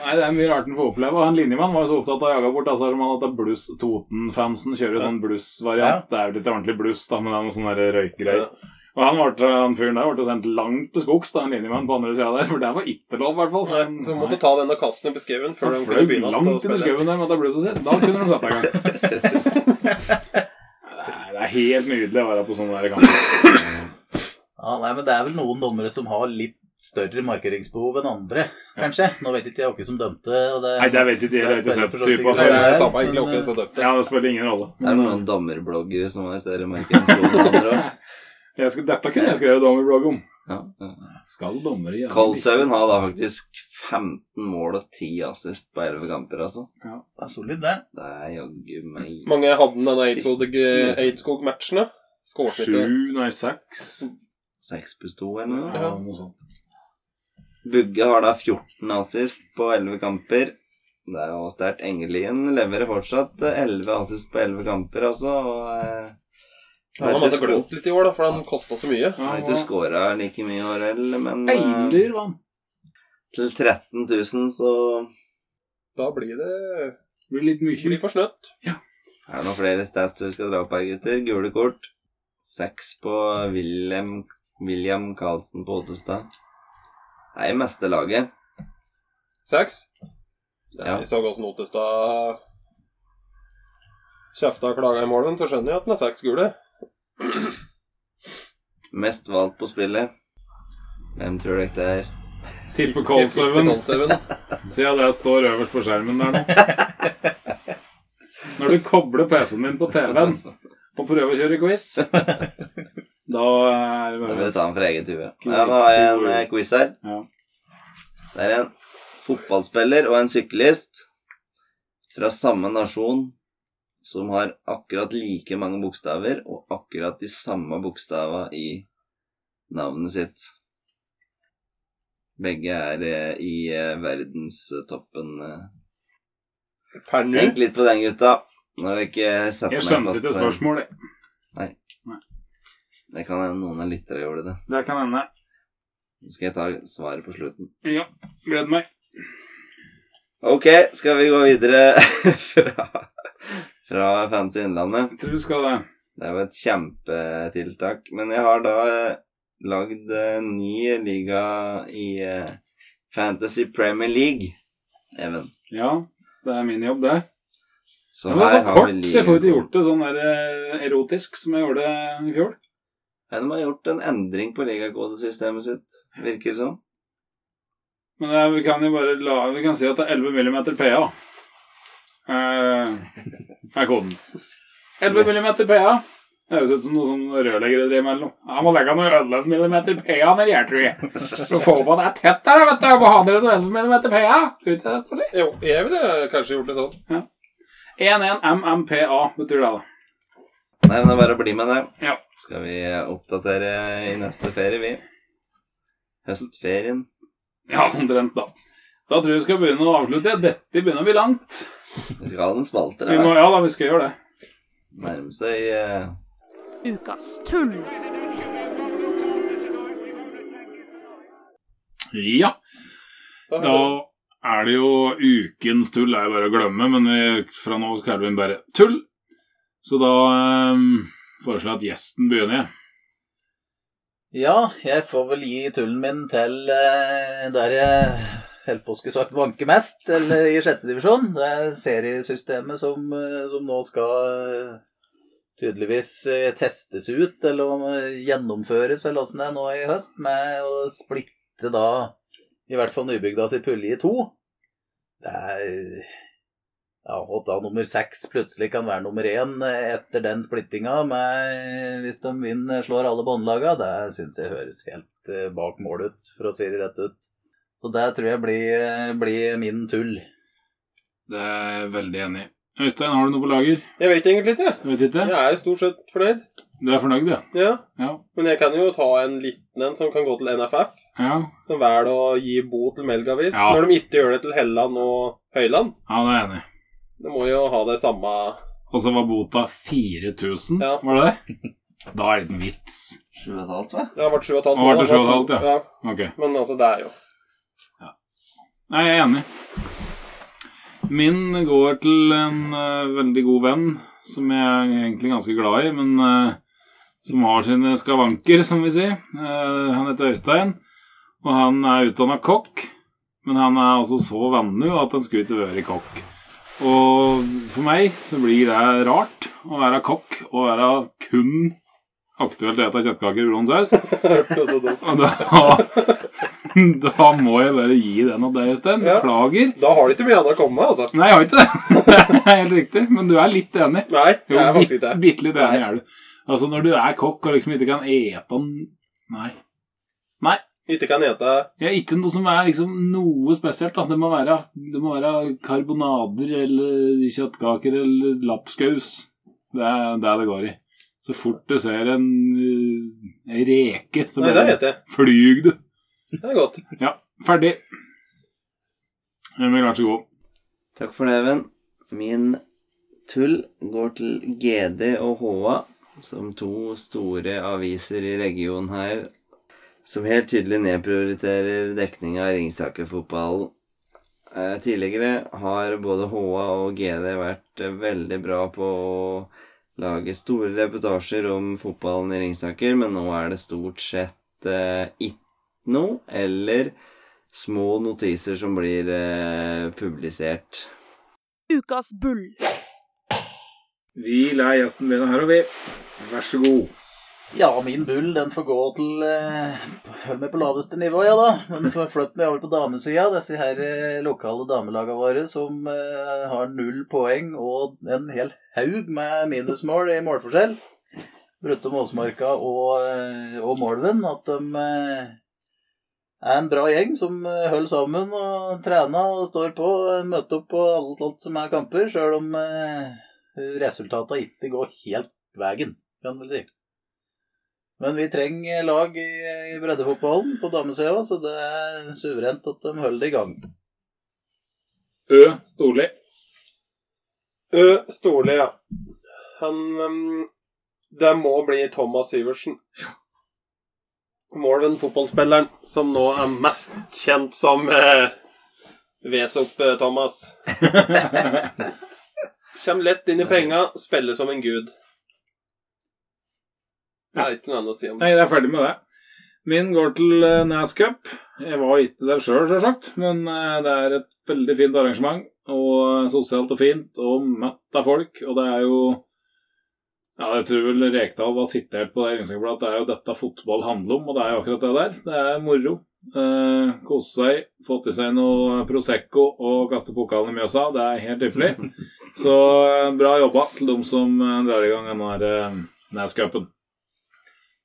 Nei, Det er mye rart en får oppleve. Og han linjemann var jo så opptatt av å jage bort. altså man at det bluss, Toten-fansen kjører sånn bluss-variant. Det er jo litt ordentlig bluss, da, men det er noe sånn røykgreier. røykgreier. Og han, ble, han fyren der ble sendt langt til skogs, da, en linjemann på andre sida der. For det var ikke lov, i hvert fall. Nei, så måtte ta denne opp i skauen før Han de kunne begynne langt å inn i spille. skauen der med det blusset sitt. Da kunne de sette i gang. Nei, Det er helt nydelig å være på sånne der kamper. Ja, nei, men det er vel noen dommere som har litt større markeringsbehov enn andre, kanskje. Nå vet ikke jeg hvem som dømte. Og det, Nei, det vet ikke jeg. Det har ikke typa Nei, det er samme egentlig oppe som dømte. Ja, det spiller ingen rolle. Det er noen dommerbloggere som har større markeringsbehov enn andre òg. Jeg skal, dette kunne jeg skrevet dommerblogg om. Ja, ja. Skal dommere gjøre Kolshaugen har da faktisk 15 mål og 10 assist på 11 kamper, altså. Ja. Det er solid, det. Det er jaggu meg Mange hadde den denne Eidskog- Eidskog-matchen, da. Skåret Sju, nei, seks. Seks pluss to, eller. Ja, noe sånt. Bugge har da 14 assist på 11 kamper. Det er jo sterkt. Engelien leverer fortsatt eh, 11 assist på 11 kamper, altså. Og, eh, Han har måttet glemt litt i år, da, for han kosta så mye. Jeg har ikke skåra like mye i år heller, men eh, Eindyr vann. til 13 000 så Da blir det blir litt mye. blir for snøtt. er det noen flere stats vi skal dra opp her, gutter. Gule kort. Seks på William, William Carlsen på Ottestad. Det er i meste laget. Seks. Ja. Jeg så hvordan Ottestad kjefta og klaga i målen, så skjønner jeg at den er seks gule. Mest valgt på spillet. Hvem tror dere det er? Tipper Kolshaugen. siden det står øverst på skjermen der nå. Når du kobler PC-en din på TV-en og prøver å kjøre quiz, da er Da vil du ta den fra eget hue. Ja, nå har jeg en eh, quiz her. Ja. Det er en fotballspiller og en syklist fra samme nasjon som har akkurat like mange bokstaver og akkurat de samme bokstava i navnet sitt. Begge er eh, i eh, verdenstoppen. eh. Per nå. Tenk litt på den, gutta. Når jeg ikke setter Jeg meg fast ikke skjønte en- spørsmålet. Det kan hende noen av lytterne gjorde det. Det kan hende. Så skal jeg ta svaret på slutten. Ja, gleder meg. Ok, skal vi gå videre fra, fra Fancy Innlandet? Jeg tror du skal det. Det er jo et kjempetiltak. Men jeg har da eh, lagd en ny liga i eh, Fantasy Premier League, Even. Ja, det er min jobb, det. Så Det var så kort, så jeg får ikke gjort det sånn der eh, erotisk som jeg gjorde i fjor. Ja, De har gjort en endring på ligakodesystemet sitt, virker det som. Men eh, vi kan jo bare la, vi kan si at det er 11 mm PA. Eh, er koden. 11 mm PA. Det høres ut som noe som rørleggere driver med. eller noe. Jeg må legge noe 11 mm PA nedi her, tror jeg. For å få på det er tett der, vet du. Jeg må ha dere 11 mm PA. Tror ikke det, Ståle? Jo, jeg ville kanskje gjort det sånn. Ja. 11 MMPA betyr det, da. Nei, men det er bare å bli med det. Ja. Skal vi oppdatere i neste ferie, vi? Høstferien. Ja, omtrent, da. Da tror jeg vi skal begynne å avslutte. Dette begynner å bli langt. Vi skal ha noen spalter Vi må, ja da, vi skal gjøre det. Nærme seg uh... Ukas tull. Ja. Da er det jo ukens tull Det er jo bare å glemme, men vi, fra nå så kaller vi den bare tull. Så da um, foreslår jeg at gjesten begynner. jeg. Ja, jeg får vel gi tullen min til uh, der jeg holdt på å sagt vanke mest, eller i sjette divisjon. Det er seriesystemet som, eh, som nå skal eh, tydeligvis eh, testes ut, eller gjennomføres, eller åssen det er nå i høst, med å splitte da i hvert fall nybygda sitt pulje i to. Det er ja, og da nummer seks plutselig kan være nummer én etter den splittinga, med, hvis de vinner, slår alle båndlaga, det syns jeg høres helt bak mål ut, for å si det rett ut. Så det tror jeg blir, blir min tull. Det er jeg veldig enig i. Øystein, har du noe på lager? Jeg vet egentlig ikke. Jeg vet ikke. Jeg er stort sett fornøyd. Du er fornøyd, ja? Ja. Ja. Men jeg kan jo ta en liten en som kan gå til NFF. Ja, Som velger å gi bot til Melgavis Ja. når de ikke gjør det til Helland og Høyland. ja det er jeg enig. i. De må jo ha det samme Og så var bota 4000, Ja. var det det? Da er det ikke en vits. 7,5, hva? Ja. Det har vært 7,5 Har vært 7,5, ja. ja. Ok. Men altså, det er jo Nei, jeg er enig. Min går til en uh, veldig god venn som jeg er egentlig ganske glad i, men uh, som har sine skavanker, som vi sier. Uh, han heter Øystein, og han er utdanna kokk. Men han er altså så vannu at han skulle ikke vært kokk. Og for meg så blir det rart å være kokk og være kun aktuelt spise kjøttkaker i brun saus. Og da, da må jeg bare gi den til deg, Øystein. Ja. Beklager. Da har du ikke mye annet å komme med, altså. Nei, jeg har ikke det. Det er helt riktig. Men du er litt enig. Nei, Jo, jeg er faktisk ikke det. Bitte litt enig er du. Altså, når du er kokk og liksom ikke kan ete Nei. Nei. Ikke kan ete er ikke noe som er liksom noe spesielt. Da. Det, må være, det må være karbonader eller kjøttkaker eller lapskaus. Det er det det går i. Så fort du ser en, eh, en reke, så Nei, det bare flyg du. Det er godt. Ja, ferdig. Emil, vær så god. Takk for det, Even. Min tull går til GD og HA, som to store aviser i regionen her, som helt tydelig nedprioriterer dekning av Ringsaker-fotballen. Eh, Tidligere har både HA og GD vært eh, veldig bra på å lage store reportasjer om fotballen i Ringsaker, men nå er det stort sett eh, ikke noe, eller små notiser som blir eh, publisert. Ukas bull. Vi lar gjesten begynne her, og vi. Vær så god. Ja, min bull den får gå til eh, Hold meg på laveste nivå, ja da. Men får flytte meg over på damesida. Disse her eh, lokale damelagene våre som eh, har null poeng og en hel haug med minusmål i målforskjell. Bruttom Måsmarka og, eh, og Målven. At de er en bra gjeng som holder sammen og trener og står på. Møter opp på alt, alt som er kamper, sjøl om resultatene ikke går helt veien, kan man vel si. Men vi trenger lag i, i breddefotballen på damesida, så det er suverent at de holder det i gang. Ø. Storli. Ø. Storli, ja. Han um, Det må bli Thomas Syversen. Morven fotballspilleren, som nå er mest kjent som eh, Vesop-Thomas. Kjem lett inn i penga, spiller som en gud. Det er ikke noe annet å si om det. Nei, jeg er ferdig med det. Min går til uh, NAS Cup. Jeg var ikke der sjøl, sjølsagt, men eh, det er et veldig fint arrangement. Og eh, sosialt og fint, og mett av folk. Og det er jo Ja, jeg tror vel Rekdal var sitert på det Ringsakerbladet det er jo dette fotball handler om, og det er jo akkurat det der. Det er moro. Uh, kose seg, fått i seg noe Prosecco og kaste pokalen i Mjøsa. Det er helt ypperlig. Så bra jobba til dem som drar i gang denne uh, NAS-cupen.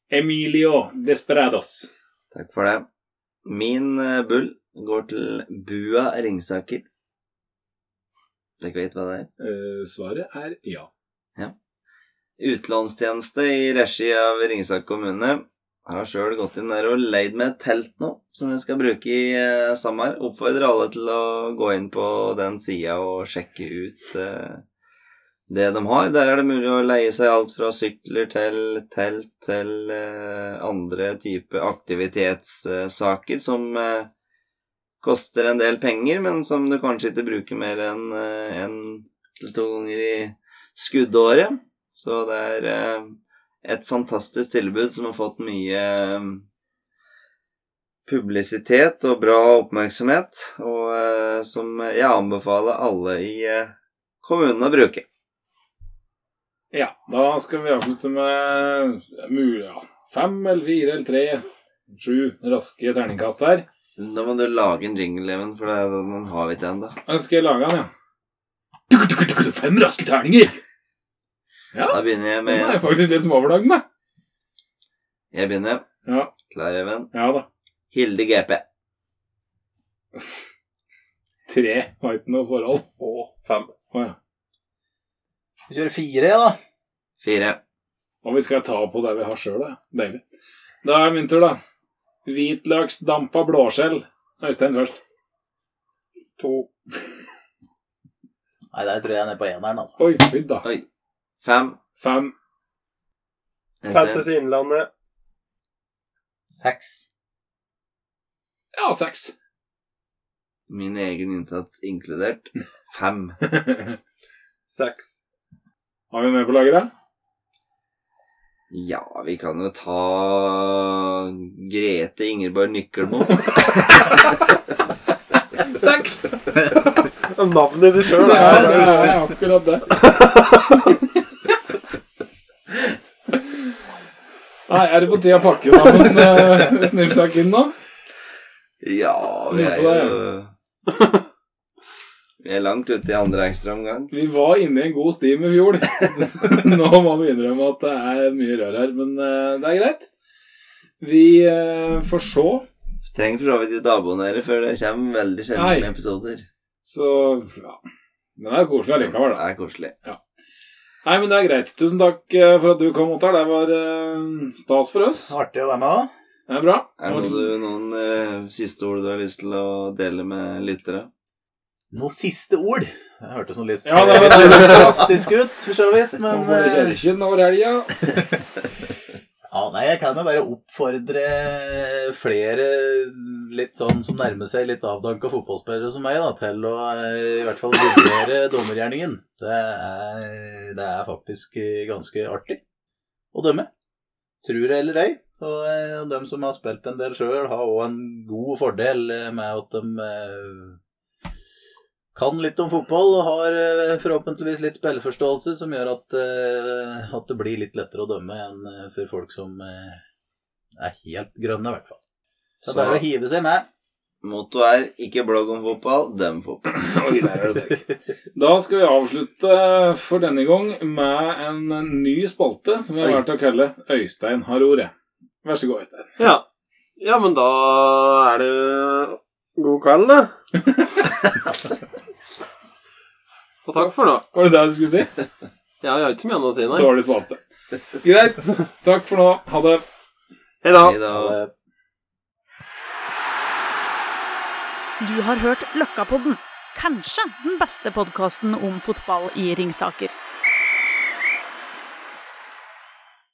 Emilio Desperados. Takk for det. Min eh, bull går til Bua Ringsaker. Dere vet hva det er? Eh, svaret er ja. ja. Utlånstjeneste i regi av Ringsaker kommune. Jeg har sjøl gått inn der og leid med et telt nå, som vi skal bruke i eh, sommer. Oppfordrer alle til å gå inn på den sida og sjekke ut eh, det de har. Der er det mulig å leie seg alt fra sykler til telt til eh, andre type aktivitetssaker som eh, koster en del penger, men som du kanskje ikke bruker mer enn eh, en til to ganger i skuddåret. Så det er eh, et fantastisk tilbud som har fått mye eh, publisitet og bra oppmerksomhet, og eh, som jeg anbefaler alle i kommunen å bruke. Ja, da skal vi avslutte med mulig, ja, fem eller fire eller tre, sju raske terningkast her. Da må du lage en jingle, Even, for den har vi ikke ennå. Da skal jeg lage den, ja. Fem raske terninger! Ja, Da begynner jeg med den er faktisk litt småfornøyd med. Jeg begynner. Ja, Klar, Even? ja da. Hilde GP. Tre var ikke noe forhold. Og fem. Å ja. Vi kjører fire, da. Fire. Og vi skal ta på det vi har sjøl, da. Deilig. Da er det min tur, da. Hvitløksdampa blåskjell. Øystein først. To. Nei, der tror jeg jeg er nede på eneren, altså. Oi, fy da. Oi. Fem. Fem. Fettes Fantasy Innlandet. Seks. Ja, seks. Min egen innsats inkludert. Fem. Seks. Har vi med på lageret? Ja, vi kan jo ta Grete Ingeborg Nykkelmo. Seks! Navnet i seg sjøl Det er, det er er akkurat det. Nei, er det på tide å pakke sammen uh, snipsaken nå? Ja, vi er jo Vi er langt ute i andre ekstraomgang. Vi var inne i en god stim i fjor. Nå må vi innrømme at det er mye rør her, men eh, det er greit. Vi eh, får se. Trenger for så vidt ikke abonnere før det kommer veldig sjeldne episoder. Så ja. Men det er koselig allikevel, Det er koselig. Nei, men det er greit. Tusen takk eh, for at du kom, Ottar. Det var stas for oss. Artig å være med Da. Det er bra. Er det noen, noen siste ord du har lyst til å dele med lyttere? Noen siste ord. Det hørtes sånn litt Ja, det var det. drastisk ut, for så vidt, men Kjerken eh, kirken over helga. Ja, nei, jeg kan jo bare oppfordre flere litt sånn som nærmer seg litt avdanka fotballspillere som meg, da, til å eh, i hvert fall vurdere dommergjerningen. Det er, det er faktisk ganske artig å dømme. Tror det eller ei. Så eh, de som har spilt en del sjøl, har òg en god fordel med at de kan litt om fotball og har eh, forhåpentligvis litt spilleforståelse som gjør at, eh, at det blir litt lettere å dømme enn eh, for folk som er helt grønne, i hvert fall. Så det er bare å hive seg med. Motto er 'ikke blogg om fotball, døm fotball'. Er. Da skal vi avslutte for denne gang med en ny spalte som vi har valgt å kalle Øystein har ordet. Vær så god, Øystein. Ja. ja, men da er det god kveld, da. Og takk for nå. Var det det du skulle si? Ja, jeg har ikke så mye annet å si, nei. Dårlig spalte. Greit. Takk for nå. Ha det. Hei da. Hei da. Du har hørt Løkkapodden, kanskje den beste podkasten om fotball i Ringsaker.